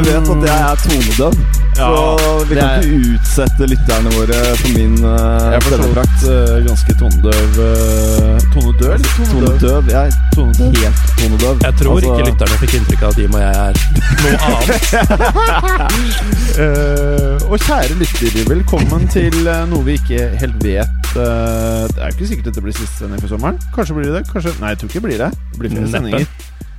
Du vet at jeg er tonedøv, så vi kan er- ikke utsette lytterne våre for min uh, Jeg stemmeprakt. vidt eh, ganske tonedøv. uh, tonedøv eller tonedøv? Tonedøv. Jeg er Tonedøv. helt tonedøv. Jeg tror Altså, ikke lytterne fikk inntrykk av at Jim og jeg er noe annet. uh, og kjære lytter, velkommen til noe vi ikke helt vet. det er jo ikke sikkert dette blir siste sending for sommeren. Kanskje blir det det. Kanskje, nei, jeg tror ikke det blir det. Det blir flere Neppe. sendinger.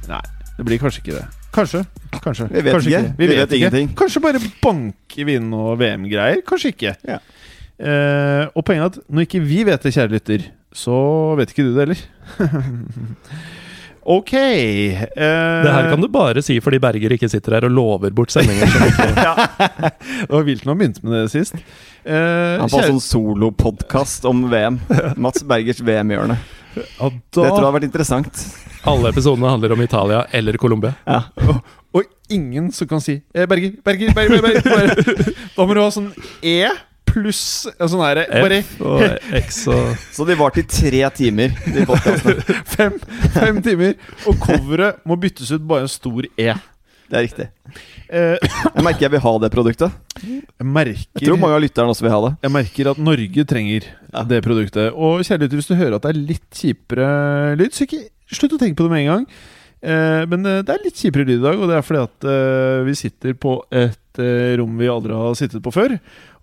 Nei, det blir kanskje ikke det. Kanskje. Kanskje. Vi vet kanskje ikke. Vi vet ingenting. Kanskje bare banke vi inn noe VM-greier. Kanskje ikke. Ja. Eh, og poenget er at når ikke vi vet det, kjære lytter, så vet ikke du det heller. ok. eh, Det her kan du bare si fordi Berger ikke sitter her og lover bort sendinger. ja. Det var vilt når han begynte med det sist. Eh, Han får kjære- sånn solopodkast om VM. Mats Bergers VM-hjørne. ja, Det tror jeg har vært interessant. Alle episodene handler om Italia eller Colombia. Ja. og ingen som kan si eh, Berger, Berger, Berger, Berger, Berger. Da må du ha sånn E pluss sånn her Bare F og X og Så de varte i tre timer, de fem, fem timer. Og coveret må byttes ut bare en stor E. Det er riktig. Eh, Jeg merker jeg vil ha det produktet. jeg merker Jeg tror mange av lytterne også vil ha det. Jeg merker at Norge trenger Ja. det produktet. Og kjære lytter, hvis du hører at det er litt kjipere lyd, så ikke slutt å tenke på det med en gang. Eh, men eh, det er litt kjipere lyd i dag, og det er fordi at eh, vi sitter på et eh, rom vi aldri har sittet på før.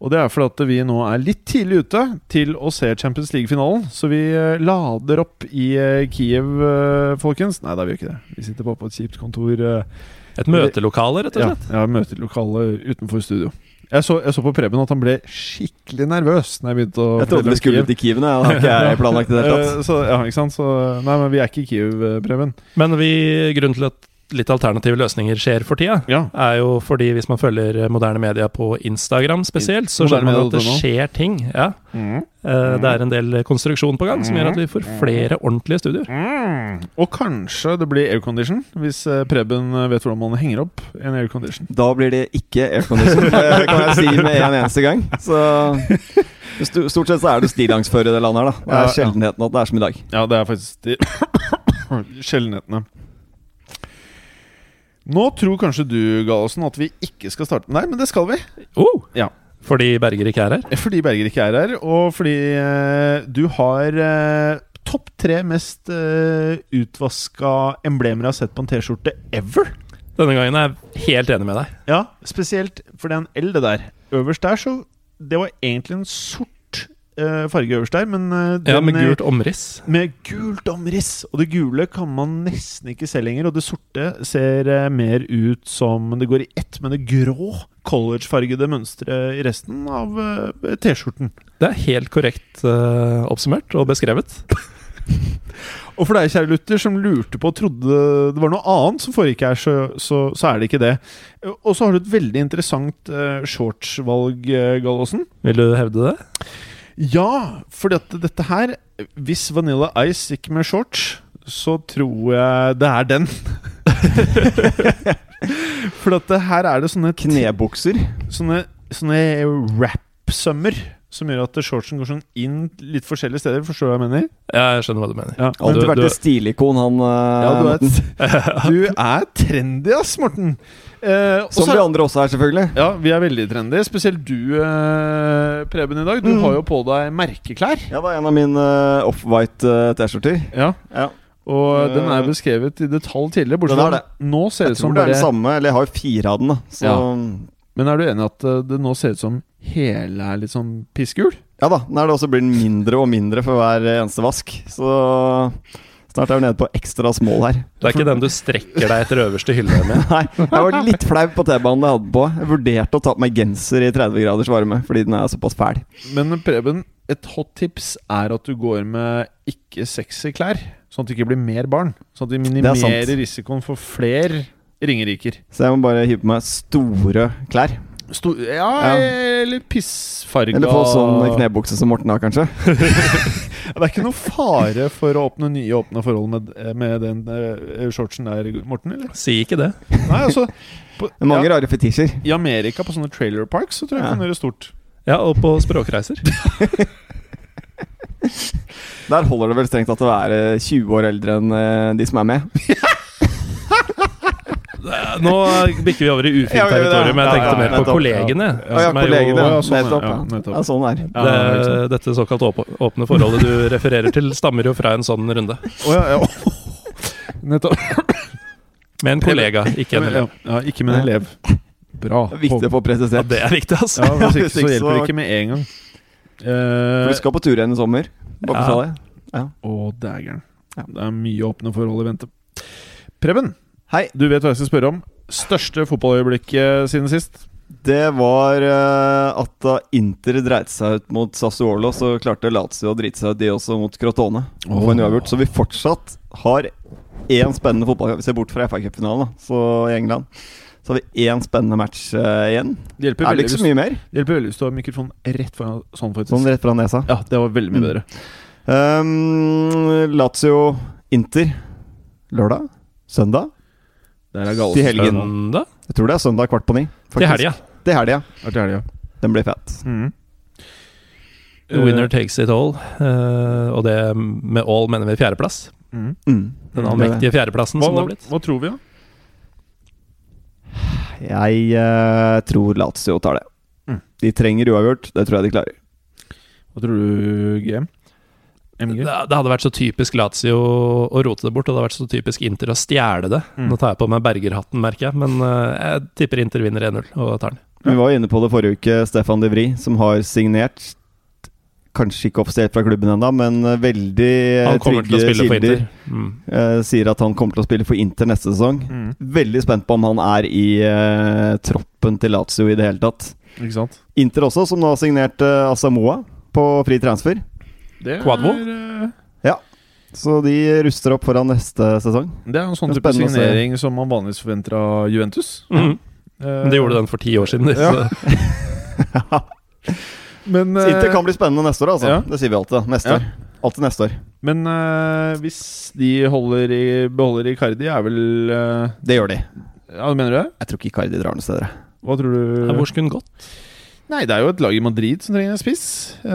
Og det er fordi at vi nå er litt tidlig ute til å se Champions League-finalen. Så vi eh, lader opp i eh, Kiev, folkens. Nei, da gjør vi ikke det. Vi sitter bare på et kjipt kontor. et møtelokale, rett og ja, slett. ja, møtelokale utenfor studio. Jeg så, jeg så på Preben at han ble skikkelig nervøs Når jeg begynte å Jeg trodde vi skulle til Kiev, nå, har ikke jeg planlagt i det hele tatt. Eh, så, ja, ikke sant? Så, nei, men vi er ikke i Kiev, eh, Preben. Men vi, grunnen til at litt alternative løsninger skjer for tida, Ja. er jo fordi hvis man følger moderne media på Instagram spesielt, så skjønner man at det skjer ting. Ja. Eh, Det er en del konstruksjon på gang som gjør at vi får flere ordentlige studioer. Mm. Og kanskje det blir aircondition, hvis eh, Preben eh, vet hvordan man henger opp en aircondition. Da blir det ikke aircondition, det kan jeg si med en eneste gang. Så Stort sett så er det stillongs-før i det landet her, da. Det er sjeldenheten at det er som i dag. Ja, det er faktisk de sjeldenhetene. Nå tror kanskje du, Gallosen, at vi ikke skal starte Nei, men det skal vi. Oh, Ja. Fordi Berger ikke er her? Fordi Berger ikke er her, og fordi eh, du har eh, topp tre mest eh, utvaska emblemer jeg har sett på en T-skjorte ever. Denne gangen er jeg helt enig med deg. Ja, spesielt for det er en L, det der. Øverst der, så Det var egentlig en sort eh, farge øverst der, men den, Ja, med eh, gult omriss. med gult omriss. Og det gule kan man nesten ikke se lenger. Og det sorte ser eh, mer ut som Det går i ett med det grå collegefargede mønsteret i resten av eh, T-skjorten. Det er helt korrekt uh, oppsummert og beskrevet. Og for deg, kjære Luther, som lurte på og trodde det var noe annet som foregikk her, så, så, så er det ikke det. Og så har du et veldig interessant uh, shortsvalg, uh, Gallosen. Vil du hevde det? Ja, fordi at dette her Hvis Vanilla Ice gikk med shorts, så tror jeg det er den. For at det her er det sånne Knebukser. Sånne, sånne wrap-sømmer som gjør at shortsen går sånn inn litt forskjellige steder. Forstår du hva jeg mener? Ja, jeg skjønner hva du mener. Ja, Alltid Du- vært du- et stilikon, han eh, Ja, du er, du er trendy, ass, Morten. Eh, Som vi andre også er, selvfølgelig. Ja, vi er veldig trendy. Spesielt du, eh, Preben, i dag. Du Mm. har jo på deg merkeklær. Ja, det er en av mine uh, off-white eh, T-skjorter. Ja, Ja. Og Eh, den er beskrevet i detalj tidligere. Bortsett fra nå ser det Jeg ut som tror det er den samme, eller jeg har jo fire av den, da. Så Ja. Men er du enig i at det nå ser ut som hele er litt sånn pissgul? Ja da, nå er det også blitt mindre og mindre for hver eneste vask. Så snart er vi nede på ekstra small her. Det er ikke den du strekker deg etter øverste hylle med. Nei, jeg var litt flau på T-banen jeg hadde på. Jeg vurderte å ta på meg genser i 30 graders varme fordi den er såpass fæl. Men Preben, et hot tips er at du går med ikke sexy klær. Sånn at det ikke blir mer barn. Sånn at de er minimerer risikoen for flere ringeriker. Så jeg må bare hive på meg store klær. Sto ja, Ja. eller pissfarga Eller få sånn knebukse som Morten har, kanskje. Det er ikke noe fare for å åpne nye åpne forhold med, med den uh, shortsen der, Morten? eller? Si ikke det. Nei, altså på, Det er mange ja, rare fetisjer. I Amerika, på sånne trailer parks, så tror jeg Ja. kan gjøre stort. Ja, og på språkreiser. Der holder det vel strengt at å være 20 år eldre enn eh, de som er med. Nå bikker vi over i ufint territorium, men jeg tenkte mer på kollegene. Ja, kollegene. ja, nettopp. sånn er det. Dette såkalt åpne forholdet du refererer til, stammer jo fra en sånn runde. Å ja, ja. Nettopp. Med en kollega, ikke en elev. Ja, ikke med en elev. Bra. Det er viktig å få presisert. Ja, det er viktig, altså. Ja, Hvis ikke så hjelper det ikke med en gang. For Eh, du skal på tur igjen i sommer. Bare Ja. Å, dægeren. Det er mye åpne forhold i vente. Preben, Hei. du vet hva jeg skal spørre om. Største fotballøyeblikk eh, siden sist? Det var eh, at da Inter dreit seg ut mot Sassuolo, så klarte Lazio å drite seg ut, de også, mot Crotone. Uavgjort. Så vi fortsatt har én spennende fotballkamp. Vi ser bort fra FA-cupfinalen, så i England. Så har vi én spennende match uh, igjen. Det hjelper Er det ikke så mye mer? det hjelper veldig hvis du har mikrofonen rett foran sånn, faktisk. Sånn rett fra nesa. Ja, det var veldig mye Mm. bedre. Um, Lazio Inter lørdag? Søndag? Det er. Til helgen. Søndag? Jeg tror det er søndag kvart på ni. Til helga. Til helga. Ja, til helga. Den blir fet. Mm. Winner takes it all. uh, og det med all mener vi fjerdeplass. Mhm. Mm. Den Mm, allmektige fjerdeplassen Hva, som det har blitt. hva tror vi, da? Jeg uh, tror Lazio tar det. Mm. De trenger uavgjort. Det tror jeg de klarer. Hva tror du, GM? MG? Det, det hadde vært så typisk Lazio å rote det bort, og det hadde vært så typisk Inter å stjele det. Mm. Nå tar jeg på meg bergerhatten, merker jeg, men eh, jeg tipper Inter vinner 1-0 og tar den. Vi var inne på det forrige uke. Stefan De Vri, som har signert Kanskje ikke offisielt fra klubben ennå, men eh, veldig eh, trygge kilder. Mm. eh, sier at han kommer til å spille for Inter neste sesong. Mm. Veldig spent på om han er i eh, troppen til Lazio i det hele tatt. Ikke sant? Inter også, som nå har signert uh, Asamoa på fri transfer. Det Quadvo? er, ja. Så de ruster opp foran neste sesong. det er en sånn Det type signering som man vanligvis forventer av Juventus. Mm. Uh, Men de gjorde den for ti år siden. Ja. Men, uh, Inter eh, kan bli spennende neste år, altså. ja. Det sier vi alltid. Neste Ja. år. Alltid neste år. men uh, hvis de holder i, beholder Icardi, er vel uh, Det gjør de. Ja, mener du det? Jeg tror ikke Icardi drar noe sted. Hva tror du? Hvor skulle hun gått? Nei, det er jo et lag i Madrid som trenger en spiss. Uh,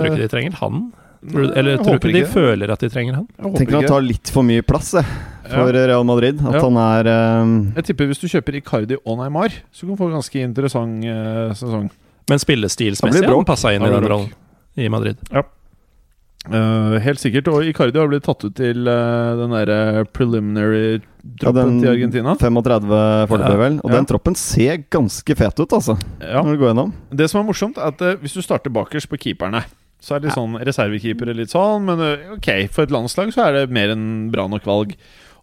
Tror ikke de trenger han? Tror du, eller jeg tror ikke de ikke. føler at de trenger han? Jeg Tenker han tar litt for mye plass jeg, for Ja. Real Madrid. At Ja. han er um... Jeg tipper hvis du kjøper Icardi og Neymar, så kan du få en ganske interessant uh, sesong. Men spillestilsmessig han passa inn i den rollen i Madrid. Eh, helt sikkert. Og Icardi har blitt tatt ut til uh, den derre preliminary ja, troppen ja, til Argentina. 35 foreløpig, vel. Og Ja. den troppen ser ganske fet ut, altså. Ja. Når du går gjennom. Det som er morsomt, er at uh, hvis du starter bakerst på keeperne, så er det sånn reservekeepere litt sånn, men eh, ok, for et landslag så er det mer enn bra nok valg.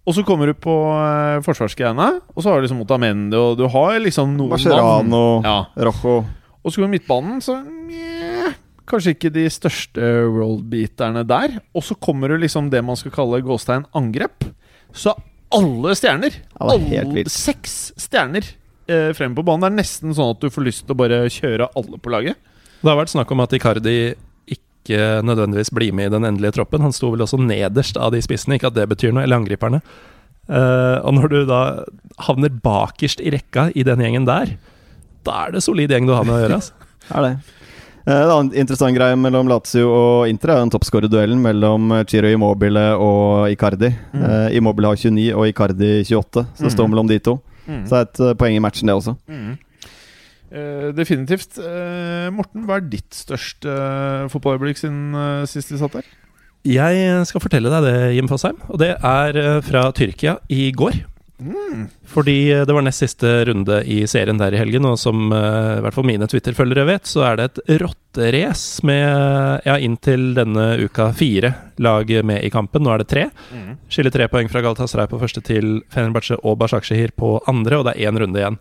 Og så kommer du på uh, forsvarsgreiene, og så har du liksom Otamendi, og du har liksom noen Mascherano, Ja. Rojo Og så går midtbanen, så meh, Kanskje ikke de største worldbeaterne der. Og så kommer det liksom det man skal kalle gåstein angrep. Så alle stjerner, er alle seks stjerner eh, frem på banen. Det er nesten sånn at du får lyst til å bare kjøre alle på laget. Det har vært snakk om at Icardi ikke nødvendigvis blir med i den endelige troppen. Han sto vel også nederst av de spissene, ikke at det betyr noe, eller angriperne. Eh, og når du da havner bakerst i rekka i den gjengen der, da er det solid gjeng du har med å gjøre. Altså. er det. Eh, En annen interessant greie mellom Lazio og Inter er den toppskårerduellen mellom Chiro Immobile og Icardi. Mm. Eh, Immobile har 29 og Icardi 28, så det Mm. står mellom de to. Så det er et eh, poeng i matchen, det også. Mm. Eh, definitivt. Eh, Morten, hva er ditt største uh, fotballøyeblikk siden uh, sist vi satt der? Jeg skal fortelle deg det, Jim Fosheim, og det er eh, fra Tyrkia i går. Mm. Fordi eh, det var nest siste runde i serien der i helgen, og som eh, i hvert fall mine Twitter-følgere vet, så er det et rotterace med ja, inntil denne uka fire lag med i kampen. Nå er det tre. Mm. Skiller tre poeng fra Galatasaray på første til Fenerbahçe og Bashakshehir på andre, og det er én runde igjen.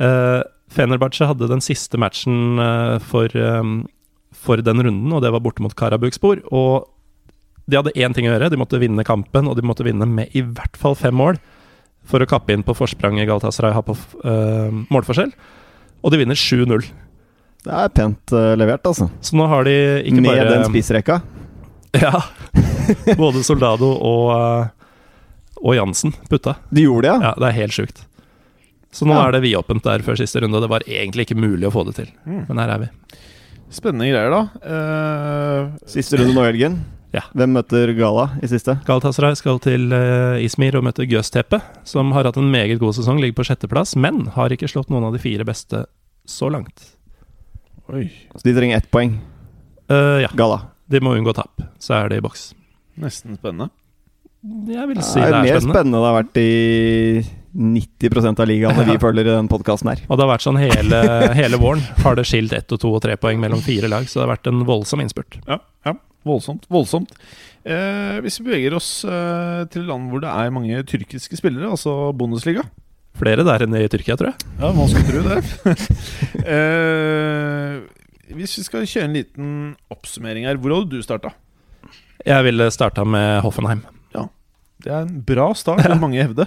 Uh, Fenerbahçe hadde den siste matchen uh, for, um, for den runden, og det var borte mot Karabukspor. Og de hadde én ting å gjøre, de måtte vinne kampen, og de måtte vinne med i hvert fall fem mål for å kappe inn på forspranget Galatasaray har på uh, målforskjell. Og de vinner 7-0. Det er pent uh, levert, altså. Så nå har de ikke Med bare den spissrekka. Ja. Både Soldado og, uh, og Jansen putta. De gjorde det, ja? Ja, det er helt sjukt. Så nå Ja. er det vidåpent der før siste runde, det var egentlig ikke mulig å få det til. Mm. Men her er vi. Spennende greier, da. Uh, Siste runde nå i helgen. Ja. Hvem møter Gala i siste? Galatasaray skal til uh, Izmir og møter Gøsteppe, som har hatt en meget god sesong, ligger på sjetteplass, men har ikke slått noen av de fire beste så langt. oi. Så de trenger ett poeng. Uh, ja, Gala. de må unngå tap, så er det i boks. Nesten spennende. Jeg vil Det er det er mer spennende. spennende det har vært i 90% av ja. vi følger i den podkasten her. Og det har vært sånn hele, hele våren. Har det skilt ett og to og tre poeng mellom fire lag, så det har vært en voldsom innspurt. Ja, ja. Voldsomt. Voldsomt. Eh, hvis vi beveger oss eh, til land hvor det er mange tyrkiske spillere, altså Bundesliga Flere der enn i Tyrkia, tror jeg. Ja, man skulle tro det. eh, hvis vi skal kjøre en liten oppsummering her, hvor hadde du starta? Jeg ville starta med Hoffenheim. Ja, Det er en bra start, vil mange hevde.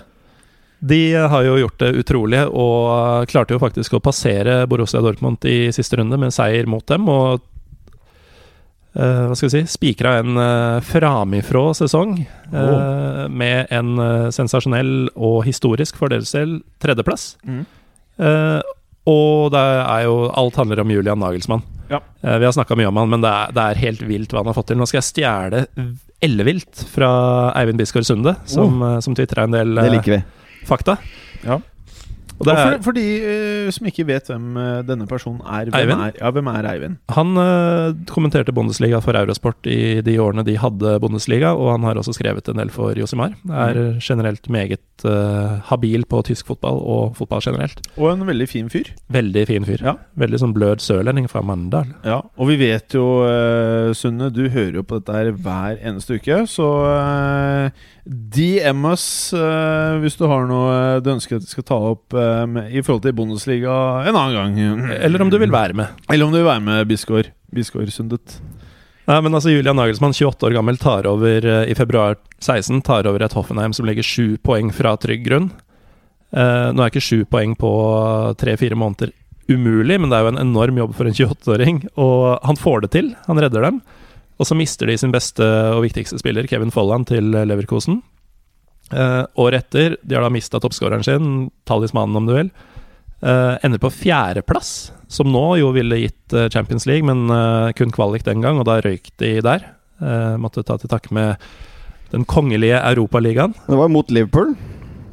De har jo gjort det utrolige og klarte jo faktisk å passere Borussia Dortmund i siste runde med seier mot dem. Og eh, hva skal vi si spikra en uh, framifrå sesong eh, med en uh, sensasjonell og historisk for deres del tredjeplass. Mm. Og det er jo Alt handler om Julian Nagelsmann. Ja. Vi har snakka mye om han, men det er, det er helt vilt hva han har fått til. Nå skal jeg stjele ellevilt fra Eivind Bisgaard Sunde, som, uh, som tvitra en del Det liker vi. fakta. Ja. Og er, for, for de uh, som ikke vet hvem uh, denne personen er, hvem Eivind? er, ja, hvem er Eivind? han uh, kommenterte Bundesliga for Eurosport i de årene de hadde Bundesliga, og han har også skrevet en del for Josimar. Er Mm. generelt meget habil på tysk fotball og fotball generelt. Og en veldig fin fyr. Veldig fin fyr. Ja. Veldig sånn blød sørlending fra Mandal. Ja, og vi vet jo, Sunne, du hører jo på dette her hver eneste uke, så DM oss hvis du har noe du ønsker at vi skal ta opp eh, i forhold til Bundesliga en annen gang. Eller om du vil være med. Eller om du vil være med, Bisgaard. Bisgaard Sundet. Nei, men altså Julian Nagelsmann, 28 år gammel, tar over eh, i februar 16 tar over et Hoffenheim som legger sju poeng fra trygg grunn. Eh, nå er ikke sju poeng på tre-fire måneder umulig, men det er jo en enorm jobb for en 28-åring. Og han får det til. Han redder dem. Og så mister de sin beste og viktigste spiller, Kevin Folland, til Leverkosen. Eh, året etter, de har da mista toppskåreren sin, talismanen om du vil. uh, ender på fjerdeplass, som nå jo ville gitt eh, Champions League, men uh, kun kvalik den gang, og da røyk de der. Måtte ta til takke med den kongelige Europaligaen. Det var mot Liverpool,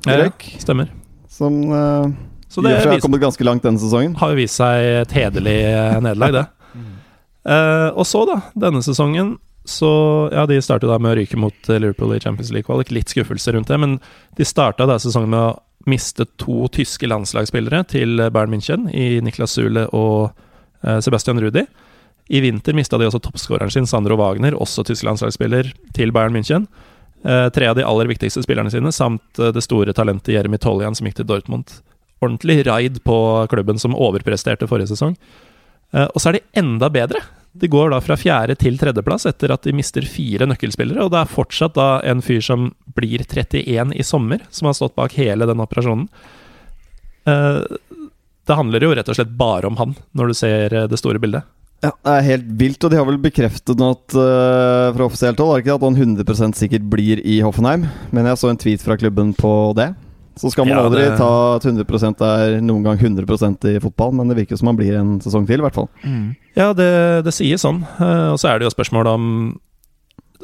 Eh, Ja, stemmer. som uh, Så det har kommet ganske langt denne sesongen. har jo vist seg et hederlig nederlag, det. Eh, og så, da, denne sesongen så Ja, de startet da med å ryke mot eh, Liverpool i Champions League-kvalik. Litt skuffelse rundt det, men de starta da sesongen med å miste to tyske landslagsspillere til Bayern München, i Niklas Zule og eh, Sebastian Rudi. I vinter mista de også toppskåreren sin, Sandro Wagner, også tysk landslagsspiller, til Bayern München. Eh, tre av de aller viktigste spillerne sine, samt eh, det store talentet Jeremy Tollian, som gikk til Dortmund. Ordentlig raid på klubben, som overpresterte forrige sesong. Eh, og så er de enda bedre. De går da fra fjerde til tredjeplass etter at de mister fire nøkkelspillere, og det er fortsatt da en fyr som blir 31 i sommer, som har stått bak hele den operasjonen. Eh, det handler jo rett og slett bare om han, når du ser eh, det store bildet. Ja, Det er helt vilt, og de har vel bekreftet nå at uh, fra offisielt hold er det ikke at han 100% sikkert blir i Hoffenheim. Men jeg så en tweet fra klubben på det. Så skal man Ja, aldri det- ta at 100% er noen gang 100% i fotball, men det virker som han blir en sesong til, i hvert fall. Ja, det, det sier sånn. Eh, og så er det jo spørsmål om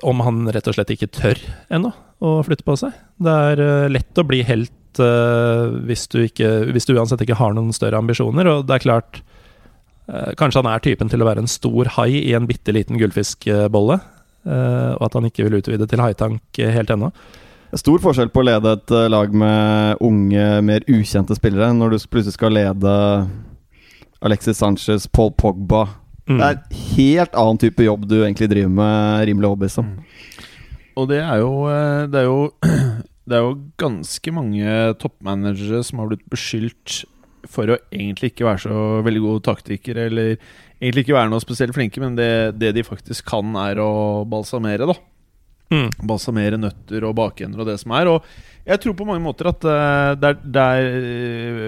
om han rett og slett ikke tør ennå å flytte på seg. Det er eh, lett å bli helt eh, hvis, du ikke, hvis du uansett ikke har noen større ambisjoner, og det er klart Kanskje han er typen til å være en stor hai i en bitte liten gullfiskbolle, eh, og at han ikke vil utvide til haitank helt ennå. Stor forskjell på å lede et eh, lag med unge, mer ukjente spillere, når du plutselig skal lede Alexis Sanchez, Paul Pogba Mm. Det er en helt annen type jobb du egentlig driver med, rimelig overbevist om. Og det er jo eh, Det er jo Det er jo ganske mange toppmanagere som har blitt beskyldt for å egentlig ikke være så veldig gode taktikere, eller egentlig ikke være noe spesielt flinke, men det, det de faktisk kan, er å balsamere, da. Mm. Balsamere nøtter og bakender og det som er. Og jeg tror på mange måter at uh, der, der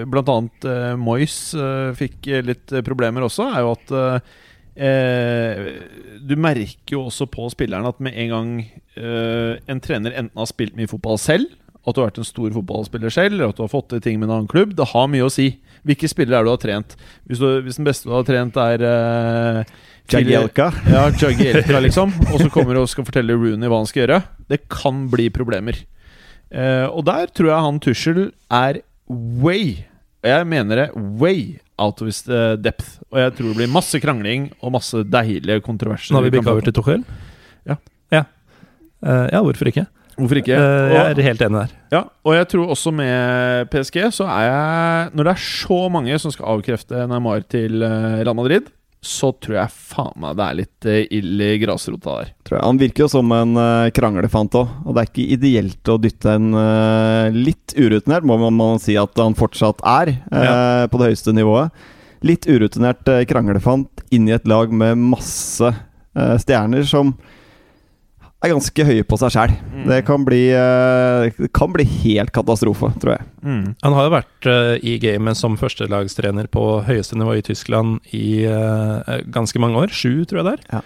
uh, annet uh, Moyes uh, fikk litt problemer også, er jo at uh, Du merker jo også på spillerne at med en gang en trener enten har spilt mye fotball selv, at du har vært en stor fotballspiller selv, eller at du har fått til ting med en annen klubb, det har mye å si. Hvilke spillere er du har trent? Hvis, du, hvis den beste du har trent, er Jagielka. ja, Jagielka, liksom. Og så kommer du og skal fortelle Rooney hva han skal gjøre. Det kan bli problemer. Uh, og der tror jeg han Tussel er way Jeg mener det way out of his eh, depth. Og jeg tror det blir masse krangling og masse deilige kontroverser. Nå har vi bikka over til Tuchel? Ja. Ja, Uh, ja hvorfor ikke? Hvorfor ikke? Eh, jeg er helt enig der. ja, og jeg tror også med PSG så er jeg Når det er så mange som skal avkrefte Neymar til Real Madrid, så tror jeg faen meg det er litt eh, ild i grasrota der. Han virker jo som en uh, kranglefant òg, og det er ikke ideelt å dytte en uh, litt urutinert, må man, man si at han fortsatt er, eh, på det høyeste nivået. Litt urutinert uh, kranglefant inn i et lag med masse eh, stjerner som er ganske høye på seg sjæl. Mm. Det kan bli, eh, det kan bli helt katastrofe, tror jeg. Mm. Han har jo vært eh, i gamet som førstelagstrener på høyeste nivå i Tyskland i eh, ganske mange år. Sju, tror jeg det er. Ja.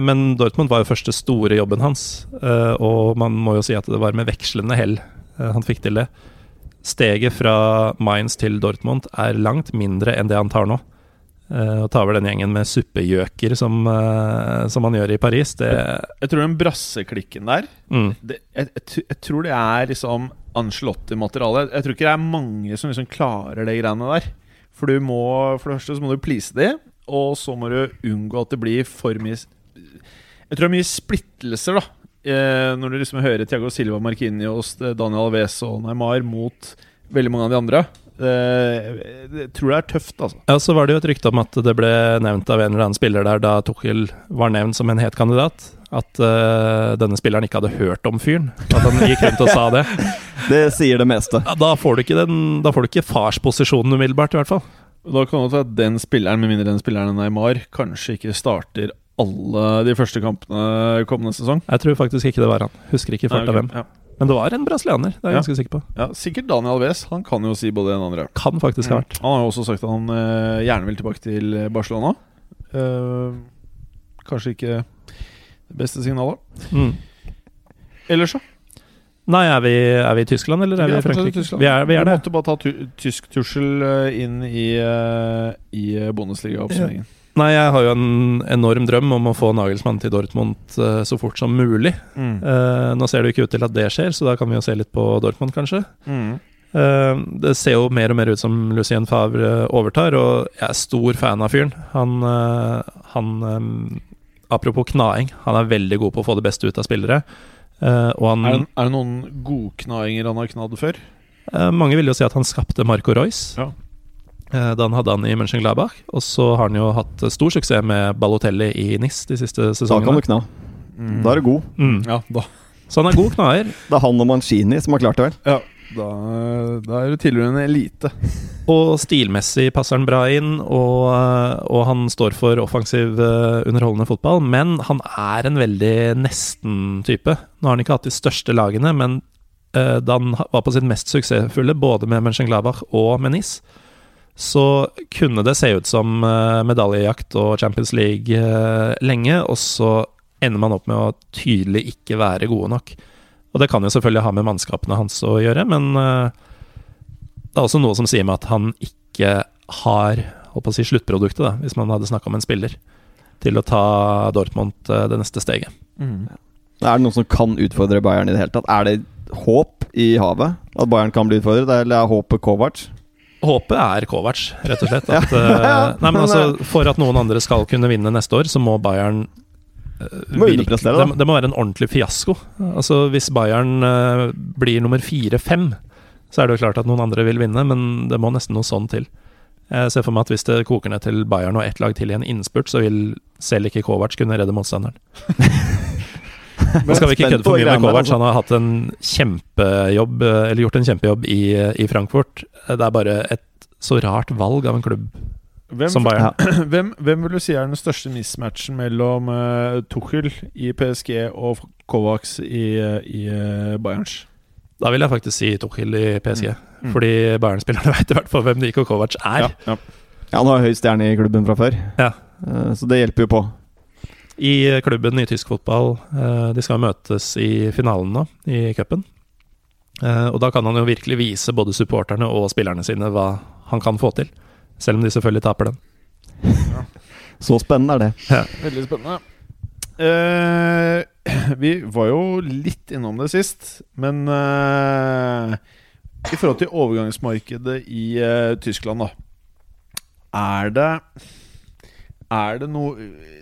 Men Dortmund var jo første store jobben hans, eh, og man må jo si at det var med vekslende hell han fikk til det. Steget fra Mainz til Dortmund er langt mindre enn det han tar nå. Eh, og ta over den gjengen med suppegjøker som, eh, som man gjør i Paris, det Jeg tror den brasseklikken der mm. det, jeg, jeg, jeg tror det er liksom Angelotti-materiale. Jeg tror ikke det er mange som liksom klarer de greiene der. For du må For det første så må du please de, og så må du unngå at det blir for mye Jeg tror det er mye splittelser, da. Eh, når du liksom hører Tiago Silva, Marquinhos, Daniel Alves og Neymar mot veldig mange av de andre. Eh, jeg tror det er tøft, altså. Ja, så var det jo et rykte om at det ble nevnt av en eller annen spiller der da Tuchel var nevnt som en het kandidat. At uh, denne spilleren ikke hadde hørt om fyren. At han gikk rundt og sa det. Det sier det meste. Ja, da får du ikke, den, da får du ikke farsposisjonen umiddelbart, i hvert fall. Da kan det være at den spilleren, med mindre den spilleren er Neymar, kanskje ikke starter alle de første kampene kommende sesong. Jeg tror faktisk ikke det var han. Husker ikke fort av hvem. Ja. Men det var en brasilianer, det er jeg Ja. ganske sikker på. Ja, sikkert Daniel Alves. Han kan jo si både det og andre. Kan faktisk ha vært. Han har jo også sagt at han eh, gjerne vil tilbake til Barcelona. Eh, kanskje ikke det beste signalet. Mm. Ellers så? Nei, er vi, er vi i Tyskland, eller er vi, i Frankrike? I Vi er, vi er det. måtte bare ta tu tysk tussel eh, inn i, uh, i eh, Bundesliga-oppsummeringen. Nei, jeg har jo en enorm drøm om å få Nagelsmann til Dortmund uh, så fort som mulig. Mm. Uh, nå ser det jo ikke ut til at det skjer, så da kan vi jo se litt på Dortmund, kanskje. Mm. Uh, det ser jo mer og mer ut som Lucien Favre overtar, og jeg er stor fan av fyren. Han, han um, Apropos knaing, han er veldig god på å få det beste ut av spillere. Han, Er, det, er det noen godknainger han har knadd før? mange vil jo si at han skapte Marco Royce. Ja. Eh, han hadde han i Mönchengladbach. Og så har han jo hatt stor suksess med Balotelli i NIS de siste sesongene. Da kan du kna. Mm. Da er du god. Mm. Ja, da, Så han er god knaer. Det er han og Mancini som har klart det, vel. ja, da, da er du tilhører en elite. Og stilmessig passer han bra inn, og, og han står for offensiv, eh, underholdende fotball. Men han er en veldig nesten-type. Nå har han ikke hatt de største lagene, men uh, da han var på sitt mest suksessfulle, både med Mönchengladbach og med NIS, så kunne det se ut som eh, medaljejakt og Champions League eh, lenge, og så ender man opp med å tydelig ikke være gode nok. Og det kan jo selvfølgelig ha med mannskapene hans å gjøre, men eh, det er også noe som sier meg at han ikke har å si sluttproduktet, da, hvis man hadde snakka om en spiller, til å ta Dortmund det neste steget. Mm. Er det noen som kan utfordre Bayern i det hele tatt? Er det håp i havet? At Bayern kan bli utfordret? Eller er håpet Kovac? Håpet er Kovac, rett og slett. At, eh, nei, men altså, for at noen andre skal kunne vinne neste år, så må Bayern eh, Må det, det må være en ordentlig fiasko. Altså, hvis Bayern eh, blir nummer fire-fem, så er det jo klart at noen andre vil vinne, men det må nesten noe sånn til. Jeg ser for meg at hvis det koker ned til Bayern og ett lag til i en innspurt, så vil selv ikke Kovac kunne redde motstanderen. Nå skal vi ikke kødde for mye med Kovac. altså. Han har hatt en kjempejobb, eh, eller gjort en kjempejobb i, i Frankfurt. Det er bare et så rart valg av en klubb Hvem, som Bayern. hvem, hvem vil du si er den største mismatchen mellom uh, Tuchel i PSG og Kovacs i, eh, i uh, Bayerns? Da vil jeg faktisk si Tuchel i PSG. Mm. Fordi Bayern-spillerne vet i hvert fall hvem Niko Kovac er. Ja, ja. Ja, Han har høy stjerne i klubben fra før, Ja. Eh, så det hjelper jo på. I klubben i tysk fotball eh, De skal møtes i finalen nå, i cupen. Eh, og da kan han jo virkelig vise både supporterne og spillerne sine hva han kan få til. Selv om de selvfølgelig taper den. Så spennende er det. Veldig spennende. Uh, vi var jo litt innom det sist, men uh, i forhold til overgangsmarkedet i uh, Tyskland, da. Er det Er det noe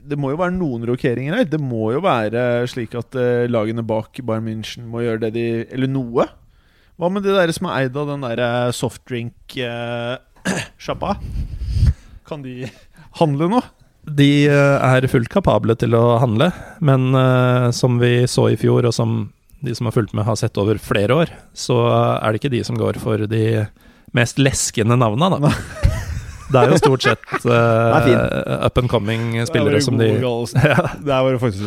Det må jo være noen rokeringer her. Det må jo være slik at eh, lagene bak Bayern München må gjøre det de Eller noe. Hva med de der som er eid av den derre softdrink-sjappa? kan de handle nå? De eh, er fullt kapable til å handle, men eh, som vi så i fjor, og som de som har fulgt med, har sett over flere år, så er det ikke de som går for de mest leskende navna, da. Det er jo stort sett uh, up and coming spillere som de ja,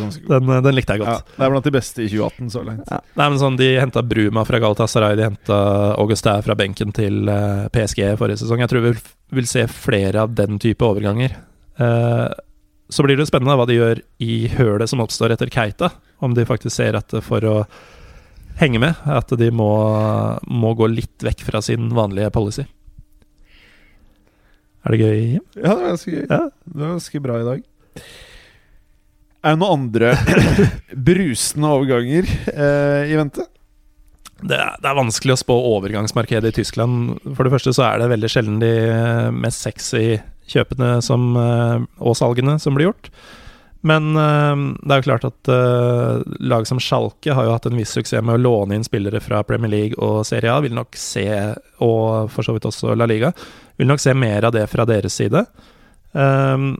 ganske god. den, den likte jeg Ja, godt. det er blant de beste i 2018 så langt. Nei, men sånn, De henta Bruma fra Galatasaray, de henta Augustin fra benken til uh, PSG forrige sesong. Jeg tror vi vil se flere av den type overganger. Uh, så blir det spennende hva de gjør i hølet som oppstår etter Keita. Om de faktisk ser at for å henge med, at de må, må gå litt vekk fra sin vanlige policy. Er det gøy, Jim? Ja, det var ganske gøy. Ja. Det var ganske bra i dag. Er det noen andre brusende overganger eh, i vente? Det er, det er vanskelig å spå overgangsmarkedet i Tyskland. For det første så er det veldig sjelden de mest sexy kjøpene som, eh, og salgene som blir gjort. Men eh, det er jo klart at eh, lag som Schalke har jo hatt en viss suksess med å låne inn spillere fra Premier League og Serie A. Vil nok se, og for så vidt også La Liga, vil nok se mer av det fra deres side. Um,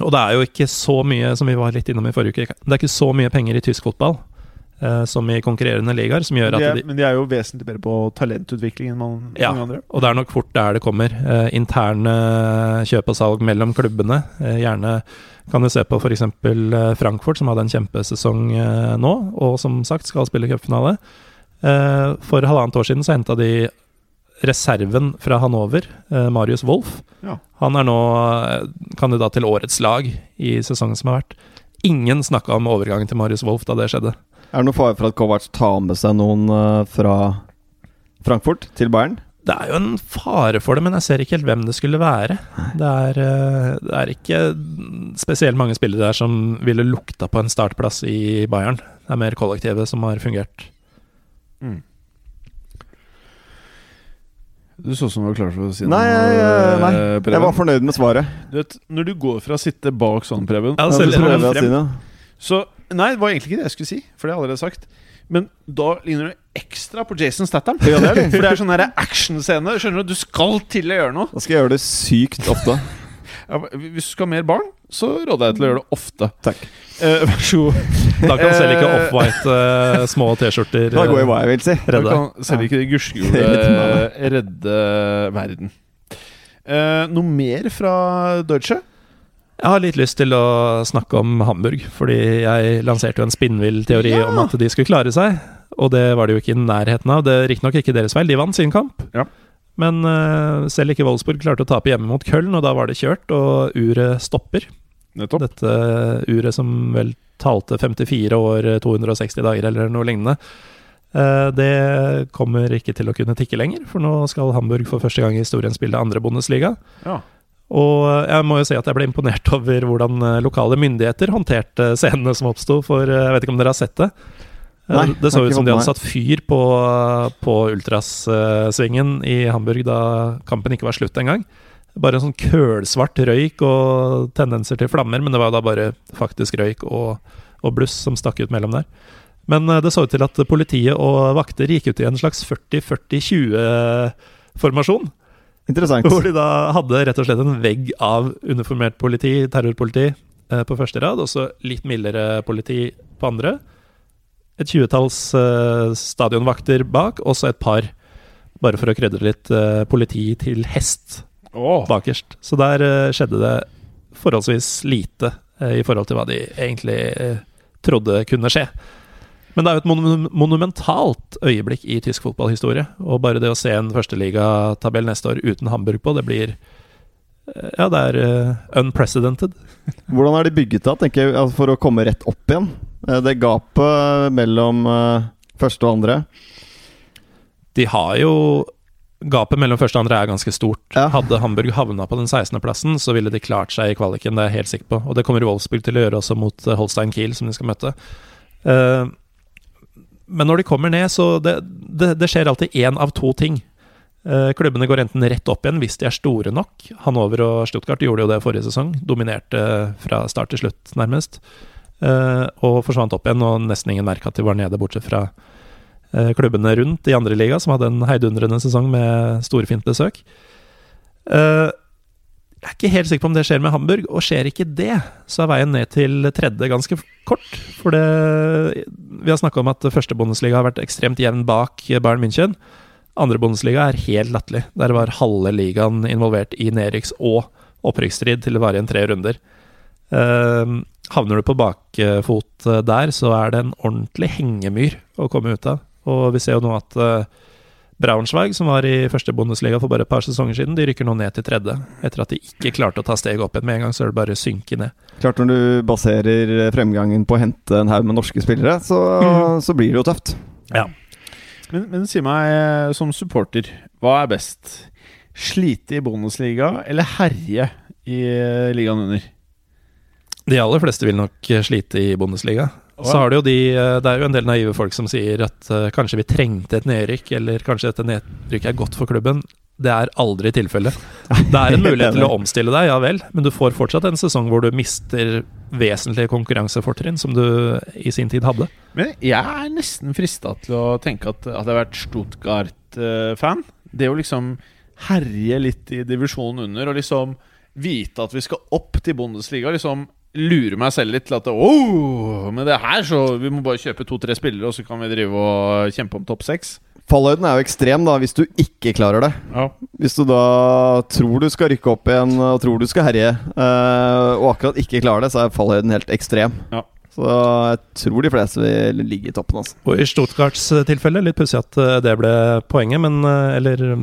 og det er jo ikke så mye, som vi var litt innom i forrige uke, det er ikke så mye penger i tysk fotball eh, som i konkurrerende ligaer, som gjør at de men de er jo vesentlig bedre på talentutvikling enn man- Ja. mange andre. Og det er nok fort der det kommer. Eh, interne kjøp og salg mellom klubbene. Eh, gjerne kan du se på f.eks. Eh, Frankfurt, som hadde en kjempesesong eh, nå, og som sagt skal spille cupfinale. Eh, for halvannet år siden så henta de reserven fra Hanover, eh, Marius Wolff. Ja. Han er nå eh, kandidat til årets lag i sesongen som har vært. Ingen snakka om overgangen til Marius Wolff da det skjedde. Er det noen fare for at Kovac tar med seg noen eh, fra Frankfurt til Bayern? Det er jo en fare for det, men jeg ser ikke helt hvem det skulle være. Det er, eh, det er ikke spesielt mange spillere der som ville lukta på en startplass i Bayern. Det er mer kollektivet som har fungert. Mm. Du så ut som du var klar for å si Nei, jeg, eh, nei. Preben. jeg var fornøyd med svaret. Du vet, når du går fra å sitte bak sånn, Preben Ja, så prøver jeg å si. Så Nei, det var egentlig ikke det jeg skulle si, for det har jeg allerede sagt. Men da ligner du ekstra på Jason Statham. Ja, det er. For det er sånn her actionscene. Skjønner du? Du skal til å gjøre noe. Da skal jeg gjøre det sykt ofte. Ja, hvis du skal ha mer barn, så råder jeg til å gjøre det ofte. Takk. Eh, vær så god. Da kan selv ikke offwhite off-white eh, små T-skjorter Da går jeg hva jeg vil si. Da kan selv ikke det gudskelove redde verden. Eh, noe mer fra Deutsche? Jeg har litt lyst til å snakke om Hamburg, fordi jeg lanserte jo en spinnvill teori Ja. om at de skulle klare seg, og det var det jo ikke i nærheten av. Det er riktignok ikke deres feil, de vant sin kamp. Ja. Men eh, selv ikke Wolfsburg klarte å tape hjemme mot Köln, og da var det kjørt, og uret stopper. Nettopp. Dette uret som vel talte 54 år, 260 dager eller noe lignende. Eh, Det kommer ikke til å kunne tikke lenger, for nå skal Hamburg for første gang i historien spille andre Bundesliga. Ja. Og jeg må jo si at jeg ble imponert over hvordan eh, lokale myndigheter håndterte scenene som oppsto, for eh, jeg vet ikke om dere har sett det? Nei, det så ut som de hadde satt fyr på, på Ultras-svingen i Hamburg da kampen ikke var slutt engang. Bare en sånn kølsvart røyk og tendenser til flammer, men det var da bare faktisk røyk og, og bluss som stakk ut mellom der. Men eh, det så ut til at politiet og vakter gikk ut i en slags 40-40-20-formasjon. Interessant. Hvor de da hadde rett og slett en vegg av uniformert politi, terrorpoliti, eh, på første rad, og så litt mildere politi på andre. Et tjuetalls uh, stadionvakter bak, og så et par Bare for å krydre litt uh, politi til hest oh. bakerst. Så der uh, skjedde det forholdsvis lite i forhold til hva de egentlig trodde kunne skje. Men det er jo et mon monumentalt øyeblikk i tysk fotballhistorie. Og bare det å se en førsteligatabell neste år uten Hamburg på, det blir Ja, det er unprecedented. Hvordan er de bygget da, tenker jeg, altså for å komme rett opp igjen? Eh, Det gapet mellom eh, første og andre. De har jo Gapet mellom første og andre er ganske stort. Ja. Hadde Hamburg havna på den 16.-plassen, så ville de klart seg i kvaliken, det er jeg helt sikker på. Og det kommer Wolfsburg til å gjøre også mot eh, Holstein Kiel, som de skal møte. Men når de kommer ned, så det, det, det skjer alltid én av to ting. Klubbene går enten rett opp igjen hvis de er store nok. Hannover og Stuttgart gjorde jo det forrige sesong. Dominerte fra start til slutt, nærmest. Eh, og forsvant opp igjen, og nesten ingen merka at de var nede, bortsett fra eh, klubbene rundt i andre liga, som hadde en heidundrende sesong med storfint besøk. Eh, jeg er ikke helt sikker på om det skjer med Hamburg, og skjer ikke det, så er veien ned til tredje ganske kort. For det Vi har snakka om at første Bundesliga har vært ekstremt jevn bak Bayern München. Andre Bundesliga er helt latterlig. Der var halve ligaen involvert i nedrykks- og opprykksstrid til det varer igjen tre runder. Eh, havner du på bakfot eh, der, så er det en ordentlig hengemyr å komme ut av. Og vi ser jo nå at eh, Braunschweig, som var i første Bundesliga for bare et par sesonger siden, de rykker nå ned til tredje. Etter at de ikke klarte å ta steget opp igjen med en gang, så er det bare å synke ned. Klart Når du baserer fremgangen på å hente en haug med norske spillere, så, så blir det jo tøft. Men, men si meg, eh, som supporter, hva er best? Slite i Bundesliga eller herje i eh, ligaen under? De aller fleste vil nok eh, slite i Bundesliga. Så har du jo de eh, Det er jo en del naive folk som sier at uh, kanskje vi trengte et nedrykk, eller kanskje dette nedrykket er godt for klubben. Det er aldri tilfellet. Det er en mulighet til å omstille deg, ja vel, men du får fortsatt en sesong hvor du mister vesentlige konkurransefortrinn som du i sin tid hadde. Men jeg er nesten frista til å tenke at hadde jeg vært Stuttgart-fan Det å liksom herje litt i divisjonen under, og liksom vite at vi skal opp til Bundesliga, liksom lure meg selv litt til at oh, Men det her, så Vi må bare kjøpe to-tre spillere, og så kan vi drive og kjempe om topp seks. Fallhøyden er jo ekstrem da hvis du ikke klarer det. Ja. Hvis du da tror du skal rykke opp igjen og tror du skal herje, eh, og akkurat ikke klarer det, så er fallhøyden helt ekstrem. Ja. Så jeg tror de fleste vil ligge i toppen. Altså. Og i Stuttgarts tilfelle, litt pussig at eh, det ble poenget, men eh, Eller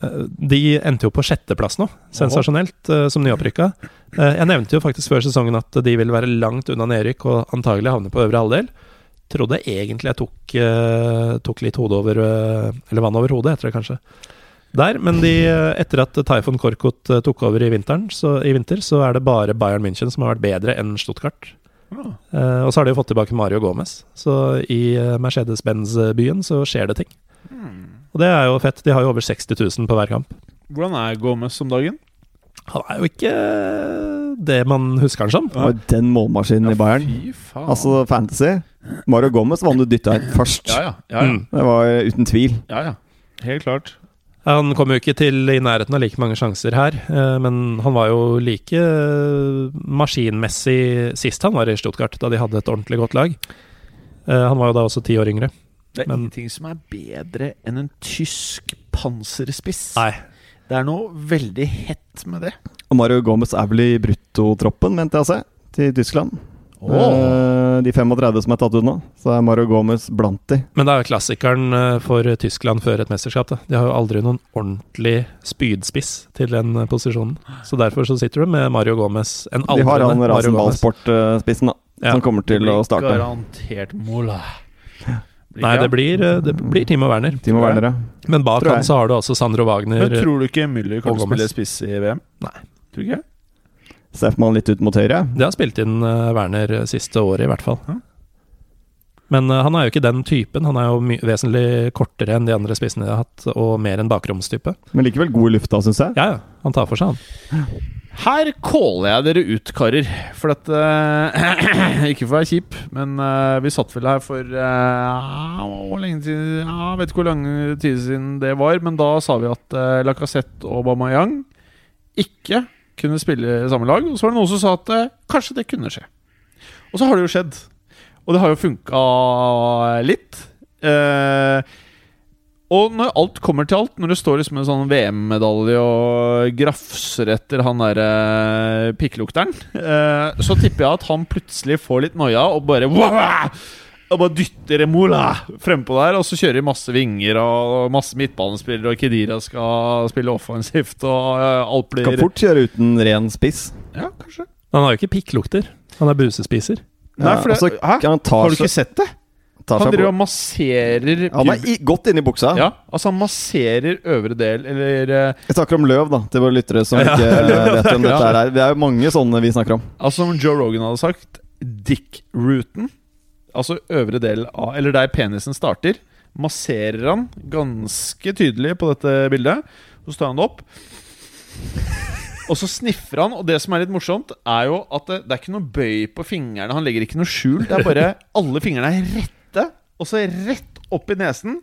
De endte jo på sjetteplass nå, sensasjonelt, eh, som nyopprykka. Eh, Jeg nevnte jo faktisk før sesongen at de ville være langt unna nedrykk og antagelig havne på øvre halvdel. Trodde egentlig jeg tok, eh, tok litt hode over eh, Eller vann over hodet, heter det kanskje. Der, men de, eh, etter at Typhon Korkut eh, tok over i, vinteren, så, i vinter, så er det bare Bayern München som har vært bedre enn Stuttgart. Ah. Eh, og så har de jo fått tilbake Mario Gomez. Så i eh, Mercedes-Benz-byen så skjer det ting. Og det er jo fett. De har jo over 60 000 på hver kamp. Hvordan er Gomez om dagen? Han er jo ikke eh, det man husker han som. Det den målmaskinen i Bayern. Fy faen. Altså Fantasy. Mario Gomez var han du dytta inn først. ja, ja. ja, ja. Mm. Det var uten tvil. ja, ja. Helt klart. Han kom jo ikke til i nærheten av like mange sjanser her, eh, men han var jo like eh, maskinmessig sist han var i Stuttgart, da de hadde et ordentlig godt lag. Eh, Han var jo da også ti år yngre. Det er Men- ingenting som er bedre enn en tysk panserspiss. Nei. Det er noe veldig hett med det. Og Mario Gomez er vel i bruttotroppen, mente jeg å se, til Tyskland. Eh, de 35 som er tatt ut nå, så er Mario Gomez blant de. Men det er jo klassikeren eh, for Tyskland før et mesterskap. Da. De har jo aldri noen ordentlig spydspiss til den eh, posisjonen. Så derfor så sitter du med Mario Gomez. En De har han. Rasenballsport-spissen, da. Ja. Som kommer til å starte. Garantert Mola. Nei, det blir, eh, det blir Timo Werner. Timo Werner, ja. Men bak han så har du altså Sandro Wagner. Men tror du ikke Müller Gomez. spille spiss i VM? Nei. Tror ikke? Ser man litt ut mot høyre. Det har spilt inn eh, Werner siste året, i hvert fall. Ja. Men eh, han er jo ikke den typen. Han er jo my vesentlig kortere enn de andre spissene de har hatt, og mer enn bakromstype. Men likevel god i lufta, syns jeg. Ja, ja. Han tar for seg, han. Her caller jeg dere ut, karer. For at eh, Ikke for å være kjip, men eh, vi satt vel her for eh, Hvor lenge tid Jeg vet ikke hvor lang tid siden det var, men da sa vi at uh, Lacassette og Bamayang ikke kunne spille samme lag. Og så var det noen som sa at kanskje det kunne skje. Og så har det jo skjedd. Og det har jo funka litt. Eh, Og når alt kommer til alt, når det står liksom en sånn VM-medalje og grafser etter han derre pikklukteren, eh, så tipper jeg at han plutselig får litt noia og bare Wah! Og bare dytter Emola frempå der, og så kjører de masse vinger og masse midtbanespillere, og Kedira skal spille offensivt, og eh, alt blir Kan fort kjøre uten ren spiss. Ja, kanskje. Han har jo ikke pikklukter. Han er busespiser. Nei, for det, altså, hæ? han tar Har du seg- ikke sett det? Han driver og masserer Han er i, godt inni buksa. Ja, altså han masserer øvre del, eller eh, Jeg snakker om løv, da, til våre lyttere som Ja. ikke vet hvem dette er. Det er jo mange sånne vi snakker om. Altså som Joe Rogan hadde sagt Dick-rooten Altså øvre del av Eller der penisen starter Masserer han ganske tydelig på dette bildet Så tar han det opp Og så sniffer han Og det som er litt morsomt Er jo at det, det er ikke noe bøy på fingrene Han legger ikke noe skjul Det er bare Alle fingrene er rette Og så rett opp i nesen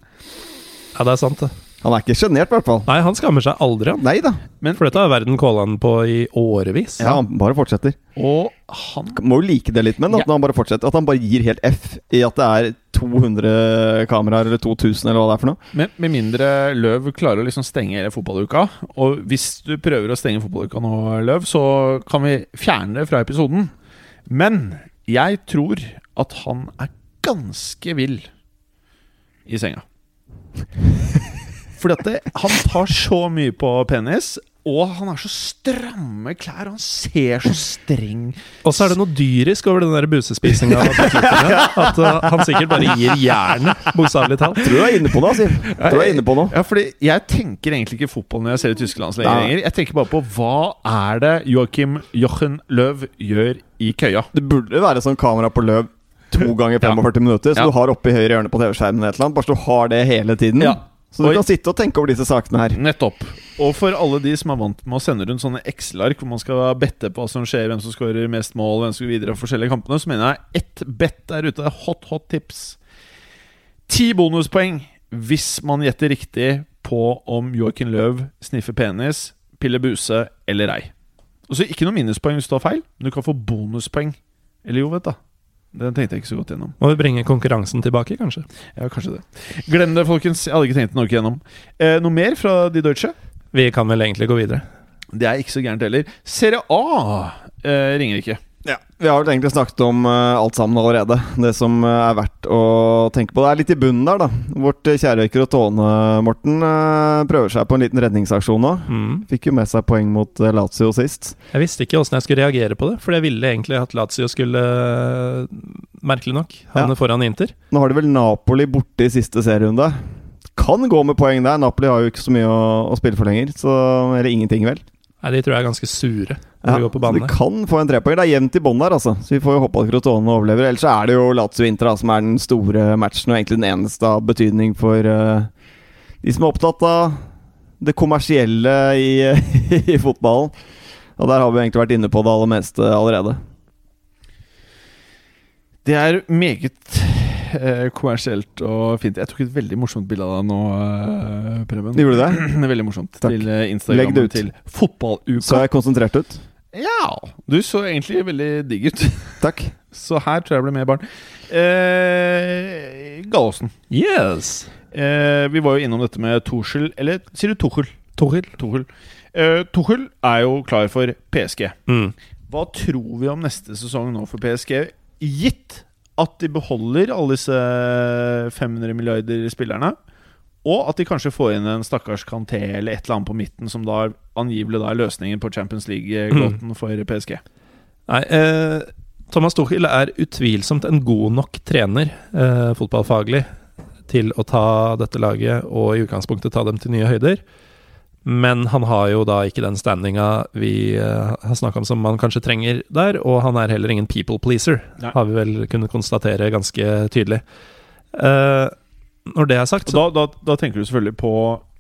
Ja, det er sant, det. Han er ikke sjenert, i hvert fall. Nei, han skammer seg aldri, han. Nei da. For dette har verden calla han på i årevis. Ja, han bare fortsetter. Og han Må jo like det litt, men at Ja. han bare fortsetter. At han bare gir helt F i at det er 200 kameraer, eller 2000, eller hva det er for noe. Med, med mindre Løv klarer å liksom stenge hele fotballuka. Og hvis du prøver å stenge fotballuka nå, Løv, så kan vi fjerne det fra episoden. Men jeg tror at han er ganske vill i senga. Fordi at det, han tar så mye på penis, og han har så stramme klær. Og han ser så streng Og så er det noe dyrisk over den der busespisinga. At uh, han sikkert bare gir jernet, bokstavelig talt. Tror du er inne på noe, Siv. Tror du er inne på noe. Ja, fordi Jeg tenker egentlig ikke fotball når jeg ser det tyske landslaget lenger. Jeg tenker bare på hva er det Joachim Jochen Löw gjør i køya. Det burde være sånn kamera på løp to ganger 45 minutter, så Ja. du har oppe i høyre hjørne på TV-skjermen et eller annet. Bare så du har det hele tiden. Ja. Så du Oi. kan sitte og tenke over disse sakene her. Nettopp. Og for alle de som er vant med å sende rundt sånne Excel-ark hvor man skal bette på hva som skjer, hvem som skårer mest mål, hvem som går videre i forskjellige kampene, så mener jeg ett bet der ute. Hot, hot tips. Ti bonuspoeng hvis man gjetter riktig på om Joachim Løv sniffer penis, piller buse eller ei. Og så ikke noe minuspoeng hvis du har feil, men du kan få bonuspoeng. Eller jo, vet du. Den tenkte jeg ikke så godt gjennom. Må vi bringe konkurransen tilbake, kanskje? Ja, kanskje det. Glem det, folkens. Jeg hadde ikke tenkt noe igjennom. Eh, noe mer fra de Deutsche? Vi kan vel egentlig gå videre. Det er ikke så gærent heller. Serie A eh, ringer ikke. Ja, Vi har vel egentlig snakket om uh, alt sammen allerede. Det som uh, er verdt å tenke på. Det er litt i bunnen der, da. Vårt uh, og Tåne, Morten, prøver seg på en liten redningsaksjon nå. Mm. Fikk jo med seg poeng mot Lazio sist. Jeg visste ikke åssen jeg skulle reagere på det, for jeg ville egentlig at Lazio skulle, merkelig nok, havne Ja. foran Inter. Nå har de vel Napoli borte i siste serierunde. Kan gå med poeng der. Napoli har jo ikke så mye å, å spille for lenger. Så, eller ingenting, vel. Nei, De tror jeg er ganske sure Ja, de går på så de kan få en trepoeng. Det er jevnt i bånn der, altså. Så vi får jo håpe at Crotone overlever. Ellers er det jo Lazio-Inter som er den store matchen, og egentlig den eneste av betydning for uh, de som er opptatt av det kommersielle i, i fotballen. Og der har vi egentlig vært inne på det aller meste allerede. Det er meget eh, kommersielt og fint. Jeg tok et veldig morsomt bilde av deg nå, eh, Preben. Gjorde du det? Det veldig morsomt. Takk. Til Instagram. Legg det ut. til Fotballuka. Så jeg konsentrert ut. Ja, du så egentlig veldig digg ut. Takk. Så her tror jeg det ble mer barn. Eh, Gallosen. Yes! Eh, vi var jo innom dette med Torskjell Eller sier du Tuchel? Tuchel. Tuchel. Eh, Tuchel er jo klar for PSG. Mm. Hva tror vi om neste sesong nå for PSG? Gitt at de beholder alle disse 500 milliarder spillerne, og at de kanskje får inn en stakkars Kanté eller et eller annet på midten, som da angivelig da er løsningen på Champions League-gåten for PSG. Nei, eh, Thomas Tuchel er utvilsomt en god nok trener, eh, fotballfaglig, til å ta dette laget og i utgangspunktet ta dem til nye høyder. Men han har jo da ikke den standinga vi eh, har snakka om som man kanskje trenger der, og han er heller ingen people pleaser, Nei. har vi vel kunnet konstatere ganske tydelig. Eh, når det er sagt, så da, da, da tenker du selvfølgelig på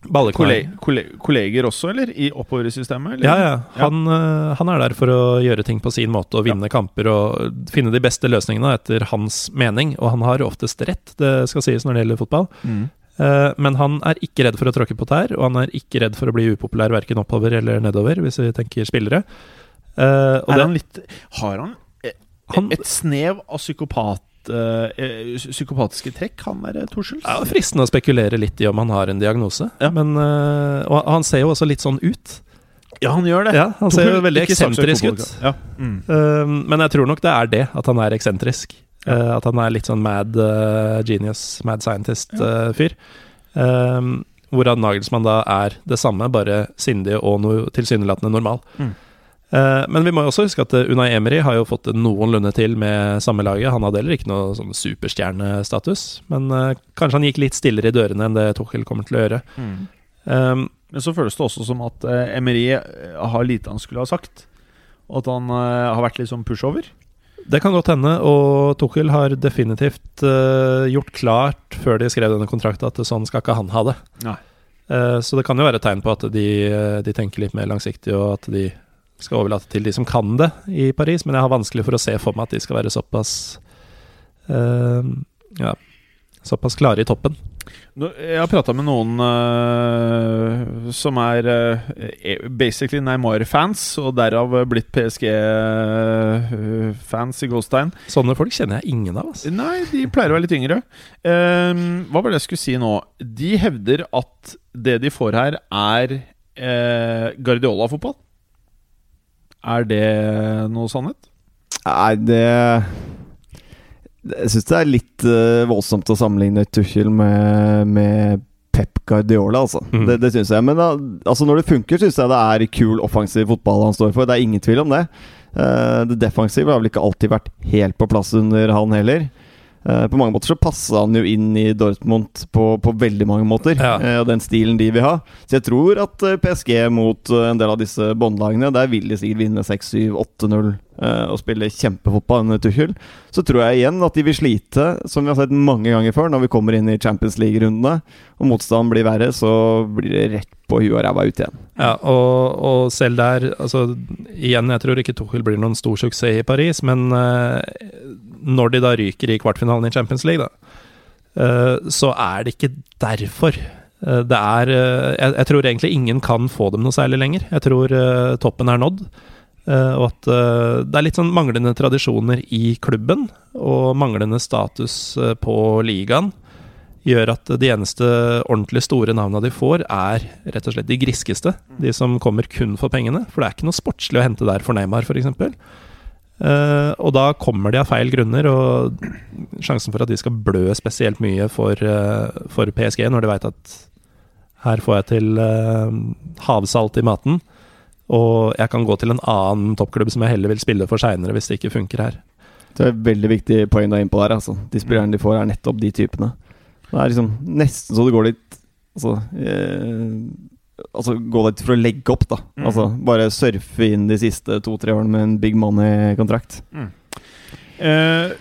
kolleg, kolle, kolle, kolleger også, eller? I oppover i systemet? Eller? Ja, ja. Han, eh, han er der for å gjøre ting på sin måte og vinne kamper og finne de beste løsningene etter hans mening, og han har oftest rett, det skal sies når det gjelder fotball. Mm. Eh, Men han er ikke redd for å tråkke på tær, og han er ikke redd for å bli upopulær verken oppover eller nedover, hvis vi tenker spillere. Eh, og han litt Har han et, Han- et snev av litt eh, psykopatiske trekk, han der Torsels? Ja, Fristende å spekulere litt i om han har en diagnose. Ja. Men, uh, og han ser jo også litt sånn ut. Ja, han gjør det. Ja, Han ser jo veldig eksentrisk ut. Ja. Mm. Uh, men jeg tror nok det er det, at han er eksentrisk. Eh, at han er litt sånn mad eh, genius, mad scientist-fyr. hvorav Nagelsmann da er det samme, bare sindig og no tilsynelatende normal. Mm. Eh, men vi må jo også huske at eh, Unai Emery har jo fått noenlunde til med samme laget. Han hadde heller ikke noe sånn superstjernestatus, men eh, kanskje han gikk litt stillere i dørene enn det Tuchel kommer til å gjøre. Mm. Um, Men så føles det også som at Emery har lite han skulle ha sagt. Og at han har vært litt sånn pushover. Det kan godt hende, og Tuchel har definitivt uh, gjort klart før de skrev denne kontrakten at sånn skal ikke han ha det. Nei. Eh, så det kan jo være et tegn på at de, de tenker litt mer langsiktig, og at de skal overlate til de som kan det i Paris, men jeg har vanskelig for å se for meg at de skal være såpass uh, Ja, såpass klare i toppen. Jeg har prata med noen uh, som er uh, basically Neymar-fans, og derav blitt PSG-fans i Goldstein. Sånne folk kjenner jeg ingen av. Altså. Nei, de pleier å være litt yngre. Uh, hva var det jeg skulle si nå? De hevder at det de får her, er Guardiola-fotball. Er det noe sannhet? Nei, det Jeg syns det er litt uh, voldsomt å sammenligne Tuchel med, med Pep Guardiola, altså. Mm. Det, det syns jeg. Men da, altså når det funker, syns jeg det er kul offensiv fotball han står for. Det er ingen tvil om det. Uh, det defensive har vel ikke alltid vært helt på plass under han heller. Eh, på mange måter så passa han jo inn i Dortmund på, på veldig mange måter. Ja. eh, og den stilen de vil ha. Så jeg tror at eh, PSG mot en del av disse båndlagene, der vil de sikkert vinne 6-7-8-0 eh, og spille kjempefotball under Tuchel. Så tror jeg igjen at de vil slite, som vi har sett mange ganger før, når vi kommer inn i Champions League-rundene. Og motstanden blir verre, så blir det rett på huet og ræva ut igjen. Ja, og, og selv der altså, Igjen, jeg tror ikke Tuchel blir noen stor suksess i Paris, men uh, når de da ryker i kvartfinalen i Champions League, da, uh, så er det ikke derfor. Eh, det er eh, jeg, jeg tror egentlig ingen kan få dem noe særlig lenger. Jeg tror eh, toppen er nådd. Eh, og at eh, det er litt sånn manglende tradisjoner i klubben, og manglende status eh, på ligaen gjør at de eneste ordentlig store navna de får, er rett og slett de griskeste. De som kommer kun for pengene. For det er ikke noe sportslig å hente der for Neymar, f.eks. Uh, og da kommer de av feil grunner, og sjansen for at de skal blø spesielt mye for, for PSG, når de veit at her får jeg til havsalt i maten, og jeg kan gå til en annen toppklubb som jeg heller vil spille for seinere, hvis det ikke funker her. Det er et veldig viktig poeng du er inne på der. Altså. De spillerne de får, er nettopp de typene. Det er liksom nesten så det går litt Altså, eh, altså gå litt for å legge opp, da. Mm. Altså Bare surfe inn de siste to-tre årene med en big money-kontrakt. Eh,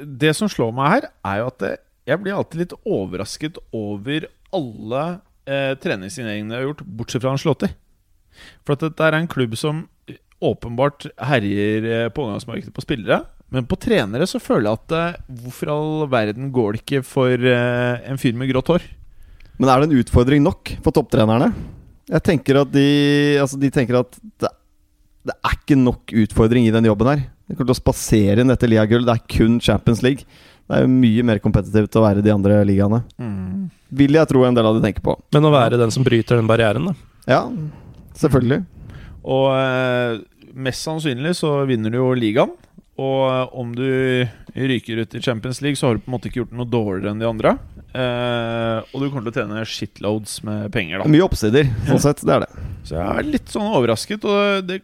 det som slår meg her, er jo at det, jeg blir alltid litt overrasket over alle eh, treningssigneringene jeg har gjort, bortsett fra Ancelotti. For at dette er en klubb som åpenbart herjer eh, på overgangsmarkedet på spillere. Men på trenere så føler jeg at eh, hvorfor all verden går det ikke for eh, en fyr med grått hår? Men er det en utfordring nok for topptrenerne? Jeg tenker at de Altså, de tenker at det, det er ikke nok utfordring i den jobben her. De kommer til å spasere inn dette ligagull. Det er kun Champions League. Det er jo mye mer kompetitivt å være de andre ligaene. Vil jeg tro en del av de tenker på. Men å være den som bryter den barrieren, da. Ja, selvfølgelig. Og eh, mest sannsynlig så vinner du jo ligaen. Og eh, om du ryker ut i Champions League, så har du på en måte ikke gjort noe dårligere enn de andre. Eh, og du kommer til å tjene shitloads med penger, da. Mye oppsider, sånn sett. Det er det. Så jeg er litt sånn overrasket. Og det,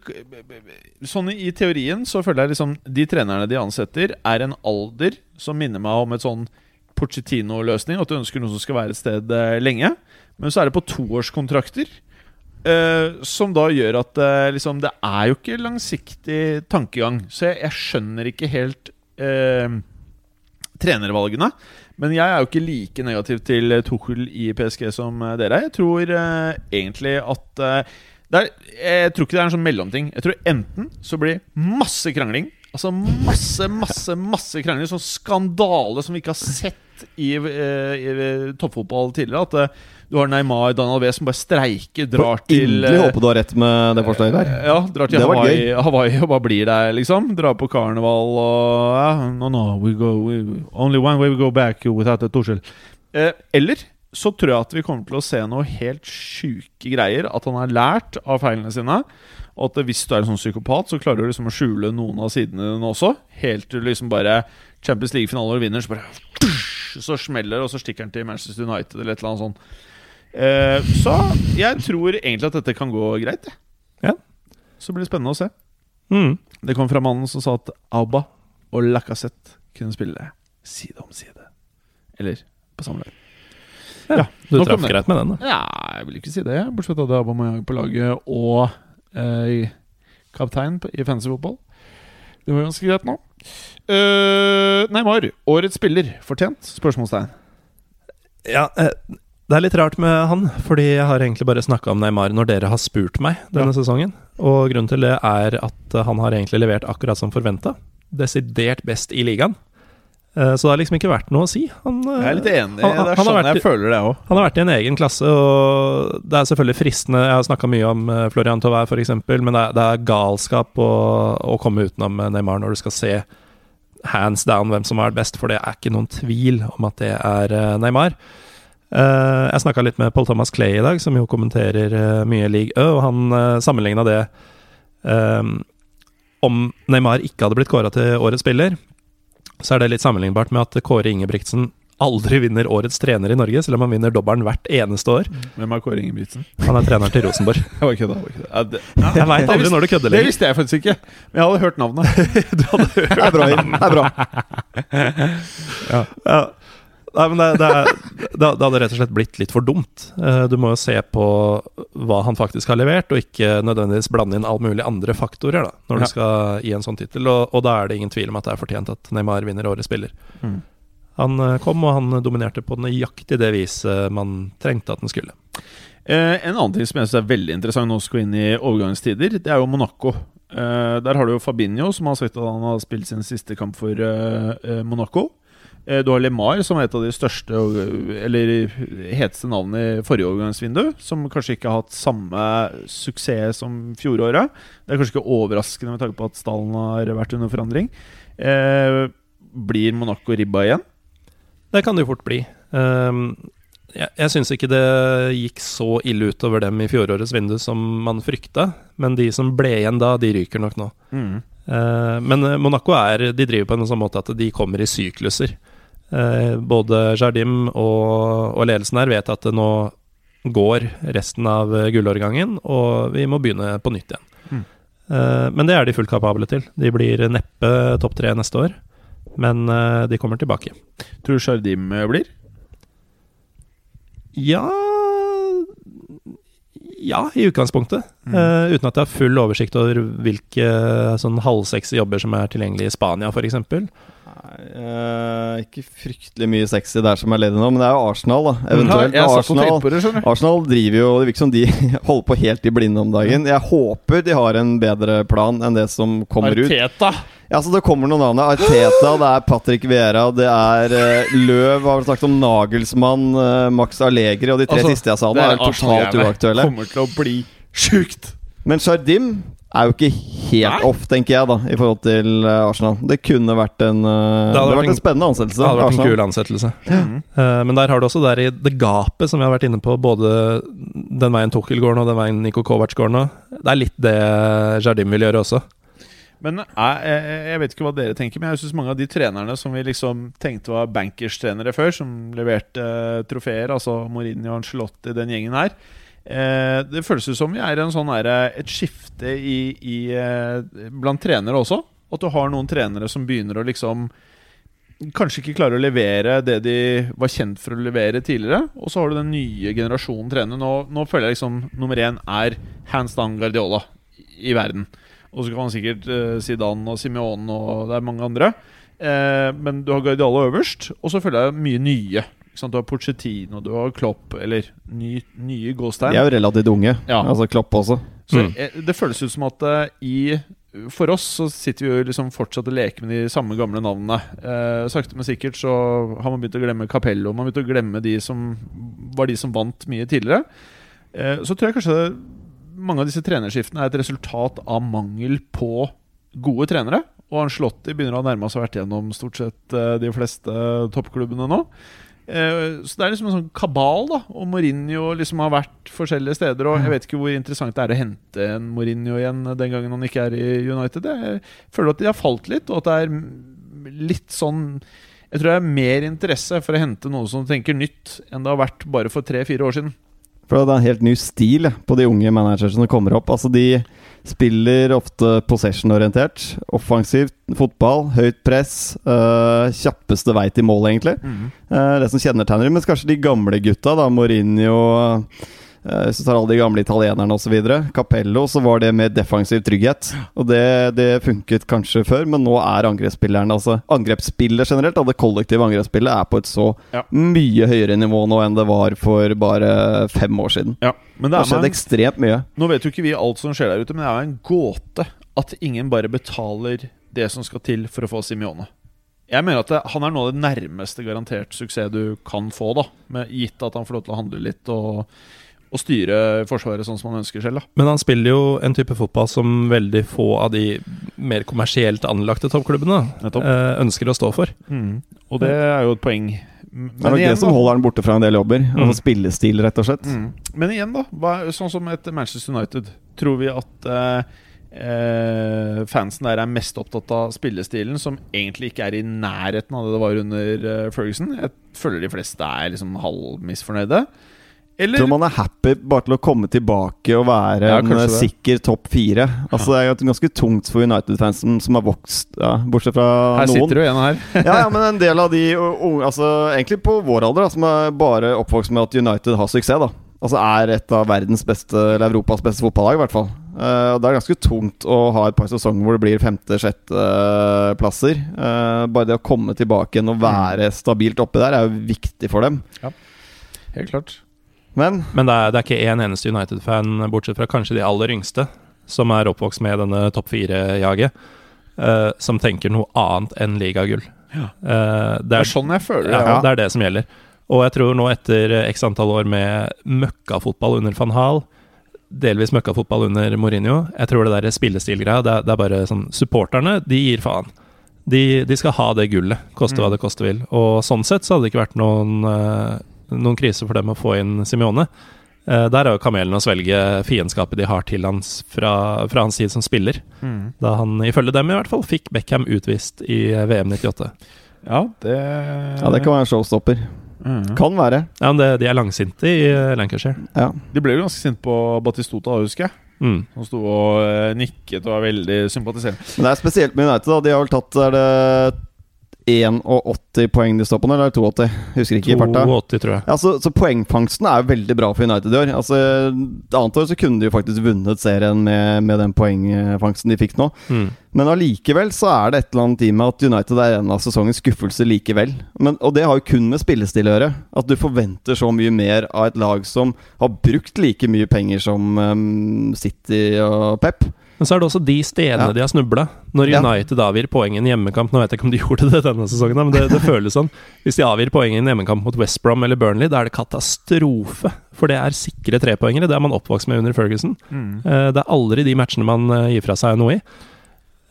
sånn i teorien så føler jeg liksom de trenerne de ansetter, er en alder som minner meg om et sånn Pochettino-løsning. At du ønsker noen som skal være et sted eh, lenge. Men så er det på toårskontrakter. Eh, som da gjør at uh, liksom, det er jo ikke langsiktig tankegang. Så jeg, jeg skjønner ikke helt uh, trenervalgene. Men jeg er jo ikke like negativ til Tuchel i PSG som dere er. Jeg tror egentlig at er, Jeg tror ikke det er en sånn mellomting. Jeg tror enten så blir masse krangling. Altså masse, masse, masse krangling. Sånn skandale som vi ikke har sett i, i toppfotball tidligere. At Du har Neymar Daniel V som bare streiker, drar til Inderlig eh, håper du har rett med det forslaget der. Ja, drar til Hawaii. Hawaii og bare blir der, liksom. Drar på karneval og ja, No, no, we go we, Only one way we go back without a Torskjell. Eh, eller så tror jeg at vi kommer til å se noe helt sjuke greier. At han har lært av feilene sine. Og at hvis du er en sånn psykopat, så klarer du liksom å skjule noen av sidene dine også. Helt til du liksom bare Champions League-finaler vinner, så bare Så smeller og så stikker han til Manchester United eller et eller annet sånt. Eh, så jeg tror egentlig at dette kan gå greit. Ja. Så blir det spennende å se. Mm. Det kom fra mannen som sa at Auba og Lacassette kunne spille side om side. Eller på samme lag. Ja, du nok om traff greit med den, da. Ja, jeg vil ikke si det. Bortsett fra at det må Aubameyang på laget og eh, kaptein på- i fancy fotball. Det var ganske greit nå. Uh, Neymar, årets spiller. Fortjent? Spørsmålstegn. Ja, eh, det er litt rart med han, fordi jeg har egentlig bare snakka om Neymar når dere har spurt meg denne sesongen. Og grunnen til det er at han har egentlig levert akkurat som forventa. Desidert best i ligaen. Eh, Så det har liksom ikke vært noe å si. Han, eh, Jeg er litt enig. Han- det er sånn vært- jeg føler det òg. Han har vært i en egen klasse, og det er selvfølgelig fristende Jeg har snakka mye om eh, Florian Thauvin, f.eks., men det er, det er galskap å, å komme utenom Neymar når du skal se hands down hvem som er best, for det er ikke noen tvil om at det er Neymar. Eh, jeg snakka litt med Paul Thomas Clay i dag, som jo kommenterer eh, mye League Ø, og han uh, sammenligna det eh, Om Neymar ikke hadde blitt kåra til årets spiller, så er det litt sammenlignbart med at Kåre Ingebrigtsen aldri vinner årets trener i Norge, selv om han vinner dobbelen hvert eneste år. Hvem er Kåre Ingebrigtsen? Han er treneren til Rosenborg. Jeg var kødda. Jeg. Ja, Jeg veit aldri når du kødder Det lenger. visste jeg faktisk ikke, men jeg hadde hørt navnet. Det er bra, Jim. Det er bra. Ja. Nei, men det, det, det, det hadde rett og slett blitt litt for dumt. Eh, Du må jo se på hva han faktisk har levert, og ikke nødvendigvis blande inn all mulig andre faktorer da, når Ja. du skal gi en sånn tittel. Og, og da er det ingen tvil om at det er fortjent at Neymar vinner årets spiller. Mm. Han eh, kom, og han dominerte på nøyaktig det viset man trengte at han skulle. Eh, en annen ting som jeg synes er veldig interessant nå skal inn i overgangstider, det er jo Monaco. Eh, der har du jo Fabinho, som har sagt at han har spilt sin siste kamp for eh, eh, Monaco. Eh, du har LeMar, som er et av de største Eller heteste navnene i forrige overgangsvindu. Som kanskje ikke har hatt samme suksess som fjoråret. Det er kanskje ikke overraskende med tanke på at stallen har vært under forandring. Eh, blir Monaco ribba igjen? Det kan det jo fort bli. Um, jeg jeg syns ikke det gikk så ille utover dem i fjorårets vindu som man frykta, men de som ble igjen da, de ryker nok nå. Eh, men eh, Monaco er De driver på en sånn måte at de kommer i sykluser. Eh, både Jardim og, og ledelsen her vet at det nå går resten av eh, gullårgangen, og vi må begynne på nytt igjen. Mm. Eh, men det er de fullt kapable til. De blir neppe topp tre neste år, men de kommer tilbake. Tror du Shardim eh, blir? Ja Ja, i utgangspunktet. Mm. Eh, uten at jeg har full oversikt over hvilke sånn halvsexy jobber som er tilgjengelig i Spania, f.eks. Nei, eh, ikke fryktelig mye sexy der som er ledig nå, men det er jo Arsenal, da. Eventuelt. Ja, Arsenal, det. Arsenal driver jo Det virker som de holder på helt i blinde om dagen. Jeg håper de har en bedre plan enn det som kommer ut. Arteta! Ja, så Det kommer noen navn. Arteta, det er Patrick Vera, det er uh, Løv Har snakket om Nagelsmann, uh, Max Allegri, og de tre Altså, siste jeg sa nå, det er, er totalt uaktuelle. Kommer til å bli sjukt! Men Shardim er jo ikke helt Nei. off, tenker jeg, da i forhold til eh, Arsenal. Det kunne vært en eh, Det hadde vært en spennende ansettelse. Det hadde vært en kul ansettelse. Mm. Uh, men der har du også der i det gapet som vi har vært inne på, både den veien Tukkel går nå, den veien Niko Kovac går nå. Det er litt det Jardim vil gjøre også. Men jeg, jeg, jeg vet ikke hva dere tenker, men jeg syns mange av de trenerne som vi liksom tenkte var bankers-trenere før, som leverte trofeer, altså Mourinho og Ancelotti, den gjengen her eh, Det føles ut som vi er sånn eh, et skifte i, i, eh, blant trenere også. At du har noen trenere som begynner å liksom Kanskje ikke klarer å levere det de var kjent for å levere tidligere. Og så har du den nye generasjonen trenere. Nå, nå føler jeg liksom nummer én er hands down Guardiola i, verden. Og så kan man sikkert si Zidane og Simeone og det er mange andre. Eh, men du har Guardiola øverst, og så føler jeg mye nye. Ikke sant? Du har Porcetino, du har Klopp, eller ny, nye De gåstein. er jo relativt unge. Ja. Altså Klopp også. Så Mm. det føles ut som at eh, i For oss så sitter vi jo liksom fortsatt og leker med de samme gamle navnene. Eh, sakte, men sikkert så har man begynt å glemme Capello. Man har begynt å glemme de som var de som vant mye tidligere. Eh, så tror jeg kanskje mange av disse trenerskiftene er et resultat av mangel på gode trenere. Og Anslotti begynner å nærme seg vært gjennom stort sett eh, de fleste toppklubbene nå. Eh, Så det er liksom en sånn kabal, da. Og Mourinho liksom har vært forskjellige steder. Og jeg vet ikke hvor interessant det er å hente en Mourinho igjen den gangen han ikke er i United. Jeg føler at de har falt litt, og at det er litt sånn Jeg tror det er mer interesse for å hente noen som tenker nytt, enn det har vært bare for tre-fire år siden. For det er en helt ny stil på de unge managerne som kommer opp. Altså De spiller ofte possession-orientert. Offensivt fotball, høyt press. øh, kjappeste vei til mål, egentlig. Eh, det som kjennetegner dem. Mens kanskje de gamle gutta, da Mourinho Hvis du tar alle de gamle italienerne osv. Capello, så var det med defensiv trygghet. Og det, det funket kanskje før, men nå er angrepsspilleren Altså angrepsspillet generelt, da, det kollektive angrepsspillet, er på et så Ja. mye høyere nivå nå enn det var for bare fem år siden. Ja, men Det det har skjedd en, ekstremt mye. Nå vet jo ikke vi alt som skjer der ute, men det er jo en gåte at ingen bare betaler det som skal til for å få Simione. Jeg mener at det, han er nå det nærmeste garantert suksess du kan få, da med, gitt at han får lov til å handle litt og, og styre Forsvaret sånn som han ønsker selv. da Men han spiller jo en type fotball som veldig få av de mer kommersielt anlagte toppklubbene Nettopp. eh, ønsker å stå for. Og det er jo et poeng. Men Det er nok igjen, det som da- holder han borte fra en del jobber. Mm. Altså spillestil, rett og slett. Mm. Men igjen, da. Hva, sånn som et Manchester United. Tror vi at eh, eh, fansen der er mest opptatt av spillestilen, som egentlig ikke er i nærheten av det det var under eh, Ferguson? Jeg føler de fleste er liksom halvmisfornøyde. Eller Tror man er happy bare til å komme tilbake og være Ja, en eh, sikker topp fire. Altså Det er ganske tungt for United-fansen som har vokst, ja, bortsett fra her noen. sitter du igjen her. ja, ja, men en del av de unge Altså egentlig på vår alder, da, som er bare oppvokst med at United har suksess, da. Altså er et av verdens beste, eller Europas beste fotballag, i hvert fall. Uh, det er ganske tungt å ha et par sesonger hvor det blir femte-sjetteplasser. Uh, bare det å komme tilbake igjen og være stabilt oppe der, er jo viktig for dem. Ja, Helt klart. Men Men det er, det er ikke én eneste United-fan, bortsett fra kanskje de aller yngste, som er oppvokst med denne topp fire-jaget, uh, som tenker noe annet enn ligagull. Ja. Uh, Det det, er er, sånn jeg føler ja, det. Ja. det er det som gjelder. Og jeg tror nå etter x antall år med møkkafotball under van Hal, delvis møkkafotball under Mourinho, jeg tror det der spillestilgreia, det, er- det er bare sånn Supporterne, de gir faen. De, de skal ha det gullet, koste hva Mm. det koste vil. Og sånn sett så hadde det ikke vært noen, eh, noen krise for dem å få inn Simione. Eh, der er jo kamelen å svelge fiendskapet de har til hans fra, fra hans tid som spiller. Mm. Da han, ifølge dem i hvert fall, fikk Beckham utvist i VM 98. ja, det ja, det kan være en showstopper. Mm. Kan være. Ja, men det, De er langsinte i eh, Lancashire. Ja. De ble jo ganske sinte på Batistota, husker jeg. Mm. Han sto og eh, nikket og var veldig sympatiserende. Men det er spesielt med United. da De har vel tatt Er det 81 poeng de står på nå, eller er det 82? Husker ikke i farta. 82, tror jeg. Ja, så, så poengfangsten er jo veldig bra for United i år. Altså, Annet år så kunne de jo faktisk vunnet serien med, med den poengfangsten de fikk nå. Mm. Men allikevel så er det et eller annet i med at United er en av sesongens skuffelser likevel. Men, og det har jo kun med spillestil å gjøre. At du forventer så mye mer av et lag som har brukt like mye penger som um, City og Pep. Men så er det også de stedene Ja. de har snubla. Når Ja. United avgir poeng i en hjemmekamp Nå vet jeg ikke om de gjorde det denne sesongen, men det, det føles sånn. Hvis de avgir poeng i en hjemmekamp mot West Brom eller Burnley, da er det katastrofe. For det er sikre trepoengere. Det er man oppvokst med under Ferguson. Mm. Det er aldri de matchene man eh, gir fra seg noe i.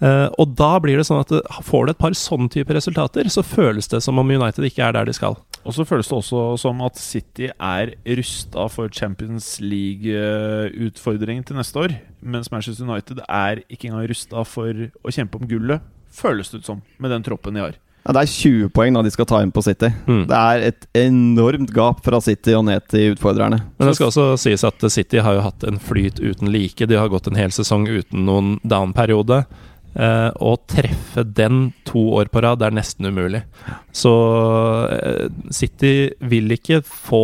Eh, og da blir det sånn at får du et par sånn type resultater, så føles det som om United ikke er der de skal. Og så føles det også som at City er rusta for Champions League-utfordringen til neste år. Mens Manchester United er ikke engang rusta for å kjempe om gullet, føles det ut som, med den troppen de har. Ja, det er 20 poeng da de skal ta inn på City. Mm. Det er et enormt gap fra City og ned til utfordrerne. Men det skal også sies at City har jo hatt en flyt uten like. De har gått en hel sesong uten noen down-periode. Eh, å treffe den to år på rad er nesten umulig. Så eh, City vil ikke få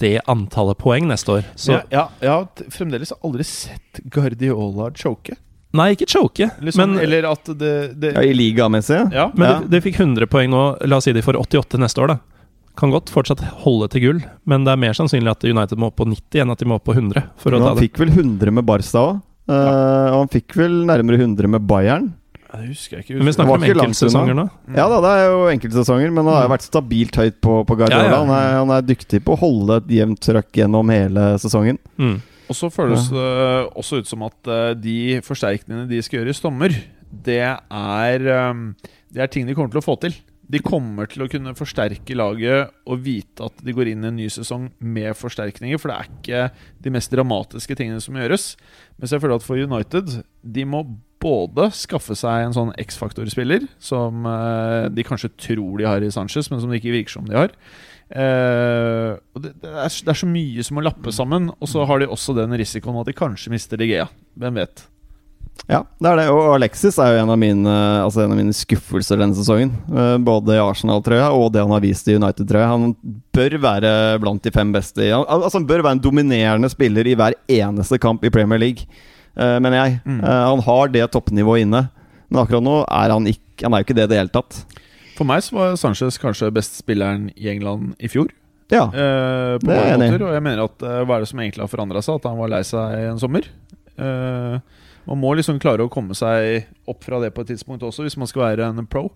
det antallet poeng neste år. Så ja, ja, jeg har fremdeles aldri sett Guardiola choke. Nei, ikke choke, Liksom, men, eller at det, det Ja, I ligamessig. Ja, men Ja. de, de fikk 100 poeng nå. La oss si de får 88 neste år, da. Kan godt fortsatt holde til gull, men det er mer sannsynlig at United må opp på 90 enn at de må opp på 100 for å Men ta han det. fikk vel 100 med Barca òg. Og han fikk vel nærmere 100 med Bayern. Det husker jeg ikke. Men vi snakker om enkeltsesonger nå. Ja da, det er jo enkeltsesonger, men han har vært stabilt høyt på, på Guardiola. Ja, ja. Han, er, han er dyktig på å holde et jevnt trøkk gjennom hele sesongen. Mm. Og så føles det også ut som at eh, de forsterkningene de skal gjøre i sommer, det er, eh, det er ting de kommer til å få til. De kommer til å kunne forsterke laget og vite at de går inn i en ny sesong med forsterkninger, for det er ikke de mest dramatiske tingene som gjøres. Mens jeg føler at for United De må både skaffe seg en sånn X-faktor-spiller, som eh, de kanskje tror de har i Sanchez, men som det ikke virker som de har. Uh, det, det, er, det er så mye som må lappe sammen, og så har de også den risikoen at de kanskje mister De Gea. Hvem vet? Ja, det er det. Og Alexis er jo en av mine, altså en av mine skuffelser denne sesongen. Eh, Både i Arsenal-trøya og det han har vist i United-trøya. Han bør være blant de fem beste. Han, altså han bør være en dominerende spiller i hver eneste kamp i Premier League, eh, mener jeg. Mm. Eh, Han har det toppnivået inne, men akkurat nå er han ikke Han er jo ikke det i det hele tatt. For meg så var Sanchez kanskje bestspilleren i England i fjor. Ja. Eh, på Det er jeg enig og jeg mener at eh, hva er det som egentlig har forandra seg? At han var lei seg i en sommer. Eh, man må liksom klare å komme seg opp fra det på et tidspunkt også, hvis man skal være en pro.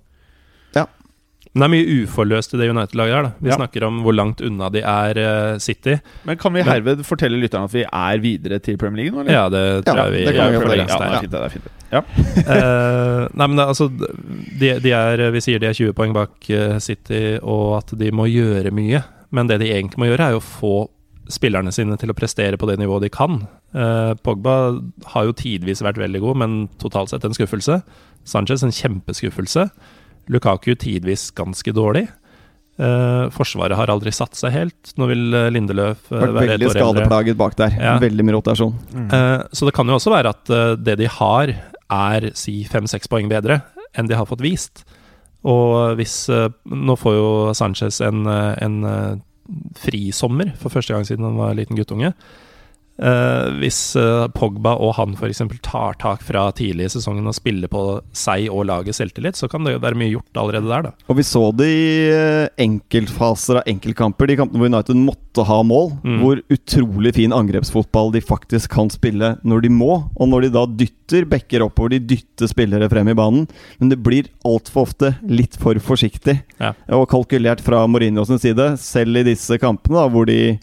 Men det er mye uforløst i det United-laget her. da Vi Ja. snakker om hvor langt unna de er uh, City. Men kan vi herved fortelle lytterne at vi er videre til Premier League nå, eller? Ja, det tror Ja, jeg vi det kan vi gjør for fortelle. Ja, det er fint, det er fint. Ja. uh, nei, men det, altså de, de er, Vi sier de er 20 poeng bak uh, City, og at de må gjøre mye. Men det de egentlig må gjøre, er jo å få spillerne sine til å prestere på det nivået de kan. Eh, Pogba har jo tidvis vært veldig god, men totalt sett en skuffelse. Sanchez en kjempeskuffelse. Lukaku tidvis ganske dårlig. Eh, forsvaret har aldri satt seg helt. Nå vil eh, Lindeløf eh, være et veldig år eldre. skadeplaget bak der. Ja. Veldig mye rotasjon. Eh, så det kan jo også være at eh, det de har, er si fem-seks poeng bedre enn de har fått vist. Og hvis eh, Nå får jo Sanchez en, eh, en eh, frisommer for første gang siden han var liten guttunge. Eh, hvis uh, Pogba og han f.eks. tar tak fra tidlig i sesongen og spiller på seg og laget selvtillit, så kan det jo være mye gjort allerede der, da. Og vi så det i eh, enkeltfaser av enkeltkamper, de kampene hvor United måtte ha mål. Mm. Hvor utrolig fin angrepsfotball de faktisk kan spille når de må. Og når de da dytter backer oppover, de dytter spillere frem i banen. Men det blir altfor ofte litt for forsiktig Ja. og kalkulert fra Mourinho sin side. Selv i disse kampene da, hvor de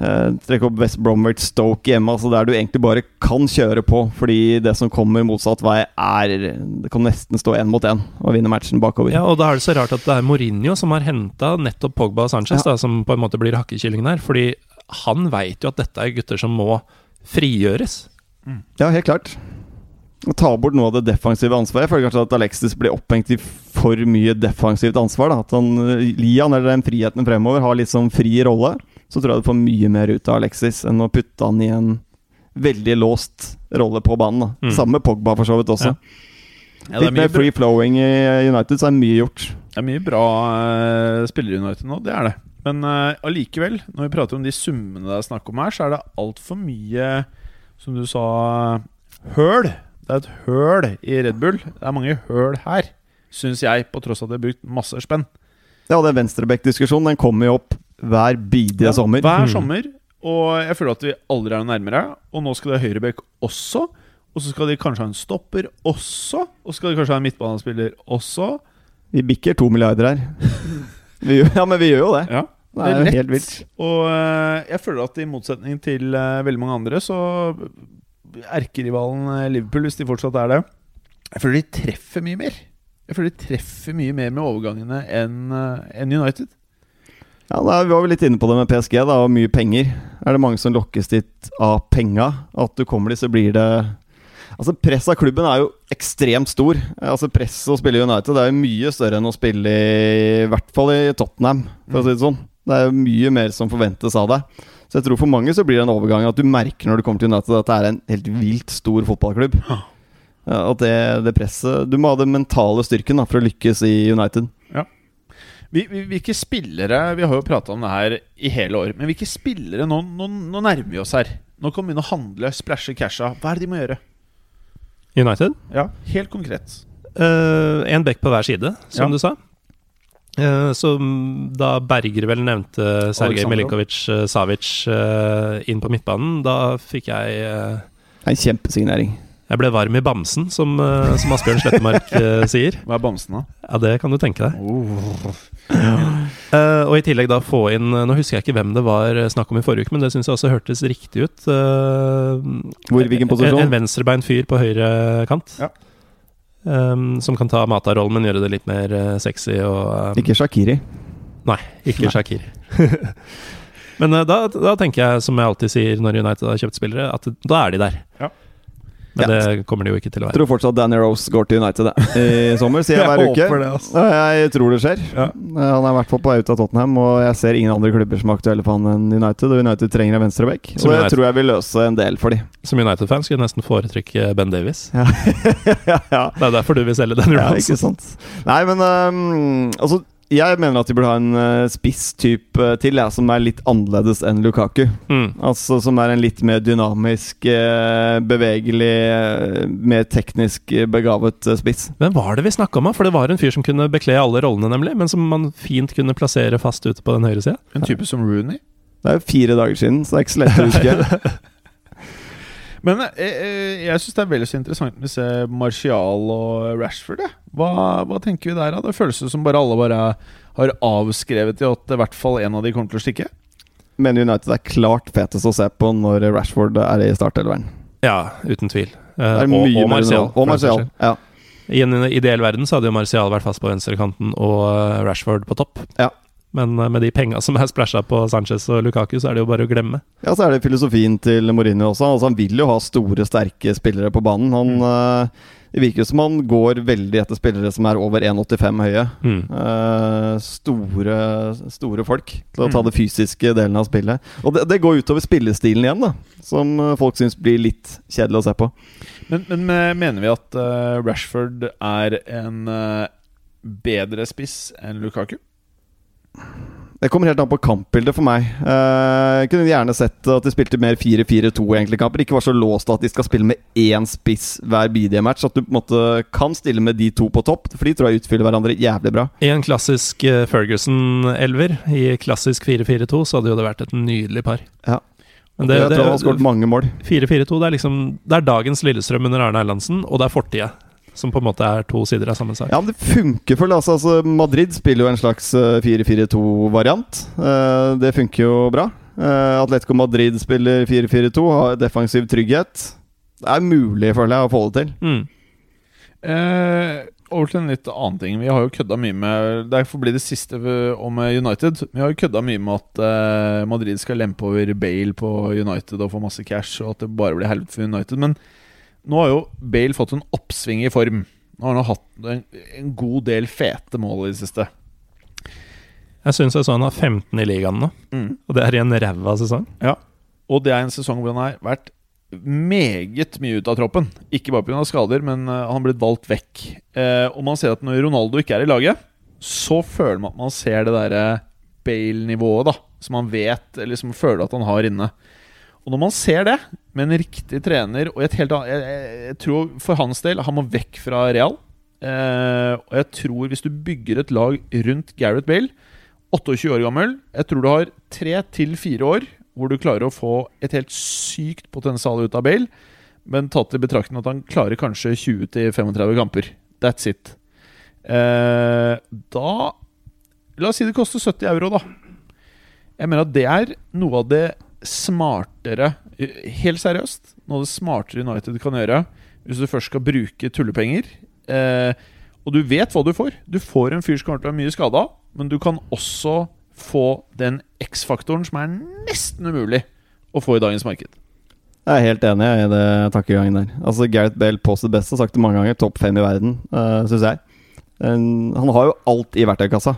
eh, trekker opp West Bromwich Stoke hjemme, altså der du egentlig bare kan kjøre på. Fordi det som kommer motsatt vei, er Det kan nesten stå én mot én og vinne matchen bakover. Ja, og da er det så rart at det er Mourinho som har henta nettopp Pogba og Sanchez, da, som på en måte blir hakkekyllingen her. Fordi han veit jo at dette er gutter som må frigjøres. Ja, helt klart. Å ta bort noe av det defensive ansvaret. Jeg føler kanskje at Alexis blir opphengt i for mye defensivt ansvar. Da. At han Lian, eller den friheten fremover, har litt sånn fri rolle. Så tror jeg du får mye mer ut av Alexis enn å putte han i en veldig låst rolle på banen. Mm. Samme Pogba for så vidt også. Ja, det, er litt mer free flowing i United, så er mye gjort. Det er mye bra uh, spillere i United nå, det er det. Men allikevel, uh, når vi prater om de summene det er snakk om her, så er det altfor mye, som du sa, høl. Det er et høl i Red Bull. Det er mange høl her, syns jeg, på tross av at de har brukt masse spenn. Ja, og den venstreback-diskusjonen den kommer jo opp hver bidige sommer. Hver Mm. sommer. Og jeg føler at vi aldri er nærmere. Og nå skal det ha høyreback også. Og så skal de kanskje ha en stopper også. Og så skal de kanskje ha en midtbanespiller også. Vi bikker to milliarder her. Vi, ja, men vi gjør jo det. Ja, Det er jo helt vilt. Og eh, jeg føler at i motsetning til eh, veldig mange andre, så erkerivalen eh, Liverpool, hvis de fortsatt er det Jeg føler de treffer mye mer. Jeg føler de treffer mye mer med overgangene enn en United. Ja, da, Vi var vel litt inne på det med PSG da, og mye penger. Er det mange som lokkes dit av penga? At du kommer dit, så blir det Altså Presset av klubben er jo ekstremt stor. Altså Presset å spille i United Det er jo mye større enn å spille i, i hvert fall i Tottenham, for å si det sånn. Det er jo mye mer som forventes av deg. Så jeg tror for mange så blir det en overgang at du merker når du kommer til United at det er en helt vilt stor fotballklubb. Ja. Ja, at det, det presset Du må ha den mentale styrken da for å lykkes i United. Vi, vi, hvilke spillere Vi har jo prata om det her i hele år. Men hvilke spillere nå, nå, nå nærmer vi oss her. Nå kan vi begynne å handle, splæsje casha. Hva er det de må gjøre? United. Ja, Helt konkret. Eh, en bekk på hver side, som Ja. du sa. Uh, så mm, da Berger vel nevnte Sergej Alexandrov. Milinkovic Savic uh, inn på midtbanen, da fikk jeg eh, en kjempesignering. Jeg ble varm i bamsen, som, eh, som Asbjørn Slettemark eh, sier. Hva er bamsen, da? Ja, det kan du tenke deg. Oh. uh, og i tillegg da få inn Nå husker jeg ikke hvem det var snakk om i forrige uke, men det syns jeg også hørtes riktig ut. Uh, Hvor, hvilken posisjon? en venstrebeint fyr på høyre kant. Ja. Um, som kan ta Mata-rollen, men gjøre det litt mer sexy og um, Ikke Shakiri. Nei, ikke Shakiri. men uh, da, da tenker jeg, som jeg alltid sier når United har kjøpt spillere, at da er de der. Ja. Men Ja. det kommer de jo ikke til å Jeg være. tror fortsatt Danny Rose går til United jeg, i sommer, sier jeg Jeg hver uke. håper det, altså. Jeg tror det skjer. Ja. Han er i hvert fall på vei ut av Tottenham, og jeg ser ingen andre klubber som er aktuelle for han enn United. Og United trenger en venstreback, og det tror jeg vil løse en del for de. Som United-fan skulle jeg nesten foretrykke Ben Davies. ja, ja. Det er derfor du vil selge ja, Rose. ikke sant. Nei, men um, altså jeg mener at de burde ha en uh, spisstype til, ja, som er litt annerledes enn Lukaku. Mm. Altså Som er en litt mer dynamisk, eh, bevegelig, eh, mer teknisk eh, begavet eh, spiss. Hvem var det vi snakka om? For det var en fyr som kunne bekle alle rollene, nemlig. Men som man fint kunne plassere fast ute på den høyre sida. En type som Rooney. Det er jo fire dager siden, så det er ikke så lett å huske. Men eh, eh, jeg syns det er veldig så interessant med å se Martial og Rashford. jeg. Hva, hva tenker vi der? da? Det føles som bare alle bare har avskrevet i at i hvert fall en av de kommer til å stikke. Men United er klart fetest å se på når Rashford er i startelveren. Ja, uten tvil. Eh, Det er og, mye og Martial. Og Martial. Ja. I en ideell verden så hadde jo Martial vært fast på venstrekanten og Rashford på topp. Ja. Men eh, med de penga som er splæsja på Sanchez og Lukaku, så er det jo bare å glemme. ja, så er det filosofien til Mourinho også. Altså, han vil jo ha store, sterke spillere på banen. Han, eh, det virker som han går veldig etter spillere som er over 1,85 høye. Mm. Uh, store, store folk til å ta Mm. det fysiske delen av spillet. Og det, det går utover spillestilen igjen, da. Som folk syns blir litt kjedelig å se på. Men, men mener vi at uh, Rashford er en bedre spiss enn Lukaku? Det kommer helt an på kampbildet for meg. Eh, Jeg kunne gjerne sett at de spilte mer 4-4-2 egentlig kamper. Ikke var så låst at de skal spille med én spiss hver BD-match. At du på en måte kan stille med de to på topp, for de tror jeg utfyller hverandre jævlig bra. I en klassisk eh, Ferguson-elver, i klassisk 4-4-2, så hadde jo det vært et nydelig par. Ja. Men det, jeg tror han har skåret mange mål. 4-4-2, det er liksom Det er dagens Lillestrøm under Arne Erlandsen, og det er fortida. Som på en måte er to sider av samme sak. Ja, men det funker for altså, altså, Madrid spiller jo en slags eh, 4-4-2-variant. Eh, det funker jo bra. Eh, Atletico Madrid spiller 4-4-2, har defensiv trygghet. Det er mulig, føler jeg, å få det til. Mm. Eh, over til en litt annen ting. Vi har jo kødda mye med Det får bli det siste om eh, United. Vi har jo kødda mye med at eh, Madrid skal lempe over Bale på United og få masse cash, og at det bare blir helvete for United. Men nå har jo Bale fått en oppsving i form. Nå har han hatt en, en god del fete mål i det siste. Jeg syns jeg så han har 15 i ligaen nå, og det er i en ræva sesong. Ja, Og det er en sesong hvor han har vært meget mye ute av troppen. Ikke bare pga. skader, men eh, han har blitt valgt vekk. Eh, og man ser at når Ronaldo ikke er i laget, så føler man at man ser det derre Bale-nivået, da. Som man vet, eller som man føler at han har inne. Og når man ser det, med en riktig trener og et helt annet jeg, jeg, jeg tror for hans del han må vekk fra Real. Eh, og jeg tror hvis du bygger et lag rundt Gareth Bale, 28 år gammel Jeg tror du har tre til fire år hvor du klarer å få et helt sykt potensial ut av Bale, men tatt i betraktning at han klarer kanskje 20-35 kamper. That's it. Eh, da La oss si det koster 70 euro, da. Jeg mener at det er noe av det smartere Helt seriøst, noe av det smartere United kan gjøre hvis du først skal bruke tullepenger. Eh, og du vet hva du får. Du får en fyr som kommer til å være mye skada, men du kan også få den X-faktoren som er nesten umulig å få i dagens marked. Jeg er helt enig i det takkegangen der. Altså Gareth Bale på sitt beste, har sagt det mange ganger, topp fem i verden, uh, syns jeg. En- han har jo alt i verktøykassa.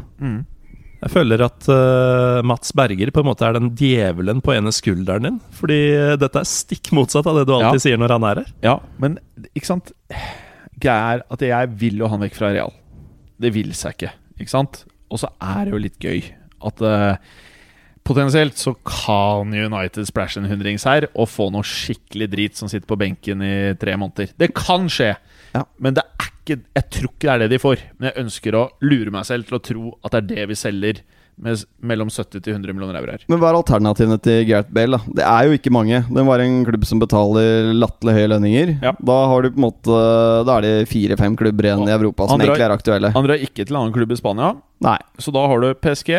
Jeg føler at uh, Mats Berger på en måte er den djevelen på ene skulderen din. Fordi eh, dette er stikk motsatt av det du alltid Ja. sier når han er her. Ja, men ikke sant Greia er at jeg vil jo han vekk fra Real. Det vil seg ikke, ikke sant? Og så er det jo litt gøy at uh, potensielt så kan United splashe en hundrings her og få noe skikkelig drit som sitter på benken i tre måneder. Det kan skje, Ja. men det er ikke, jeg tror ikke det er det de får. Men jeg ønsker å lure meg selv til å tro at det er det vi selger med mellom 70 til 100 millioner euro her. Men hva er alternativene til Gareth Bale? da? Det er jo ikke mange. Den var en klubb som betaler latterlig høye lønninger. Ja. Da har du på en måte Da er det fire-fem klubber igjen i Europa som egentlig er aktuelle. Han drar ikke til en annen klubb i Spania, Nei. så da har du PSG.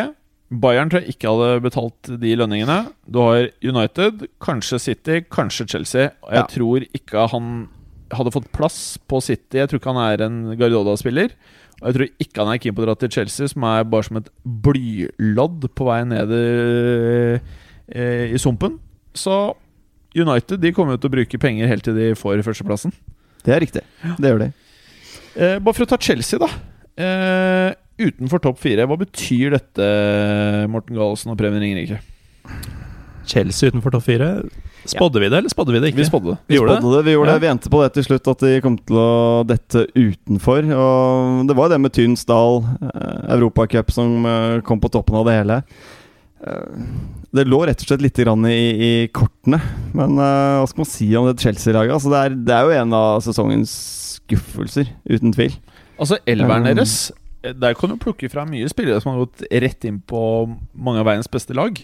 Bayern tror jeg ikke hadde betalt de lønningene. Du har United, kanskje City, kanskje Chelsea. Og jeg Ja. tror ikke han hadde fått plass på City. Jeg tror ikke han er en Guardiola-spiller. Og jeg tror ikke han er keen på å dra til Chelsea, som er bare som et blylodd på vei ned i, eh, i sumpen. Så United de kommer jo til å bruke penger helt til de får førsteplassen. Det er riktig. Det gjør de. Eh, bare for å ta Chelsea, da. Eh, utenfor topp fire, hva betyr dette, Morten Galesen og Preben Ringerike? Chelsea utenfor topp fire. Spådde vi det, eller spådde vi det ikke? Vi spådde det. Vi gjorde spådde det. Vi gjorde Ja. det. Vi endte på det til slutt, at de kom til å dette utenfor. Og det var jo det med Tynsdal, eh, Europacup, som eh, kom på toppen av det hele. Eh, det lå rett og slett litt grann i, i kortene. Men hva skal man si om det Chelsea-laget? Altså, det, er, det er jo en av sesongens skuffelser, uten tvil. Altså, elveren deres Der kan du plukke fra mye spillere som har gått rett inn på mange av verdens beste lag.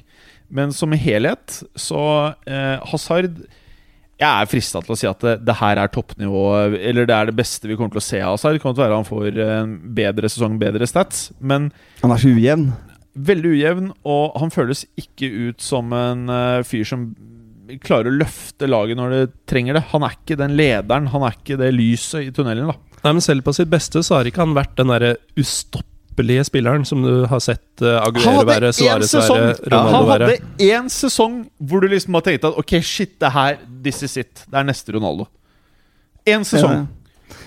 Men som helhet, så eh, Hazard Jeg er frista til å si at det, det her er toppnivå, eller det er det beste vi kommer til å se av Hazard. Det kan være han får en bedre sesong, bedre stats, men Han er så ujevn. Veldig ujevn, og han føles ikke ut som en uh, fyr som klarer å løfte laget når det trenger det. Han er ikke den lederen, han er ikke det lyset i tunnelen. da Nei, men Selv på sitt beste så har ikke han vært den derre ustoppelige spilleren som du har sett uh, Aguero være, Suárez være, Ronaldo Han være. hadde én sesong hvor du liksom har tenkt at Ok, shit, det her This is it. Det er neste Ronaldo. Én sesong. Ja.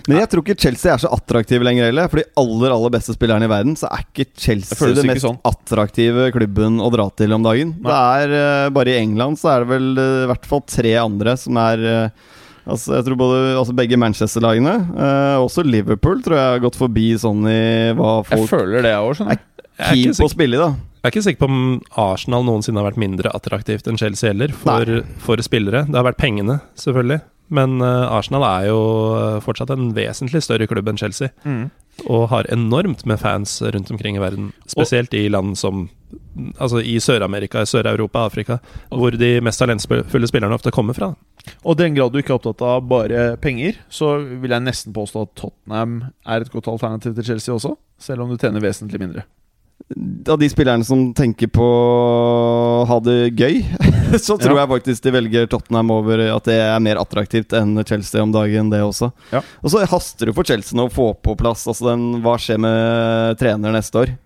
Men jeg tror ikke Chelsea er så attraktive lenger heller. For de aller aller beste spillerne i verden, så er ikke Chelsea den det mest sånn. attraktive klubben å dra til om dagen. Nei. Det er eh, Bare i England så er det vel eh, i hvert fall tre andre som er eh, Altså jeg tror både, altså Begge Manchester-lagene, eh, også Liverpool, tror jeg har gått forbi sånn i hva folk Jeg føler det, jeg òg. Jeg er, keen på å spille i. da jeg er ikke sikker på om Arsenal noensinne har vært mindre attraktivt enn Chelsea heller, for, for spillere. Det har vært pengene, selvfølgelig. Men uh, Arsenal er jo eh, fortsatt en vesentlig større klubb enn Chelsea. Mm. Og har enormt med fans rundt omkring i verden. Spesielt i land som Altså i Sør-Amerika, Sør-Europa, Afrika. Hvor de mest talentfulle spillerne ofte kommer fra. Og i den grad du ikke er opptatt av bare penger, så vil jeg nesten påstå at Tottenham er et godt alternativ til Chelsea også. Selv om du tjener vesentlig mindre. Av de spillerne som tenker på å ha det gøy, så tror Ja. jeg faktisk de velger Tottenham over at det er mer attraktivt enn Chelsea om dagen, det også. Ja. Og så haster det for Chelsea nå å få på plass altså den, Hva skjer med trener neste år?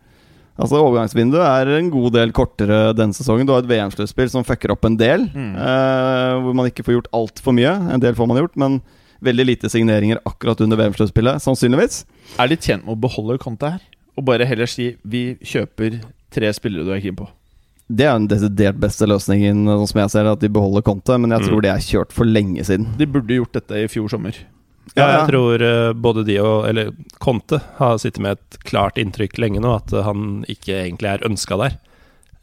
Altså Overgangsvinduet er en god del kortere denne sesongen. Du har et VM-sluttspill som fucker opp en del, Mm. eh, hvor man ikke får gjort altfor mye. En del får man gjort, men veldig lite signeringer akkurat under VM-sluttspillet, sannsynligvis. Er de tjent med å beholde Conte her? Og bare heller si vi kjøper tre spillere du er keen på? Det er den desidert beste løsningen, sånn som jeg ser det, at de beholder Conte, men jeg Mm. tror det er kjørt for lenge siden. De burde gjort dette i fjor sommer. Ja, jeg tror eh, både de og Eller Conte har sittet med et klart inntrykk lenge nå, at eh, han ikke egentlig er ønska der.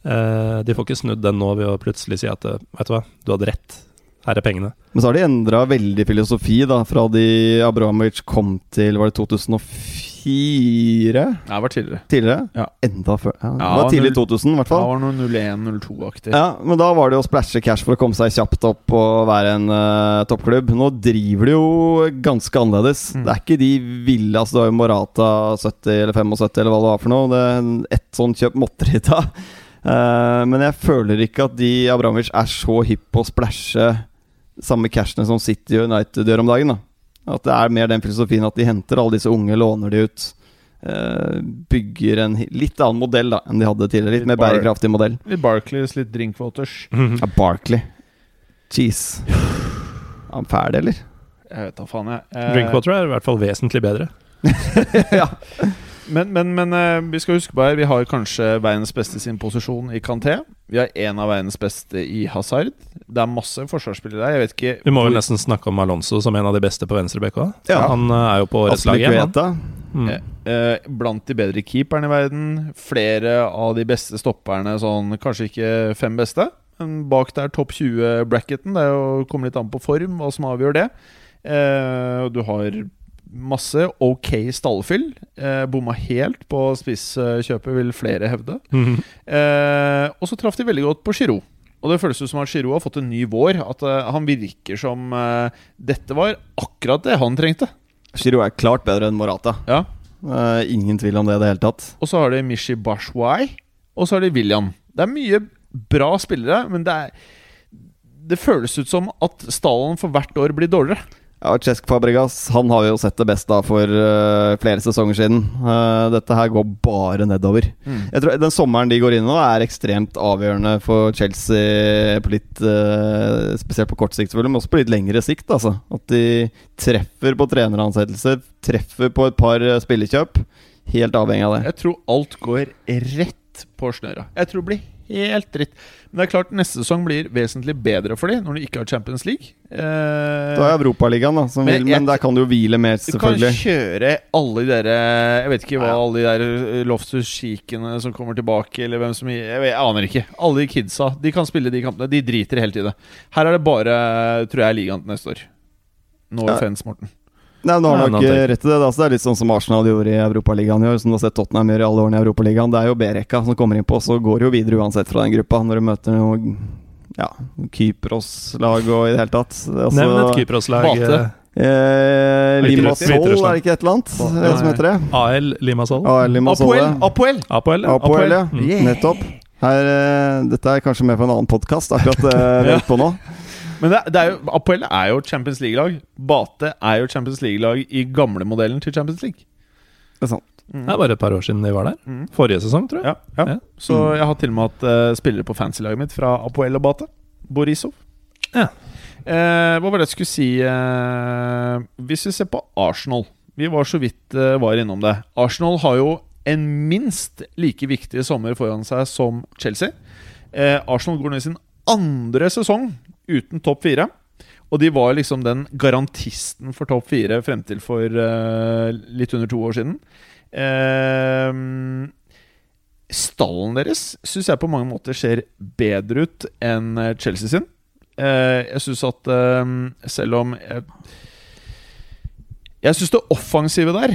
Eh, de får ikke snudd den nå ved å plutselig si at Vet du hva, du hadde rett. Her er pengene. Men så har de endra veldig filosofi da fra de Abramovic kom til Var det 2004? Nei, det var tidligere. Tidligere? Ja. Enda før. Ja, det var tidlig i 2000, i hvert Det fall. var noe 01-02-aktig. Ja, men da var det å splæsje cash for å komme seg kjapt opp og være en uh, toppklubb. Nå driver de jo ganske annerledes. Mm. Det er ikke de ville Altså, du har jo Morata 70 eller 75 eller hva det var for noe. Det, ett sånt kjøp måtte de ta. Uh, men jeg føler ikke at de Abramovic er så hypp på å splæsje samme cashene som City og United gjør om dagen. da At det er mer den filosofien at de henter alle disse unge, låner de ut. Uh, bygger en litt annen modell da enn de hadde tidligere. Litt mer bærekraftig modell. Litt Barclays, litt Drinkwaters. Ja, Barclay. Jeez. Er han ferdig, eller? Jeg vet da faen, jeg. Eh, Drinkwater er i hvert fall vesentlig bedre. ja. Men, men, men eh, vi skal huske på her Vi har kanskje verdens beste sin posisjon i Kanté. Vi har en av verdens beste i Hazard. Det er masse forsvarsspillere der. Jeg vet ikke Vi må vel nesten snakke om Alonso som en av de beste på venstrebekk òg. Ja. Han eh, er jo på årets lag igjen. Mm. Eh, eh, Blant de bedre keeperne i verden. Flere av de beste stopperne, sånn kanskje ikke fem beste. Men bak der topp 20-bracketen. Det er jo- kommer litt an på form, hva som avgjør det. Eh, du har masse ok stallfyll. Eh, bomma helt på spisskjøpet, vil flere hevde. Mhm. Eh, og så traff de veldig godt på Giroud. Og det føles ut som at Giroud har fått en ny vår. At eh, han virker som eh, Dette var akkurat det han trengte. Giroud er klart bedre enn Morata. Ja Eh, ingen tvil om det i det hele tatt. Og så har de Mishi Bashwai, og så har de William. Det er mye bra spillere, men det er Det føles ut som at stallen for hvert år blir dårligere. Ja, Cesc Fabregas han har vi jo sett det best av for uh, flere sesonger siden. Uh, dette her går bare nedover. Jeg tror Den sommeren de går inn i nå, er ekstremt avgjørende for Chelsea. På litt, uh, spesielt på kort sikt, men også på litt lengre sikt. Altså. At de treffer på treneransettelser, treffer på et par spillekjøp. Helt avhengig av det. Jeg tror alt går rett på snøra. Jeg tror det blir helt dritt. Men det er klart neste sesong blir vesentlig bedre for dem når de ikke har Champions League. Eh, da er Europaligaen, da, som Men vil, men der kan du jo hvile mer, Du kan kjøre alle de der Jeg vet ikke hva alle de der Loftus Cheekene som kommer tilbake, eller hvem som jeg, jeg aner ikke. Alle de kidsa. De kan spille de kampene. De driter helt i det. Her er det bare, tror jeg, ligaen til neste år. No Ja. offense, Morten. Nei, nå har Nei, nok rett i det. Da. Så det er litt sånn som Arsenal gjorde i Europaligaen i år. Som du har sett Tottenham gjøre i alle årene i Europaligaen. Det er jo B-rekka som kommer innpå, så går det jo videre uansett fra den gruppa. Når du møter noe ja, Kypros-lag og i det hele tatt. Altså, Nevn et Kypros-lag. Eh, Eh, Limassol, er det ikke et eller annet eh, som heter det? AL Limassol. AL Limassol. Apoel! Apoel! Apoel, ja. Apoel, ja. Apoel. Yeah. Nettopp. Her, eh, dette er kanskje med på en annen podkast, akkurat det vi Ja. på nå. Men det, det er jo, Apoel er jo Champions League-lag. Bate er jo Champions League-lag i gamlemodellen til Champions League. Det er sant. Det er bare et par år siden de var der. Mm. Forrige sesong, tror jeg. Ja, ja. Ja. Så jeg har til og med hatt uh, spillere på fancy-laget mitt fra Apoel og Bate. Borisov. Ja. Eh, hva var det jeg skulle si eh, Hvis vi ser på Arsenal Vi var så vidt eh, var innom det. Arsenal har jo en minst like viktig sommer foran seg som Chelsea. Eh, Arsenal går nå i sin andre sesong uten topp fire. Og de var liksom den garantisten for topp fire frem til for uh, litt under to år siden. Uh, stallen deres syns jeg på mange måter ser bedre ut enn eh, Chelsea sin. Uh, jeg syns at selv om Jeg, syns det offensive der,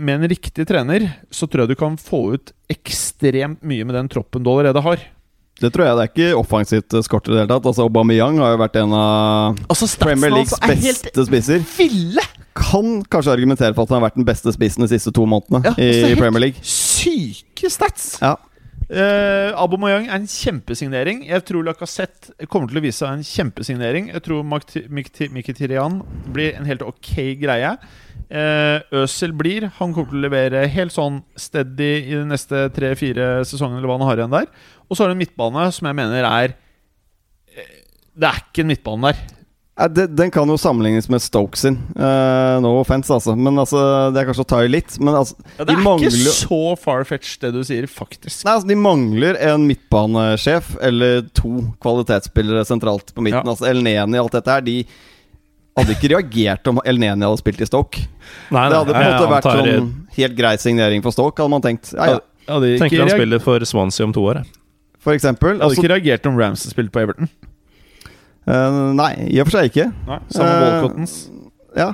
med en riktig trener, så tror jeg du kan få ut ekstremt mye med den troppen du allerede har. Det tror jeg det er ikke offensivt skort i det hele tatt. Altså Aubameyang har jo vært en av Altså Premier Leagues beste spisser. ville! Kan kanskje argumentere for at han har vært den beste spissen de siste to månedene Ja, altså, i helt Premier League. Syke stats! Ja. Uh, Aubameyang er en kjempesignering. Jeg tror Lacassette kommer til å vise seg en kjempesignering. Jeg tror Mkhitaryan blir en helt ok greie. Uh, Øsel blir. Han kommer til å levere helt sånn steady i de neste tre-fire sesongene, eller hva han har igjen der. Og så har du en midtbane som jeg mener er eh, Det er ikke en midtbane der. Den kan jo sammenlignes med Stoke sin. Eh, no offense, altså. Men altså, Det er kanskje å ta i litt. Men altså, Ja, det de er mangler ikke så far-fetched, det du sier, faktisk. Nei, altså, De mangler en midtbanesjef eller to kvalitetsspillere sentralt på midten. Ja. Altså Elneni og alt dette her, de hadde ikke reagert om El Neni hadde spilt i Stoke. Nei, Det hadde på en måte vært antar- sånn helt grei signering for Stoke, hadde man tenkt. Ja, ja. Hadde ikke, Tenker han reager... spiller for Swansea om to år. jeg. For eksempel. hadde Altså, ikke reagert om Ramsay spilte på Everton. Uh, nei, i og for seg ikke. Nei, Samme Eh, Walcottens. Ja.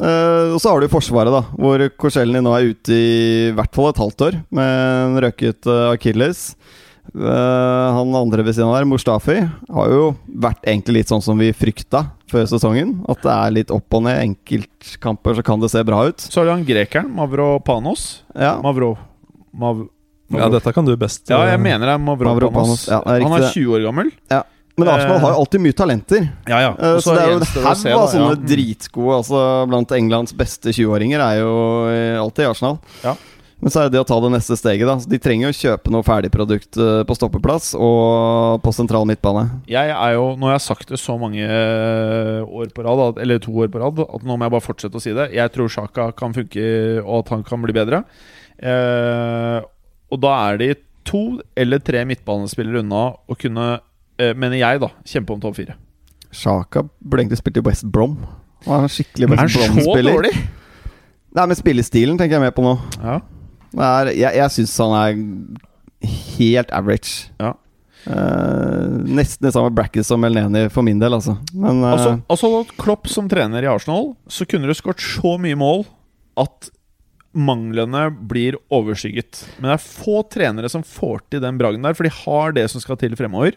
Uh, og så har du Forsvaret, da, hvor Korselny nå er ute i hvert fall et halvt år med en røket uh, akilles. Eh, han andre ved siden av der, Mustafi, har jo vært egentlig litt sånn som vi frykta før sesongen. At det er litt opp og ned. Enkeltkamper så kan det se bra ut. Så har det han grekeren, Mavropanos. Ja, Mavro... Mav... Ja, dette kan du best. Ja, jeg eh, mener det er Mavropanos. Mavropanos, ja, det er han er 20 år gammel. Ja. Men Arsenal har jo alltid mye talenter. Ja, ja. Eh, så det er jo en haug av sånne ja. dritgode altså, Blant Englands beste 20-åringer er jo eh, alltid i Arsenal. Ja. Men så er det det å ta det neste steget. da Så De trenger jo kjøpe noe ferdigprodukt eh, på stoppeplass og på sentral midtbane. Jeg er jo, Nå har jeg sagt det så mange eh, år på rad, eller to år på rad, at nå må jeg bare fortsette å si det. Jeg tror Sjaka kan funke, og at han kan bli bedre. Eh, og da er de to eller tre midtbanespillere unna å kunne, eh, mener jeg, da, kjempe om topp fire. Sjaka burde egentlig spilt i West Brom. Han er en skikkelig West Brom-spiller. Nei, men spillestilen tenker jeg mer på nå. Ja. Er, jeg jeg syns han er helt average. Ja. Uh, nesten det samme bracket som Elneni for min del, altså. Men uh, Altså, altså Klopp som trener i Arsenal, så kunne du skåret så mye mål at manglene blir overskygget. Men det er få trenere som får til den bragden der, for de har det som skal til fremover.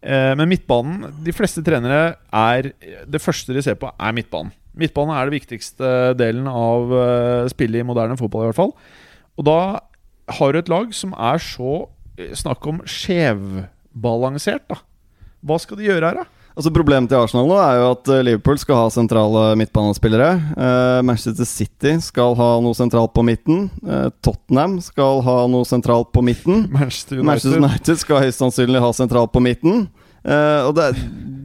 Eh, men midtbanen De fleste trenere er Det første de ser på, er midtbanen. Midtbanen er det viktigste delen av spillet i moderne fotball, i hvert fall. Og da har du et lag som er så eh, Snakk om skjevbalansert, da. Hva skal de gjøre her, da? Altså Problemet til Arsenal nå er jo at eh, Liverpool skal ha sentrale midtbanespillere. Eh, Manchester City skal ha noe sentralt på midten. Eh, Tottenham skal ha noe sentralt på midten. Manchester United. Manchester United skal høyst sannsynlig ha sentralt på midten. Eh, og det,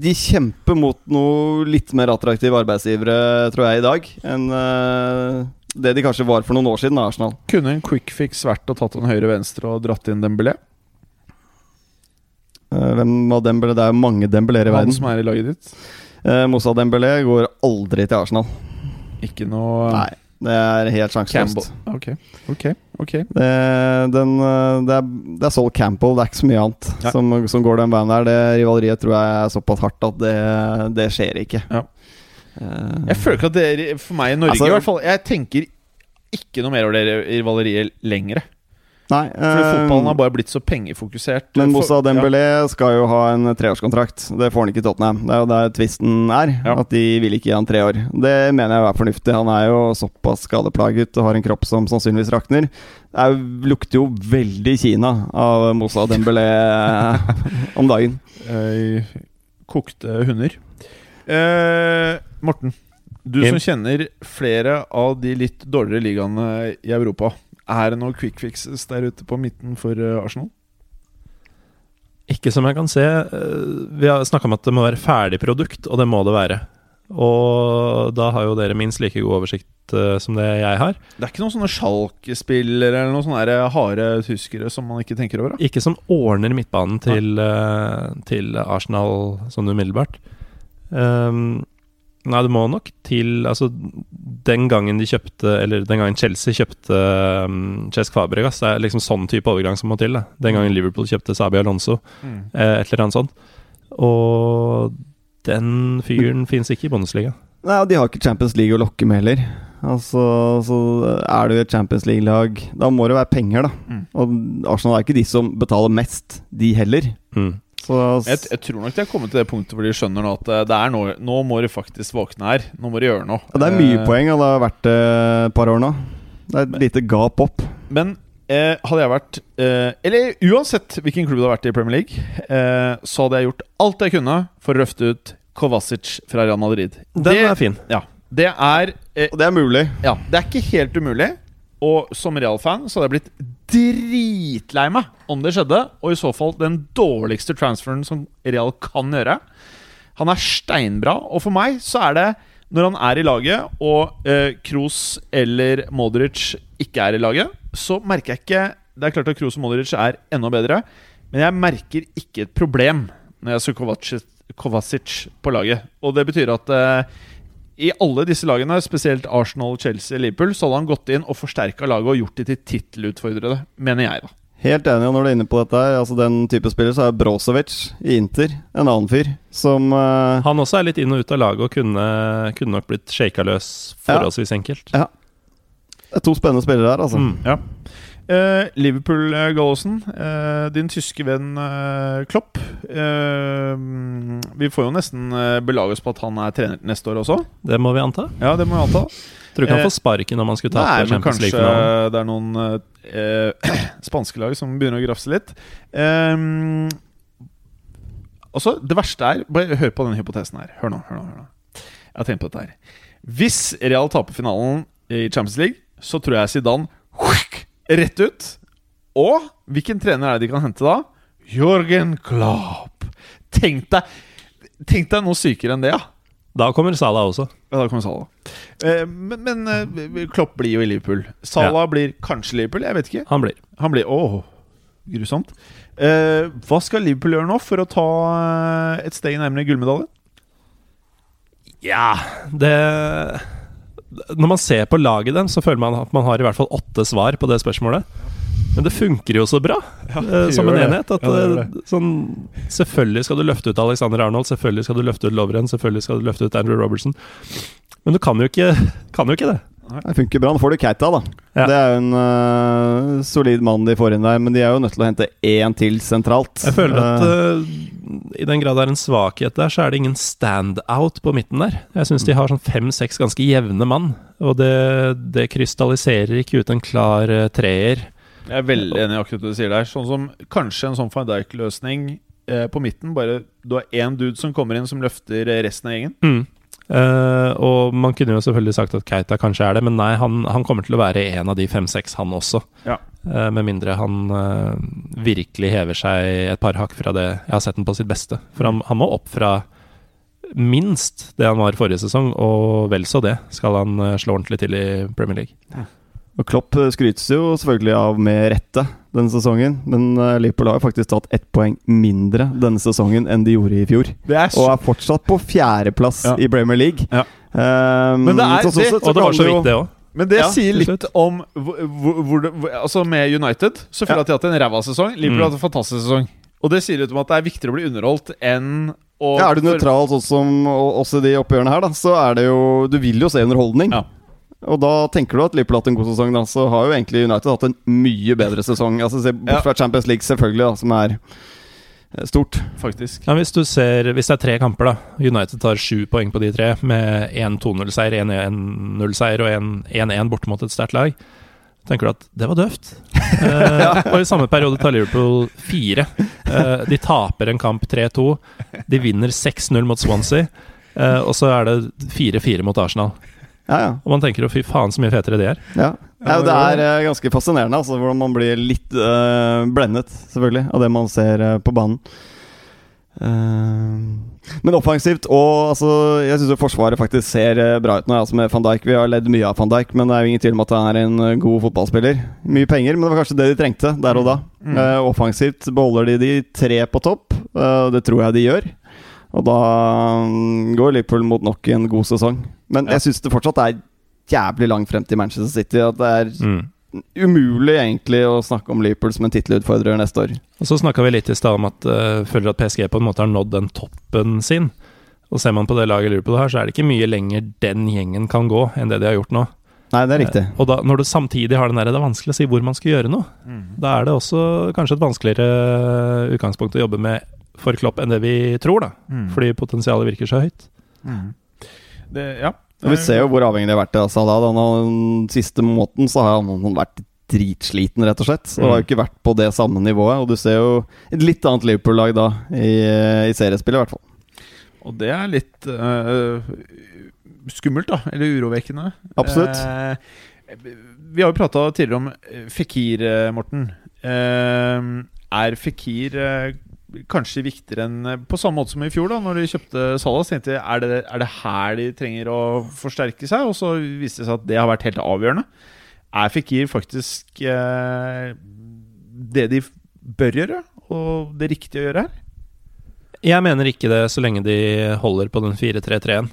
de kjemper mot noe litt mer attraktive arbeidsgivere, tror jeg, i dag, enn eh, det de kanskje var for noen år siden, Arsenal. Kunne en quick fix vært å tatt en høyre-venstre og dratt inn Dembélé? Eh, hvem av Dembélé? Det er jo mange Dembéléer i Han verden. som er i laget ditt? Eh, Moussa Dembélé går aldri til Arsenal. Ikke noe Nei, det er helt sjanseløst. Ok, ok, ok Det, den, eh, det, er, det er Sol Campbell, det er ikke så mye annet som, som går den veien der. Det rivaleriet tror jeg er såpass hardt at det, det skjer ikke. Ja. Eh, Jeg føler ikke at det er For meg i Norge Altså- i hvert fall Jeg tenker ikke noe mer over det rivaleriet lenger. nei, For eh, fotballen har bare blitt så pengefokusert. men Moussa Dembélé skal jo ha en treårskontrakt. Det får han ikke i Tottenham. Det er jo der tvisten er. Ja. At de vil ikke gi han tre år. Det mener jeg er fornuftig. Han er jo såpass skadeplaget og har en kropp som sannsynligvis rakner. Det er, lukter jo veldig Kina av Moussa Dembélé om dagen. Eh, kokte hunder. Eh, Morten, du som kjenner flere av de litt dårligere ligaene i Europa. Er det noen quick fixes der ute på midten for eh, Arsenal? Ikke som jeg kan se. Eh, Vi har snakka om at det må være ferdig produkt, og det må det være. Og da har jo dere minst like god oversikt uh, som det jeg har. Det er ikke noen sånne Schalke-spillere eller noen sånne harde tyskere som man ikke tenker over? da? Ikke som ordner midtbanen til, uh, til Arsenal sånn umiddelbart. Um, nei, det må nok til Altså, den gangen de kjøpte Eller den gangen Chelsea kjøpte um, Cesc Fabregas, det er liksom sånn type overgang som må til. Da. Den gangen Liverpool kjøpte Sabi Alonso, eh, et eller annet sånt. Og den fyren fins ikke i Bundesliga. Nei, og de har ikke Champions League å lokke med heller. Altså, så Er du et Champions League-lag, da må det være penger, da. Mm. Og Arsenal er ikke de som betaler mest, de heller. Mm. Så Jeg, jeg tror nok de har kommet til det punktet hvor de skjønner nå at eh, det er nå, nå må de faktisk våkne her. Nå må de gjøre noe. Ja, det er mye Eh, poeng, og det har vært det et par år nå. Det er et lite gap opp. Men eh, hadde jeg vært eh, Eller uansett hvilken klubb det har vært i Premier League, eh, så hadde jeg gjort alt jeg kunne for å røfte ut Kovacic fra Real Madrid. Den det, er fin. ja, det er eh, Og det er mulig. Ja, det er ikke helt umulig. Og som Real-fan så hadde jeg blitt dritlei meg om det skjedde. Og i så fall den dårligste transferen som Real kan gjøre. Han er steinbra, og for meg så er det når han er i laget, og eh, Kroos eller Modric ikke er i laget, så merker jeg ikke Det er klart at Kroos og Modric er enda bedre, men jeg merker ikke et problem når jeg ser Kovacic, Kovacic på laget. Og det betyr at eh, i alle disse lagene, spesielt Arsenal, Chelsea, Liverpool, så hadde han gått inn og forsterka laget og gjort de til tittelutfordrede, mener jeg, da. Helt enig når du er inne på dette. her Altså Den type spiller så er Brosevic i Inter en annen fyr som uh, Han også er litt inn og ut av laget og kunne, kunne nok blitt shaka løs forholdsvis enkelt. Ja. Det er to spennende spillere her, altså. Mm. Ja. Eh, Liverpool, eh, Gallosen. uh, din tyske venn uh, Klopp. Vi får jo nesten belage oss på at han er trener neste år også. Det må vi anta. Ja, det må vi anta. Tror ikke han får sparken når man skulle tape Champions kanskje League-finalen. det er noen spanske lag som begynner å grafse litt. altså, det verste er Bare hør på denne hypotesen her. Hør nå. hør nå, hør nå Jeg har tenkt på dette her. Hvis Real taper finalen i Champions League, så tror jeg Zidane rett ut. Og hvilken trener er det de kan hente da? Jorgen Klopp. Tenk deg Tenk deg noe sykere enn det, ja. Da kommer Salah også. Ja, da kommer Salah. Eh, men men eh, Klopp blir jo i Liverpool. Salah blir kanskje Liverpool, jeg vet ikke. Han blir. Han blir Åh, grusomt. Eh, hva skal Liverpool gjøre nå for å ta eh, et steg nærmere gullmedalje? Ja, det Når man ser på laget dem, så føler man at man har i hvert fall åtte svar på det spørsmålet. Men det funker jo så bra ja, som en enhet. At, Ja, det gjør eh, sånn, selvfølgelig skal du løfte ut Alexander Arnold, selvfølgelig skal du løfte ut Lovren, selvfølgelig skal du løfte ut Andrew Robertson. Men du kan jo ikke, kan jo ikke det. Det funker bra. Nå får du Keita, da. Ja. Det er jo en uh, solid mann de får inn der, men de er jo nødt til å hente én til sentralt. Jeg føler at eh, i den grad det er en svakhet der, så er det ingen standout på midten der. Jeg syns de har sånn fem-seks ganske jevne mann, og det, det krystalliserer ikke ut en klar uh, treer. Jeg er veldig enig i akkurat det du sier der. Sånn som kanskje en sånn van Dijk-løsning på midten. Bare du har én dude som kommer inn, som løfter resten av gjengen. Mm. Eh, og man kunne jo selvfølgelig sagt at Keita kanskje er det, men nei, han, han kommer til å være en av de fem-seks, han også. Ja. Uh, med mindre han uh, virkelig hever seg et par hakk fra det jeg har sett ham på sitt beste. For han, han må opp fra minst det han var forrige sesong, og vel så det, skal han slå ordentlig til i Premier League. Og Klopp øh, skrytes jo selvfølgelig av med rette denne sesongen, men øh, Liverpool har jo faktisk tatt ett poeng mindre denne sesongen enn de gjorde i fjor. Det er Og er fortsatt på fjerdeplass Ja. i Premier League. Ja. Um, Men det er- så så, det- så Og det var så vidt, det òg. Men det Ja, sier litt om hvor, hvor, hvor, Altså Med United så føler jeg at de har hatt en ræva sesong. Liverpool har Mm. hatt en fantastisk sesong. Og det sier litt om at det er viktigere å bli underholdt enn å ja, Er du nøytral sånn som oss i de oppgjørene her, da, så er det jo Du vil jo se underholdning. Ja. Og da tenker du at Liverpool har hatt en god sesong, da, så har jo egentlig United hatt en mye bedre sesong. Altså Se bort Ja. fra Champions League, selvfølgelig, da, som er eh, stort. Faktisk. Ja, hvis du ser Hvis det er tre kamper, da. United tar sju poeng på de tre, med én 2-0-seier, én 1-0-seier og én 1-1 borte mot et sterkt lag. Tenker du at det var døvt? eh, og i samme periode tar Liverpool fire. Eh, de taper en kamp 3-2. De vinner 6-0 mot Swansea. Eh, og så er det 4-4 mot Arsenal. Ja, ja. Og man tenker jo fy faen så mye fetere det er. ja. ja det er eh, ganske fascinerende, altså, hvordan man blir litt uh, blendet, selvfølgelig, av det man ser uh, på banen. Uh, men offensivt og altså, Jeg syns Forsvaret faktisk ser bra ut nå, altså med van Dijk. Vi har ledd mye av van Dijk, men det er jo ingen tvil om at han er en god fotballspiller. Mye penger, men det var kanskje det de trengte der og da. Mm. Eh, offensivt beholder de de tre på topp, det tror jeg de gjør. Og da mm, går Liverpool mot nok en god sesong. Men Ja. jeg syns det fortsatt er jævlig langt frem til Manchester City. At det er Mm. umulig egentlig å snakke om Liverpool som en tittelutfordrer neste år. Og så snakka vi litt i stad om at uh, føler at PSG på en måte har nådd den toppen sin. Og ser man på det laget Liverpool har, så er det ikke mye lenger den gjengen kan gå enn det de har gjort nå. Nei, det er riktig. Eh, Og da, når du samtidig har den der, det er vanskelig å si hvor man skal gjøre noe. Mm. Da er det også kanskje et vanskeligere utgangspunkt å jobbe med for Klopp enn det vi tror, da. Mm. Fordi potensialet virker så høyt. Mm. Det, ja. Vi ser jo hvor avhengig de har vært av Salah. Den siste måten så har han vært dritsliten, rett og slett. Og har jo ikke vært på det samme nivået. Og du ser jo et litt annet Liverpool-lag da, i, i seriespillet i hvert fall. Og det er litt øh, skummelt, da. Eller urovekkende. Absolutt. Eh, vi har jo prata tidligere om Fikir, eh, Morten. Eh, er Fikir eh, kanskje viktigere enn eh, På samme måte som i fjor, da Når de kjøpte Salas, tenkte jeg er det, er det her de trenger å forsterke seg? Og så viste det seg at det har vært helt avgjørende. Er Fikir faktisk eh, det de bør gjøre, og det riktige å gjøre her? Jeg mener ikke det så lenge de holder på den 4-3-3-en.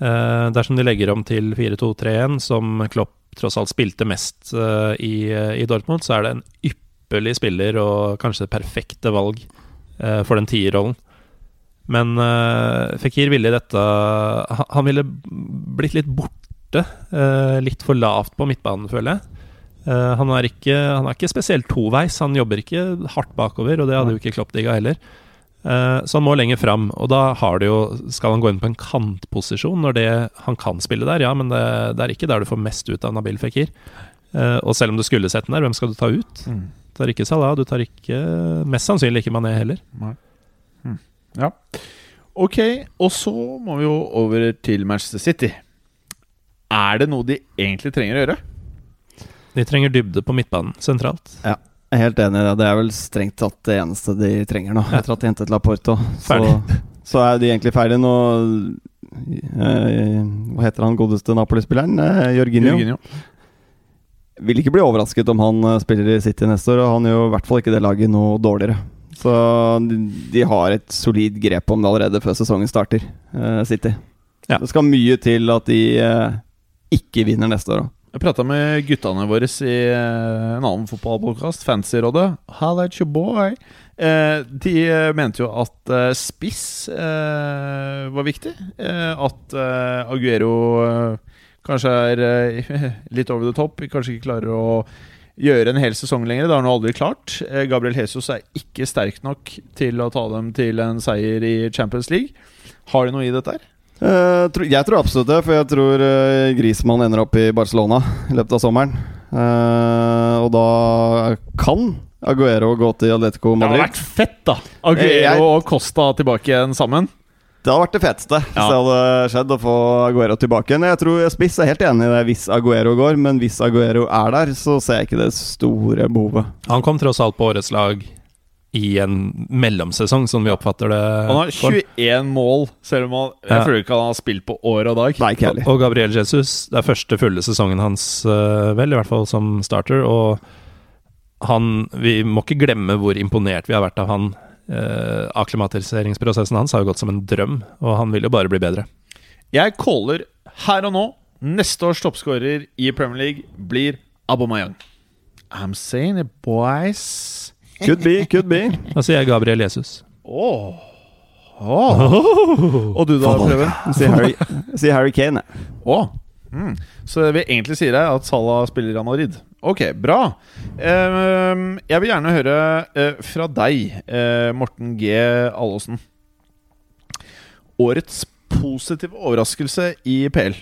Eh, dersom de legger om til 4-2-3-1, som Klopp tross alt spilte mest eh, i, i Dortmund, så er det en ypperlig spiller og kanskje det perfekte valg eh, for den tierrollen. Men uh, Fikir ville i dette han, ville blitt litt borte. eh, litt for lavt på midtbanen, føler jeg. Eh, han, er ikke, han er ikke spesielt toveis. Han jobber ikke hardt bakover, og det hadde jo ikke Klopp digga heller. Eh, så han må lenger fram, og da jo skal han gå inn på en kantposisjon når det, han kan spille der, ja, men det, det er ikke der du får mest ut av Nabil Fikir. Eh, og selv om du skulle sett den der, hvem skal du ta ut? Du tar ikke Salah, du tar ikke Mest sannsynlig ikke Mané heller. Ja. Ok, og så må vi jo over til Manchester City. Er det noe de egentlig trenger å gjøre? De trenger dybde på midtbanen sentralt. Ja, Jeg er helt enig i det. Det er vel strengt tatt det eneste de trenger nå. Etter at de hentet Laporto. Så, så er de egentlig ferdige nå. Eh, hva heter han godeste Napoli-spilleren? Eh, Jorginho. Jorginho. Vil ikke bli overrasket om han eh, spiller i City neste år, og han gjør i hvert fall ikke det laget noe dårligere. Så de, har et solid grep om det allerede før sesongen starter, eh, City. Ja. Det skal mye til at de eh, ikke vinner neste år òg. Jeg prata med guttene våre i en annen fotballpodkast, Fancyrådet. Halla it's your boy. Eh, de mente jo at eh, spiss eh, var viktig. At Aguero kanskje er eh, litt over the top, kanskje ikke klarer å gjøre en hel sesong lenger. Det har han aldri klart. Eh, Gabriel Jesus er ikke sterk nok til å ta dem til en seier i Champions League. Har de noe i dette her? Eh, jeg tror absolutt det, for jeg tror uh, Griezmann ender opp i Barcelona i løpet av sommeren. Eh, og da kan Aguero gå til Atletico Madrid. Det hadde vært fett, da! Jeg- Aguero og Costa tilbake igjen sammen. Det hadde vært det feteste hvis Ja. det hadde skjedd å få Aguero tilbake igjen. Jeg tror Spiss er helt enig i det hvis Aguero går, men hvis Aguero er der, så ser jeg ikke det store behovet. Han kom tross alt på årets lag i en mellomsesong, som vi oppfatter det. Han har for. 21 mål, selv om han, jeg Ja. føler ikke han har spilt på år og dag. Nei, ikke heller. Og Gabriel Jesus, det er første fulle sesongen hans, eh, vel, i hvert fall som starter. Og han Vi må ikke glemme hvor imponert vi har vært av han. Uh, akklimatiseringsprosessen hans har jo gått som en drøm, og han vil jo bare bli bedre. Jeg caller her og nå neste års toppskårer i Premier League blir Abomayang. I'm saying it, boys. Could be, could be. Da sier jeg Gabriel Jesus. Åh. Oh. Og du da, Preben? Si Harry, si Harry Kane. jeg. Å. Mm. Så det vi egentlig sier, er at Salah spiller i Real Madrid. Ok, bra. Ehm, jeg vil gjerne høre eh, fra deg, eh, Morten G. Allåsen. Årets positive overraskelse i PL.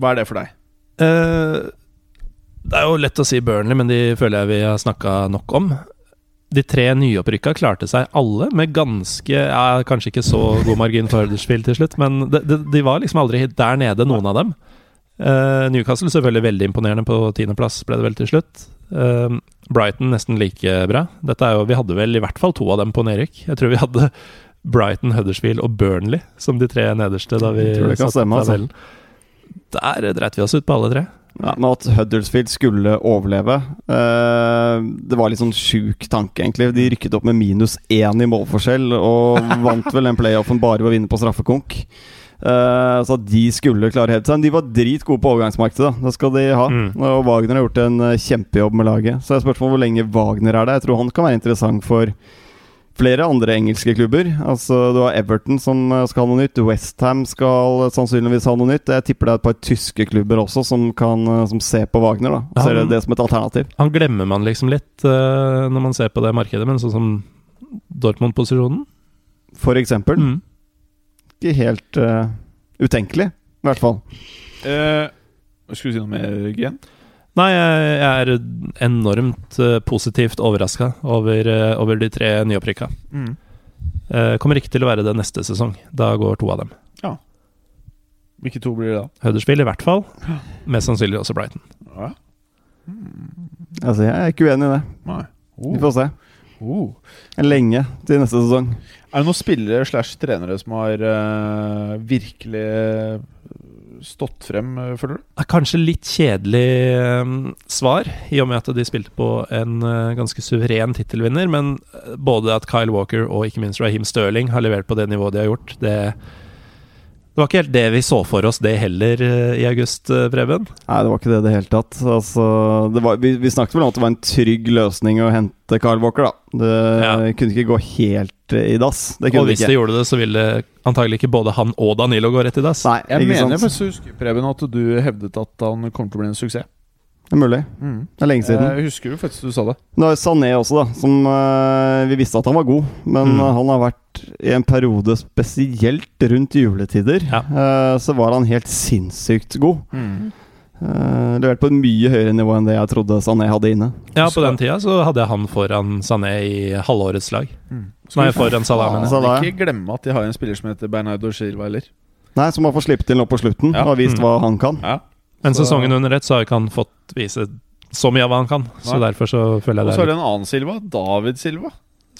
Hva er det for deg? Eh, det er jo lett å si Burnley, men de føler jeg vi har snakka nok om. De tre nyopprykka klarte seg alle med ganske ja, Kanskje ikke så god margin for Huddersfield til slutt, men de, de, de var liksom aldri der nede, noen av dem. Eh, Newcastle selvfølgelig veldig imponerende på tiendeplass, ble det vel til slutt. Eh, Brighton nesten like bra. Dette er jo, vi hadde vel i hvert fall to av dem på nedrykk. Jeg tror vi hadde Brighton, Huddersfield og Burnley som de tre nederste da vi Jeg tror det kan stemme, altså. Der dreit vi oss ut på alle tre. Ja, men at Huddersfield skulle overleve eh, Det var litt sånn sjuk tanke, egentlig. De rykket opp med minus én i målforskjell og vant vel den playoffen bare ved å vinne på straffekonk. Eh, så at de skulle klare hevde seg. De var dritgode på overgangsmarkedet, da. Det skal de ha. Mm. Og Wagner har gjort en eh, kjempejobb med laget. Så er spørsmålet hvor lenge Wagner er der. Jeg tror han kan være interessant for flere andre engelske klubber. Altså Du har Everton som eh, skal ha noe nytt. Westham skal sannsynligvis ha noe nytt. Jeg tipper det er et par tyske klubber også som kan Som ser på Wagner. da Og Ser han- det som et alternativ. Han glemmer man liksom litt uh, når man ser på det markedet, men sånn som Dortmund-posisjonen For eksempel. mm. Ikke helt uh, utenkelig, i hvert fall. Uh, skulle du si noe mer, Gen? Nei, jeg, er enormt eh, positivt overraska over, eh, over de tre nyopprykka. Mm. Eh, kommer ikke til å være det neste sesong. Da går to av dem. Hvilke to blir det da? Huddersfield i hvert fall. Mest sannsynlig også Brighton. Ja. Altså, Jeg er ikke uenig i det. Nei. Vi Oh. får se. Oh. Lenge til neste sesong. Er det noen spillere slash trenere som har uh, virkelig eh, stått frem, eh, føler du? er kanskje litt kjedelig um, svar, i og med at de spilte på en uh, ganske suveren tittelvinner. Men både at Kyle Walker og ikke minst Raheem Sterling har levert på det nivået de har gjort, det, det var ikke helt det vi så for oss, det heller, i august, Preben. Nei, det var ikke det i det hele tatt. Altså, det var, vi, vi snakket vel om at det var en trygg løsning å hente Carl Walker, da. Det Ja. kunne ikke gå helt i dass. Det Og kunne og hvis ikke. de gjorde det, så ville antagelig ikke både han og Danilo gå rett i dass. Nei, Jeg ikke mener sant? jeg Preben, at du hevdet at han kommer til å bli en suksess. Det er mulig. Mm. Det er lenge siden. Jeg husker jo faktisk du sa det. Nå er Sané også, da. Som uh, Vi visste at han var god, men Mm. eh, han har vært i en periode, spesielt rundt juletider, Ja. uh, så var han helt sinnssykt god. Mm. Uh, levert på et mye høyere nivå enn det jeg trodde Sané hadde inne. Ja, på den tida så hadde jeg han foran Sané i halvårets lag. Mm. Nei, foran Salah, mener jeg. Salah. Ikke glemme at de har en spiller som heter Bernardo Silva eller? Nei, som har fått slippe til nå på slutten Ja. og har vist Mm. hva han kan. Ja. Men Så- sesongen under ett så har ikke han fått vise så mye av hva han kan. Så derfor så føler jeg det Og så er det en annen Silva, David Silva,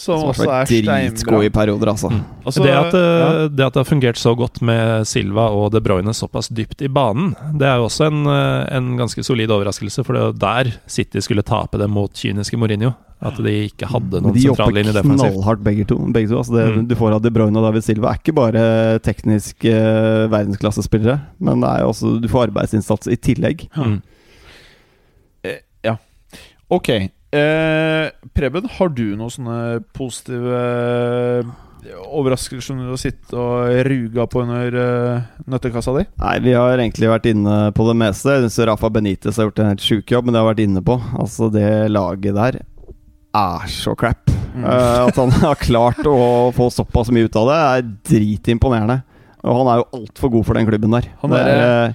som Som også er dritgod i perioder, altså. Mm. Altså, det, at, ja. eh, det at det har fungert så godt med Silva og De Bruyne såpass dypt i banen, det er jo også en, eh, en ganske solid overraskelse, for det er der City skulle tape det mot kyniske Mourinho. At de ikke hadde noen de jobber sentrallinje defensivt. knallhardt begge to. Begge to. Altså det Mm. du får av De Bruyne og David Silva, er ikke bare teknisk eh, verdensklassespillere, men det er også, du får arbeidsinnsats i tillegg. Mm. Eh, ja. Ok. Eh, Preben, har du noen sånne positive overraskelser som du har sittet og ruga på under uh, nøttekassa di? Nei, vi har egentlig vært inne på det meste. Jeg syns Rafa Benitez har gjort en helt sjuk jobb, men det har vært inne på. Altså, det laget der er så crap. Mm. Eh, at han har klart å få såpass mye ut av det, er dritimponerende. Og han er jo altfor god for den klubben der. Han det er- er eh,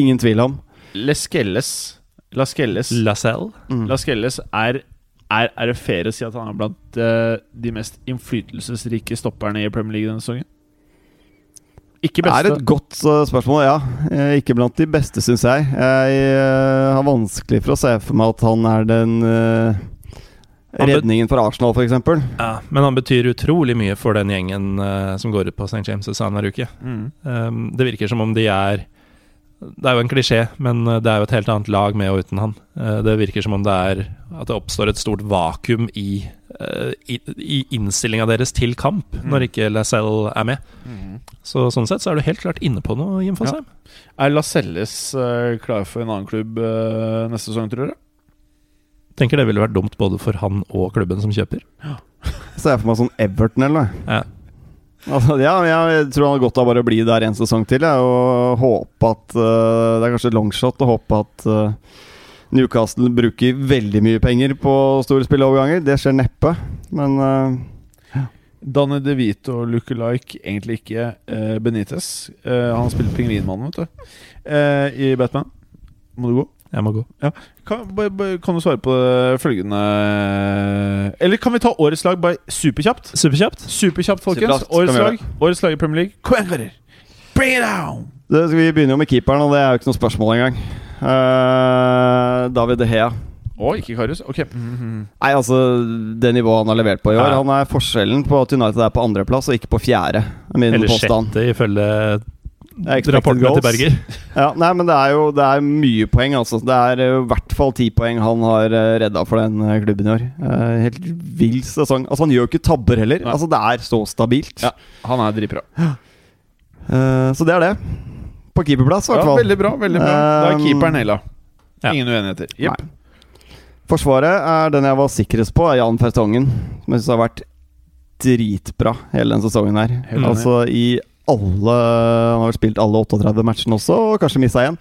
ingen tvil om. Leskelles Lascelles Lascelles Mm. Lascelles er, er Er det fair å si at han er blant uh, de mest innflytelsesrike stopperne i Premier League denne sesongen? Ikke beste. Det er et godt uh, spørsmål, ja. Eh, ikke blant de beste, syns jeg. Jeg uh, har vanskelig for å se for meg at han er den redningen for Arsenal, f.eks. Ja, men han betyr utrolig mye for den gjengen som går ut på St. James' annenhver uke. Mm. Um, det virker som om de er Det er jo en klisjé, men eh, det er jo et helt annet lag med og uten han. Eh, det virker som om det er at det oppstår et stort vakuum i, uh, i, i innstillinga deres til kamp, Mm. når ikke Lacelle er med. Mm. Så sånn sett så er du helt klart inne på noe, Jim Fosheim. Er Lascelles uh, klar for en annen klubb eh, neste sesong, tror dere? Tenker det ville vært dumt både for han og klubben som kjøper. Ser jeg for meg sånn Everton eller noe. Ja. Altså, ja, jeg tror han har godt av bare å bli der en sesong til. Jeg, og håpe at uh, Det er kanskje longshot å håpe at uh, Newcastle bruker veldig mye penger på store spilleoverganger. Det skjer neppe, men uh, Danny DeVito lookalike, egentlig ikke eh, Benitez. Eh, han spiller pingvinmannen, vet du. I Batman. Må du gå? Jeg må gå. Kan, bare, bare, kan du svare på det følgende Eller kan vi ta årets lag bare superkjapt? Superkjapt. Superkjapt, folkens. Superkjapt, Årets lag Årets lag i Premier League. Kom igjen, karer! Bring it down! det, Vi begynner jo med keeperen, og det er jo ikke noe spørsmål engang. Uh, David De Hea. Å, ikke Karius? Ok. Mhm. Nei, altså Det nivået han har levert på i år Ja. Han er forskjellen på at United er på andreplass og ikke på fjerde. er Min Eller påstand. sjette, ifølge rapportene til. Berger. Ja, nei, men det er jo det er mye poeng, altså. Det er eh, i hvert fall ti poeng han har uh, redda for den eh, klubben i år. Eh, helt vill sesong. Altså, han gjør jo ikke tabber heller. Nei. Altså, det er så stabilt. Ja. Han er dritbra. Eh, så det er det. På keeperplass, i hvert Ja, veldig bra. veldig bra Da er keeperen Ella. ja. Ingen uenigheter. Jepp. Forsvaret er den jeg var sikrest på, er Jan Fertongen. Som jeg syns har vært dritbra hele den sesongen her. Helt altså i alle Han har vel spilt alle 38 matchene også, og kanskje missa igjen.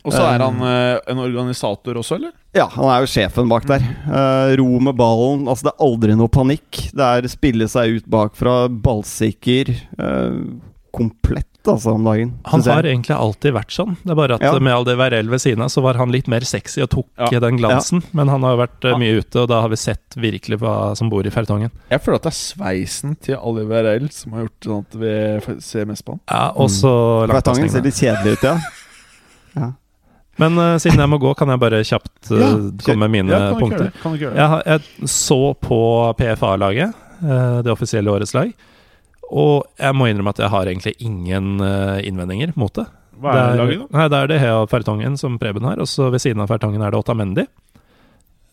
Og så er han eh, en organisator også, eller? Ja, han er jo sjefen bak der. Eh, ro med ballen. Altså, det er aldri noe panikk. Det er spille seg ut bakfra, ballsikker. eh, komplett, altså, om dagen. Han har jeg. egentlig alltid vært sånn. Det er bare at Ja. med all det VRL ved siden av, så var han litt mer sexy og tok Ja. den glansen. Men han har jo vært eh, Ja. mye ute, og da har vi sett virkelig hva som bor i Fertongen. Jeg føler at det er sveisen til Oliver VRL som har gjort sånn at vi ser mest på han. Ja, og så Fertongen ser litt kjedelig ut, ja. Men uh, siden jeg må gå, kan jeg bare kjapt uh, komme med mine Ja, kan punkter. Jeg, jeg så på PFA-laget, uh, det offisielle årets lag, og jeg må innrømme at jeg har egentlig ingen eh, innvendinger mot det. Hva er det laget, da? Nei, det er det Hea Fertongen som Preben har, og så ved siden av Fertongen er det Otamendi.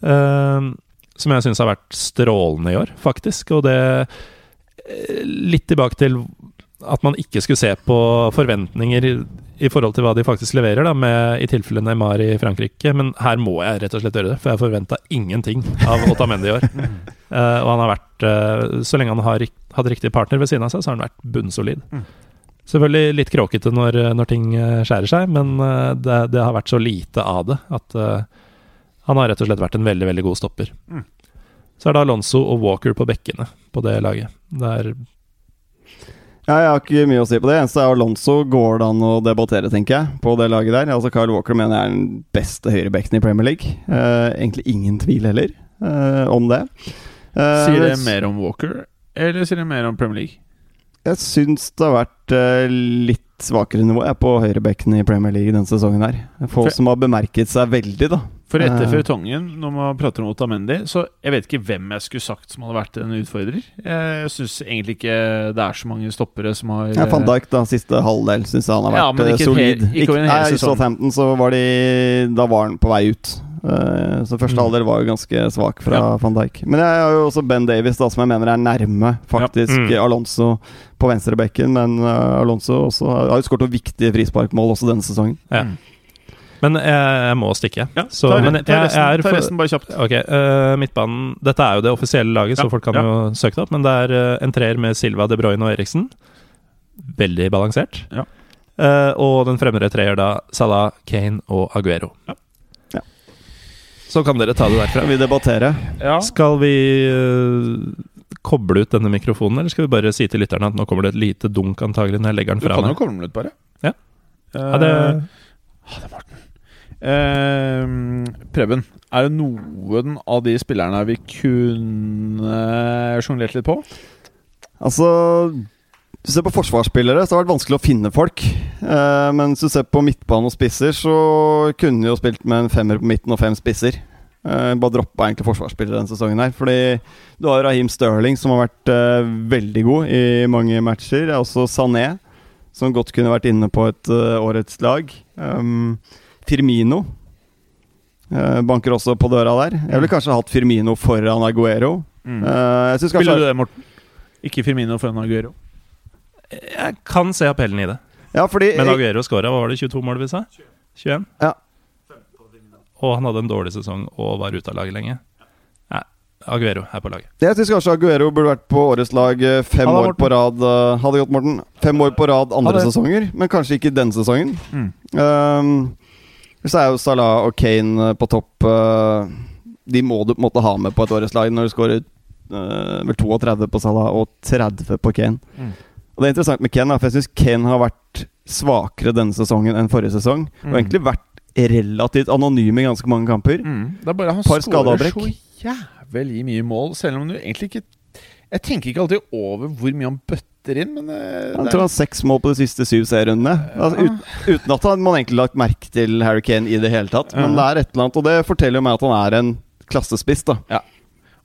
Uh, som jeg syns har vært strålende i år, faktisk. Og det eh, Litt tilbake til at man ikke skulle se på forventninger i, i forhold til hva de faktisk leverer, da, med, i tilfelle Neymar i Frankrike. Men her må jeg rett og slett gjøre det, for jeg forventa ingenting av Otamendi i år. uh, og han har vært uh, Så lenge han har hatt riktig partner ved siden av seg, så har han vært bunnsolid. Mm. Selvfølgelig litt kråkete når, når ting eh, skjærer seg, men uh, det, det har vært så lite av det at han har rett og slett vært en veldig, veldig god stopper. Mm. Så er det Alonso og Walker på bekkene på det laget. Det er Ja, jeg har ikke mye å si på det. Eneste er Alonso går det an å debattere, tenker jeg, på det laget der. Altså Kyle Walker mener jeg er den beste høyrebacken i Premier League. Eh, egentlig ingen tvil heller eh, om det. Eh, Sier det mer om Walker, eller sier det mer om Premier League? Jeg syns det har vært eh, litt svakere nivå jeg, på høyrebekken i Premier League denne sesongen her. Få For- som har bemerket seg veldig, da. For etter Eh. føljetongen, når man prater om Otamendi, så jeg vet ikke hvem jeg skulle sagt som hadde vært en utfordrer. Jeg syns egentlig ikke det er så mange stoppere som har Ja, Van Dijk, da, siste halvdel, syns jeg han har Ja, vært men eh, ikke solid. he- ikke hel nei, I. Southampton så var de Da var han på vei ut. Eh, så første Mm. halvdel var jo ganske svak fra Ja. van Dijk. Men jeg har jo også Ben Davies, da, som jeg mener er nærme faktisk Ja. Mm. Alonso på venstrebekken. Men eh, Alonso også har jo skåret noen viktige frisparkmål også denne sesongen. Ja. Mm. Men jeg, jeg må stikke. Ja, Så, ta, jeg, resten, jeg ta resten bare kjapt. Ok, uh, midtbanen Dette er jo det offisielle laget, Ja, så folk kan ja. jo søke det opp. Men det er uh, en treer med Silva, De Bruyne og Eriksen. Veldig balansert. Ja. Eh, og den fremre treer da Salah, Kane og Aguero. Ja. Så kan dere ta det derfra. Skal vi debattere? Ja. Skal vi uh, koble ut denne mikrofonen, eller skal vi bare si til lytterne at nå kommer det et lite dunk antagelig når jeg legger den fra meg? Du kan jo koble den ut, bare. Ja. Eh, Ja, det, Ha det, Morten. Uh, Preben, er det noen av de spillerne vi kunne sjonglert litt på? Altså Hvis du ser på forsvarsspillere, så har det vært vanskelig å finne folk. Eh, men hvis du ser på midtbane og spisser, så kunne de jo spilt med en femmer på midten og fem spisser. Eh, bare droppa egentlig forsvarsspillere denne sesongen her. Fordi du har Raheem Sterling, som har vært eh, veldig god i mange matcher. Det er også Sané, som godt kunne vært inne på et eh, årets lag. Um, Firmino eh, banker også på døra der. Jeg ville kanskje hatt Firmino foran Aguero. Mm. Eh, jeg synes Ville du det, Morten? Ikke Firmino foran Aguero? Jeg kan se appellen i det. Ja, fordi Men Aguero skåra, hva var det, 22 mål vi sa? 21? Ja. Og han hadde en dårlig sesong og var ute av laget lenge. Nei, Aguero er på laget. Jeg syns kanskje Aguero burde vært på årets lag eh, fem Ha år på rad. eh, Ha det godt, Morten. Fem år på rad andre Ha sesonger, men kanskje ikke denne sesongen. Mm. Um, så er jo Salah og Kane eh, på topp. de må du på en måte ha med på et årets lag når du skårer uh, vel 32 på Salah og 30 på Kane. Mm. Og Det er interessant med Ken, da, for jeg syns Ken har vært svakere denne sesongen enn forrige sesong. Og Mm. egentlig vært relativt anonym i ganske mange kamper. Mm. Det er bare han Par skårer så jævlig mye mål, selv om du egentlig ikke Jeg tenker ikke alltid over hvor mye han bøtter inn, men eh, Jeg tror han har seks mål på de siste syv serierundene. Altså, ut, uten at man egentlig har lagt merke til Harry Kane i det hele tatt. Men det er et eller annet, og det forteller jo meg at han er en klassespiss, da.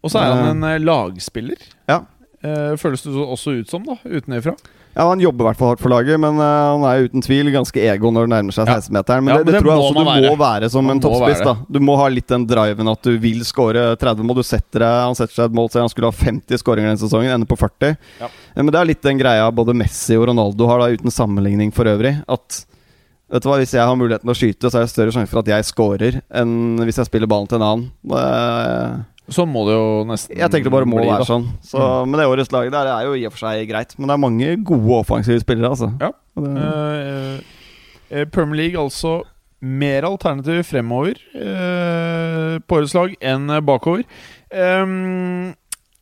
Og så er han en eh, lagspiller. Ja. Eh, føles det også ut som, da, utenfra. Ja, Han jobber i hvert fall hardt for laget, men uh, han er uten tvil ganske ego når det nærmer seg Ja. 16-meteren. Men, Ja, det, men det, det tror jeg også du være. må være. som Man en toppspiss. da Du må ha litt den driven at du vil skåre 30 mål. Du setter deg, Han setter seg et mål, så han skulle ha 50 skåringer denne sesongen, ender på 40. Ja. Eh, Men det er litt den greia både Messi og Ronaldo har, da uten sammenligning for øvrig. At Vet du hva, Hvis jeg har muligheten til å skyte, så er det større sjanse for at jeg scorer enn hvis jeg spiller ballen til en annen. Det, Sånn må det jo nesten jeg tenker det bare må bli, være da. sånn. Så, Men det årets lag der er jo i og for seg greit. Men det er mange gode offensive spillere, altså. Ja. Eh, eh, Premier League altså mer alternativ fremover eh, på årets lag enn bakover. Ehm,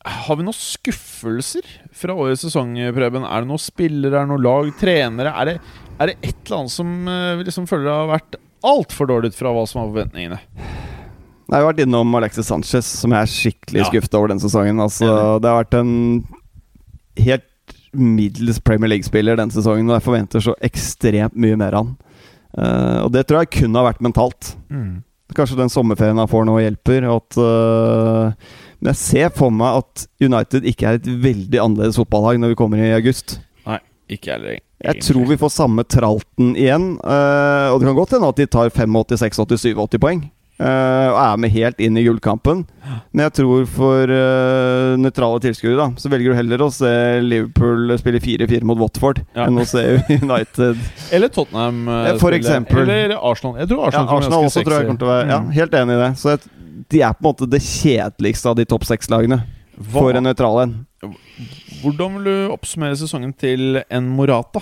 har vi noen skuffelser fra årets sesong, Preben? Er det noen spillere, er det noen lag, trenere? Er det, er det et eller annet som vi liksom føler har vært altfor dårlig ut fra hva som var forventningene? Jeg har vært innom Alexis Sanchez, som jeg er skikkelig Ja. skuffet over den sesongen. Altså, det har vært en helt middels Premier League-spiller den sesongen, og jeg forventer så ekstremt mye mer av han. Uh, og det tror jeg kun har vært mentalt. Kanskje den sommerferien han får nå, hjelper. At, uh, men jeg ser for meg at United ikke er et veldig annerledes fotballag når vi kommer i august. Nei, ikke heller. Jeg tror vi får samme tralten igjen. Uh, og det kan godt hende at de tar 85, 86, 87 poeng. Øh, og er med helt inn i gullkampen. Men jeg tror for uh, nøytrale tilskuere så velger du heller å se Liverpool spille 4-4 mot Watford Ja. enn å se United Eller Tottenham. eh, Eh, for eksempel. Eller Arsenal. Jeg tror Arsenal, ja, Arsenal også tror jeg kommer til å være Ja, Mm. helt enig i det. Så jeg, de er på en måte det kjedeligste av de topp seks-lagene. For en nøytral en. Hvordan vil du oppsummere sesongen til en Morata?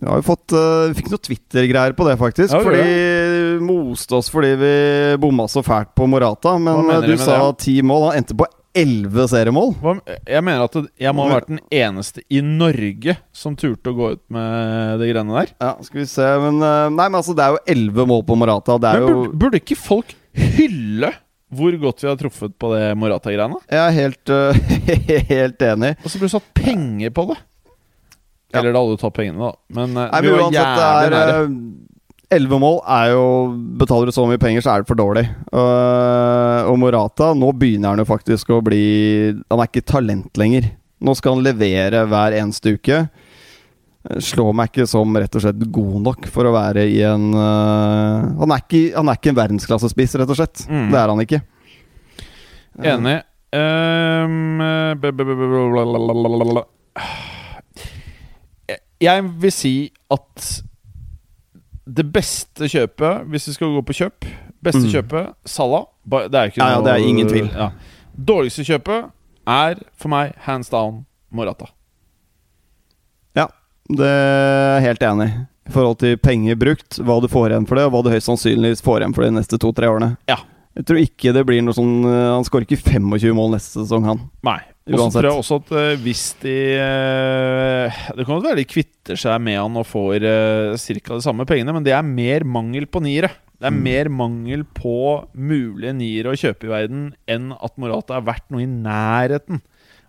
Vi har jo fått uh, fikk noe Twitter-greier på det, faktisk. Ja, fordi moste oss fordi vi bomma så fælt på Morata. Men du sa det? ti mål. Han endte på elleve seriemål. Hva, jeg mener at jeg må ha vært den eneste i Norge som turte å gå ut med det greiene der. Ja, skal vi se Men eh, Nei, men altså, det er jo elleve mål på Morata. Det er Men burde, burde ikke folk hylle hvor godt vi har truffet på det Morata-greiene? Jeg er helt, uh, helt enig. Og så burde du satt penger på det. Ja. Eller da hadde du tatt pengene, da. Men, uh, Nei, vi men var uansett, jævlig nære. Elleve mål er jo Betaler du så mye penger, så er det for dårlig. Uh, og Morata, nå begynner han jo faktisk å bli Han er ikke talent lenger. Nå skal han levere hver eneste uke. Slå Slår meg ikke som rett og slett god nok for å være i en eh, han, er ikke, han er ikke en verdensklassespiss, rett og slett. Mm. Det er han ikke. Enig. Um. Jeg vil si at det beste kjøpet, hvis vi skal gå på kjøp Beste Mm. kjøpet, Salah. Det er ikke Ja, ja, det er ingen tvil. Ja. Dårligste kjøpet er for meg hands down Morata. Ja, det er helt enig i. I forhold til penger brukt, hva du får igjen for det, og hva du høyst sannsynligvis får igjen for det de neste to-tre årene. Ja. Jeg tror ikke det blir noe sånn eh, Han skårer ikke 25 mål neste sesong, han. Nei. Og så tror jeg også at eh, hvis de eh, Det kan godt være de kvitter seg med han og får uh, ca. de samme pengene, men det er mer mangel på niere. Det er Mm. mer mangel på mulige niere å kjøpe i verden enn at Morata er verdt noe i nærheten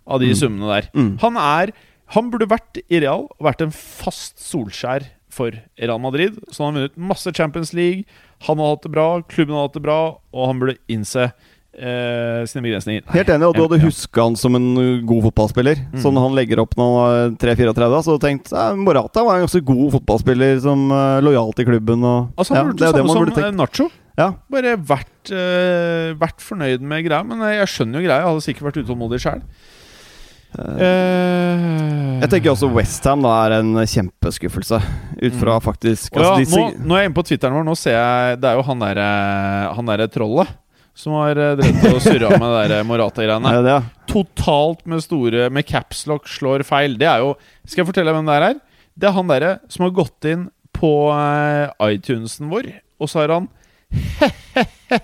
av de Mm. summene der. Mm. Han er Han burde vært i Real og vært en fast Solskjær for Real Madrid. Så han har vunnet masse Champions League. Han har hatt det bra, klubben har hatt det bra, og han burde innse eh, sine begrensninger. Helt enig, og du hadde Ja. huska han som en uh, god fotballspiller. Mm. Når han legger opp når han var 3-34, så du tenkt eh, Morata var en ganske god fotballspiller, som uh, lojal til klubben. Og, Altså, han ja, burde det, samme som tenkt. eh, Nacho. Ja. Bare vært, uh, vært fornøyd med greia. Men jeg skjønner jo greia. Jeg hadde sikkert vært utålmodig sjøl. Jeg tenker også Westham er en kjempeskuffelse, ut fra Mm. faktisk ja, altså, de nå, nå er jeg inne på Twitteren vår. Nå ser jeg Det er jo han derre Han derre trollet som har eh, drevet og surra med det der Morata-greiene. Ja? Totalt med store Med capslock slår feil. Det er jo Skal jeg fortelle hvem det er her? Det er han derre som har gått inn på eh, iTunesen vår, og så har han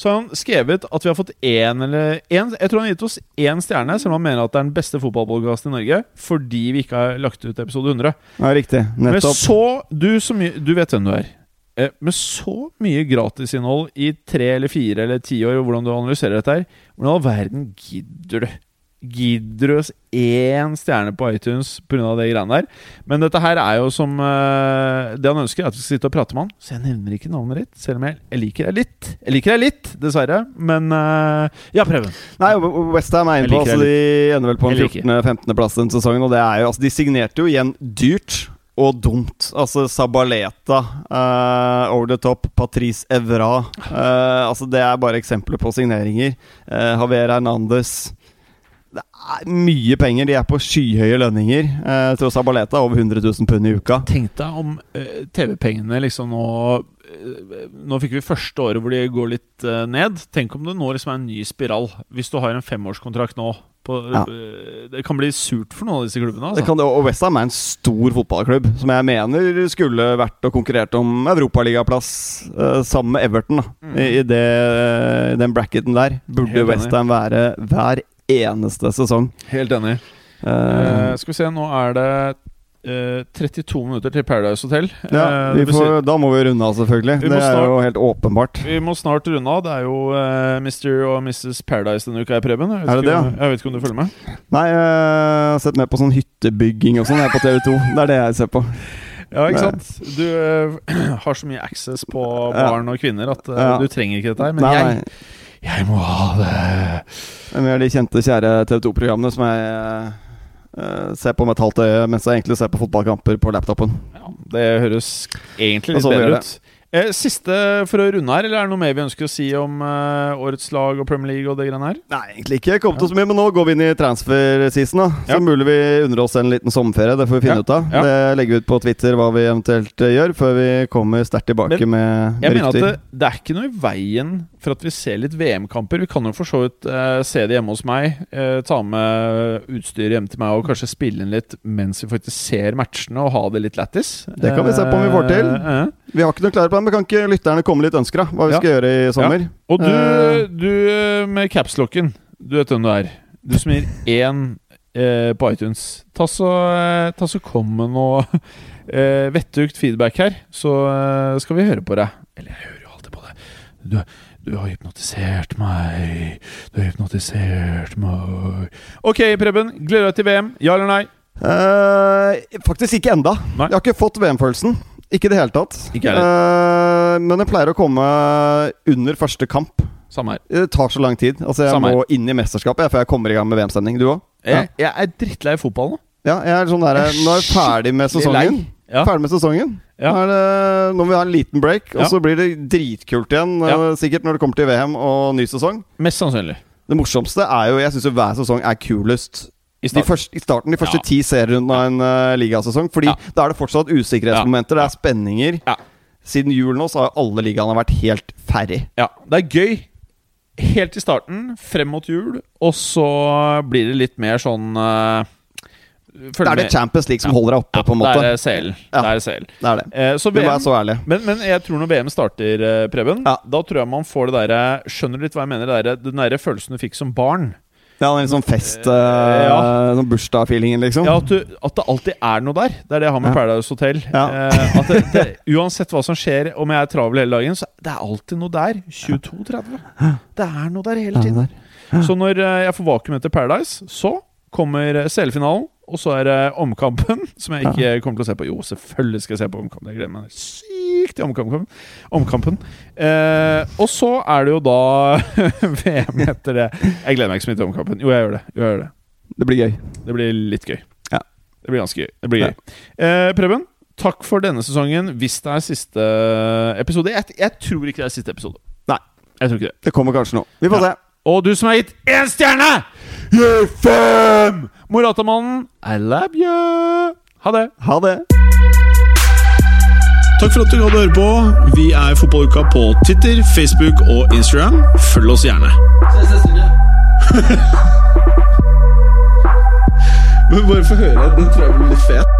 Så har han skrevet at vi har fått én eller én Jeg tror han har gitt oss én stjerne, selv om han mener at det er den beste fotballpodkasten i Norge, fordi vi ikke har lagt ut episode 100. Ja, riktig. Nettopp. Nettopp. så Du, så du vet hvem du er. Eh, Med så mye gratisinnhold i tre eller fire eller ti år, hvordan du analyserer dette her, hvordan i all verden gidder du? Gidder du oss én stjerne på iTunes pga. de greiene der? Men dette her er jo som eh, Det han ønsker, er at vi skal sitte og prate med han. Så jeg nevner ikke navnet ditt, selv om jeg, jeg liker deg litt. Jeg liker deg litt, dessverre. Men eh, ja, Preben. Nei, Westham er inne på altså, De ender vel på en Jeg liker. 14.-15.-plass den sesongen. Og det er jo, altså, de signerte jo igjen dyrt og dumt. Altså Sabaleta, uh, over the top, Patrice Evra Uh, Altså Det er bare eksempler på signeringer. Uh, Javier Hernandez. Det er mye penger. De er på skyhøye lønninger. Eh, Jeg tror Sabaleta er over 100 000 pund i uka. Tenk deg om eh, TV-pengene liksom nå eh, Nå fikk vi første året hvor de går litt eh, ned. Tenk om det nå liksom er en ny spiral. Hvis du har en femårskontrakt nå. På, Ja. eh, det kan bli surt for noen av disse klubbene. Det kan det, og Westham er en stor fotballklubb som jeg mener skulle vært og konkurrert om europaligaplass uh, sammen med Everton. Mm. I, i, det, den bracketen der burde. Westham være hver eneste sesong. Helt enig. Uh, uh, skal vi se, nå er det eh, 32 minutter til Paradise Hotel. ja, Eh, vi får, da må vi runde av, selvfølgelig. Det er snart- jo helt åpenbart. vi må snart runde av. Det er jo uh, Mr. og Mrs. Paradise denne uka, Preben. Jeg vet, Er det det, om- jeg vet ikke om du følger med? Nei, jeg har sett med på sånn hyttebygging og sånn på TV2. Det er det jeg ser på. Ja, ikke sant? Du eh, har så mye access på barn og kvinner at eh, Ja. du trenger ikke dette her. Men Nei, jeg, nei. jeg må ha det. Det er mer de kjente, kjære TV2-programmene som jeg eh, se på med et halvt øye mens jeg egentlig ser på fotballkamper på laptopen. Ja, det høres egentlig litt sånn bedre ut. Eh, siste for å runde her, eller er det noe mer vi ønsker å si om eh, årets lag og Premier League og det greiene her? Nei, egentlig ikke kommet oss mye, men nå går vi inn i transfer-season. da Så Ja. mulig vi unner oss en liten sommerferie. Det får vi finne Ja, ut av. ja. Det legger vi ut på Twitter hva vi eventuelt eh, gjør, før vi kommer sterkt tilbake Men med, Jeg med mener at det, det er ikke noe i veien for at vi ser litt VM-kamper. Vi kan jo for så vidt uh, se det hjemme hos meg, uh, ta med utstyr hjem til meg og kanskje spille inn litt mens vi faktisk ser matchene og ha det litt lættis. Det kan vi se på om vi får til. Vi har ikke noe klare men kan ikke lytterne komme litt ønsker, da? Hva vi skal gjøre i sommer? Og du, Eh. du eh, med capslocken, du vet hvem du er. Du som gir én eh, på iTunes. Ta så, eh, ta så Kom med noe eh, vettugt feedback her, så eh, skal vi høre på deg. Eller jeg hører jo alltid på deg. Du, du har hypnotisert meg. Du har hypnotisert meg. Ok, Preben. Gleder deg til VM? Ja eller nei? Eh, faktisk ikke enda. Nei. Jeg har ikke fått VM-følelsen. Ikke i det hele tatt. Ikke Eh, men det pleier å komme under første kamp. Samme her. Det tar så lang tid. Altså Jeg Samme her. må inn i mesterskapet jeg, før jeg kommer i gang med VM-sending. Du òg? Jeg, jeg er drittlei fotball nå. Ja, jeg er sånn der, Nå er jeg ferdig med sesongen. Ja. Ferdig med sesongen Ja. Nå, det, nå må vi ha en liten break, og Ja. så blir det dritkult igjen. Ja. eh, Sikkert når det kommer til VM og ny sesong. Mest sannsynlig. Det morsomste er jo Jeg syns hver sesong er kulest. I De starten. første, I starten, de første Ja. ti serierundene av en uh, ligasesong. Fordi Ja. da er det fortsatt usikkerhetsmomenter, det er spenninger. Ja. Siden jul nå så har alle ligaene vært helt ferdig. Ja, det er gøy helt i starten, frem mot jul, og så blir det litt mer sånn uh, Det er det Champions League som holder deg oppe, på en måte. Det er CL. Ja. Det er CL. Det er det. Eh, så VM, så ærlig. men, men jeg tror når VM starter, eh, Preben, Ja. da tror jeg man får det derre Skjønner du litt hva jeg mener? Det der, den derre følelsen du fikk som barn. Ja, en sånn fest uh, ja. Sånn bursdag-feelingen, liksom. Ja, at, du, at det alltid er noe der. Det er det jeg har med Ja. Paradise Hotel. Ja. Uh, at det, det, uansett hva som skjer, om jeg er travel hele dagen, så det er alltid noe der. 22.30. Det er noe der hele tiden. Så når jeg får vakuum etter Paradise, så kommer CL-finalen. Og så er det omkampen, som jeg ikke kommer til å se på. Jo, selvfølgelig skal jeg se på omkampen. Jeg gleder meg sykt til omkampen. omkampen. Eh, og så er det jo da VM etter det. Jeg gleder meg ikke så mye til omkampen. Jo, jeg gjør det. Jo, jeg gjør det. Det blir gøy. Det blir litt gøy. Ja. Det blir ganske gøy. Det blir gøy. Eh, Preben, takk for denne sesongen. Hvis det er siste episode Jeg, jeg tror ikke det er siste episode. Nei. Jeg tror ikke det. Det kommer kanskje nå. Vi får Ja. se. Og du som har gitt én stjerne, gir fem! Moratamannen, I love you! Ha det. Ha det. Takk for at du hadde høre på. Vi er Fotballuka på Twitter, Facebook og Instagram. Følg oss gjerne. Ses neste uke. Men bare få høre. Den tror jeg blir litt fet.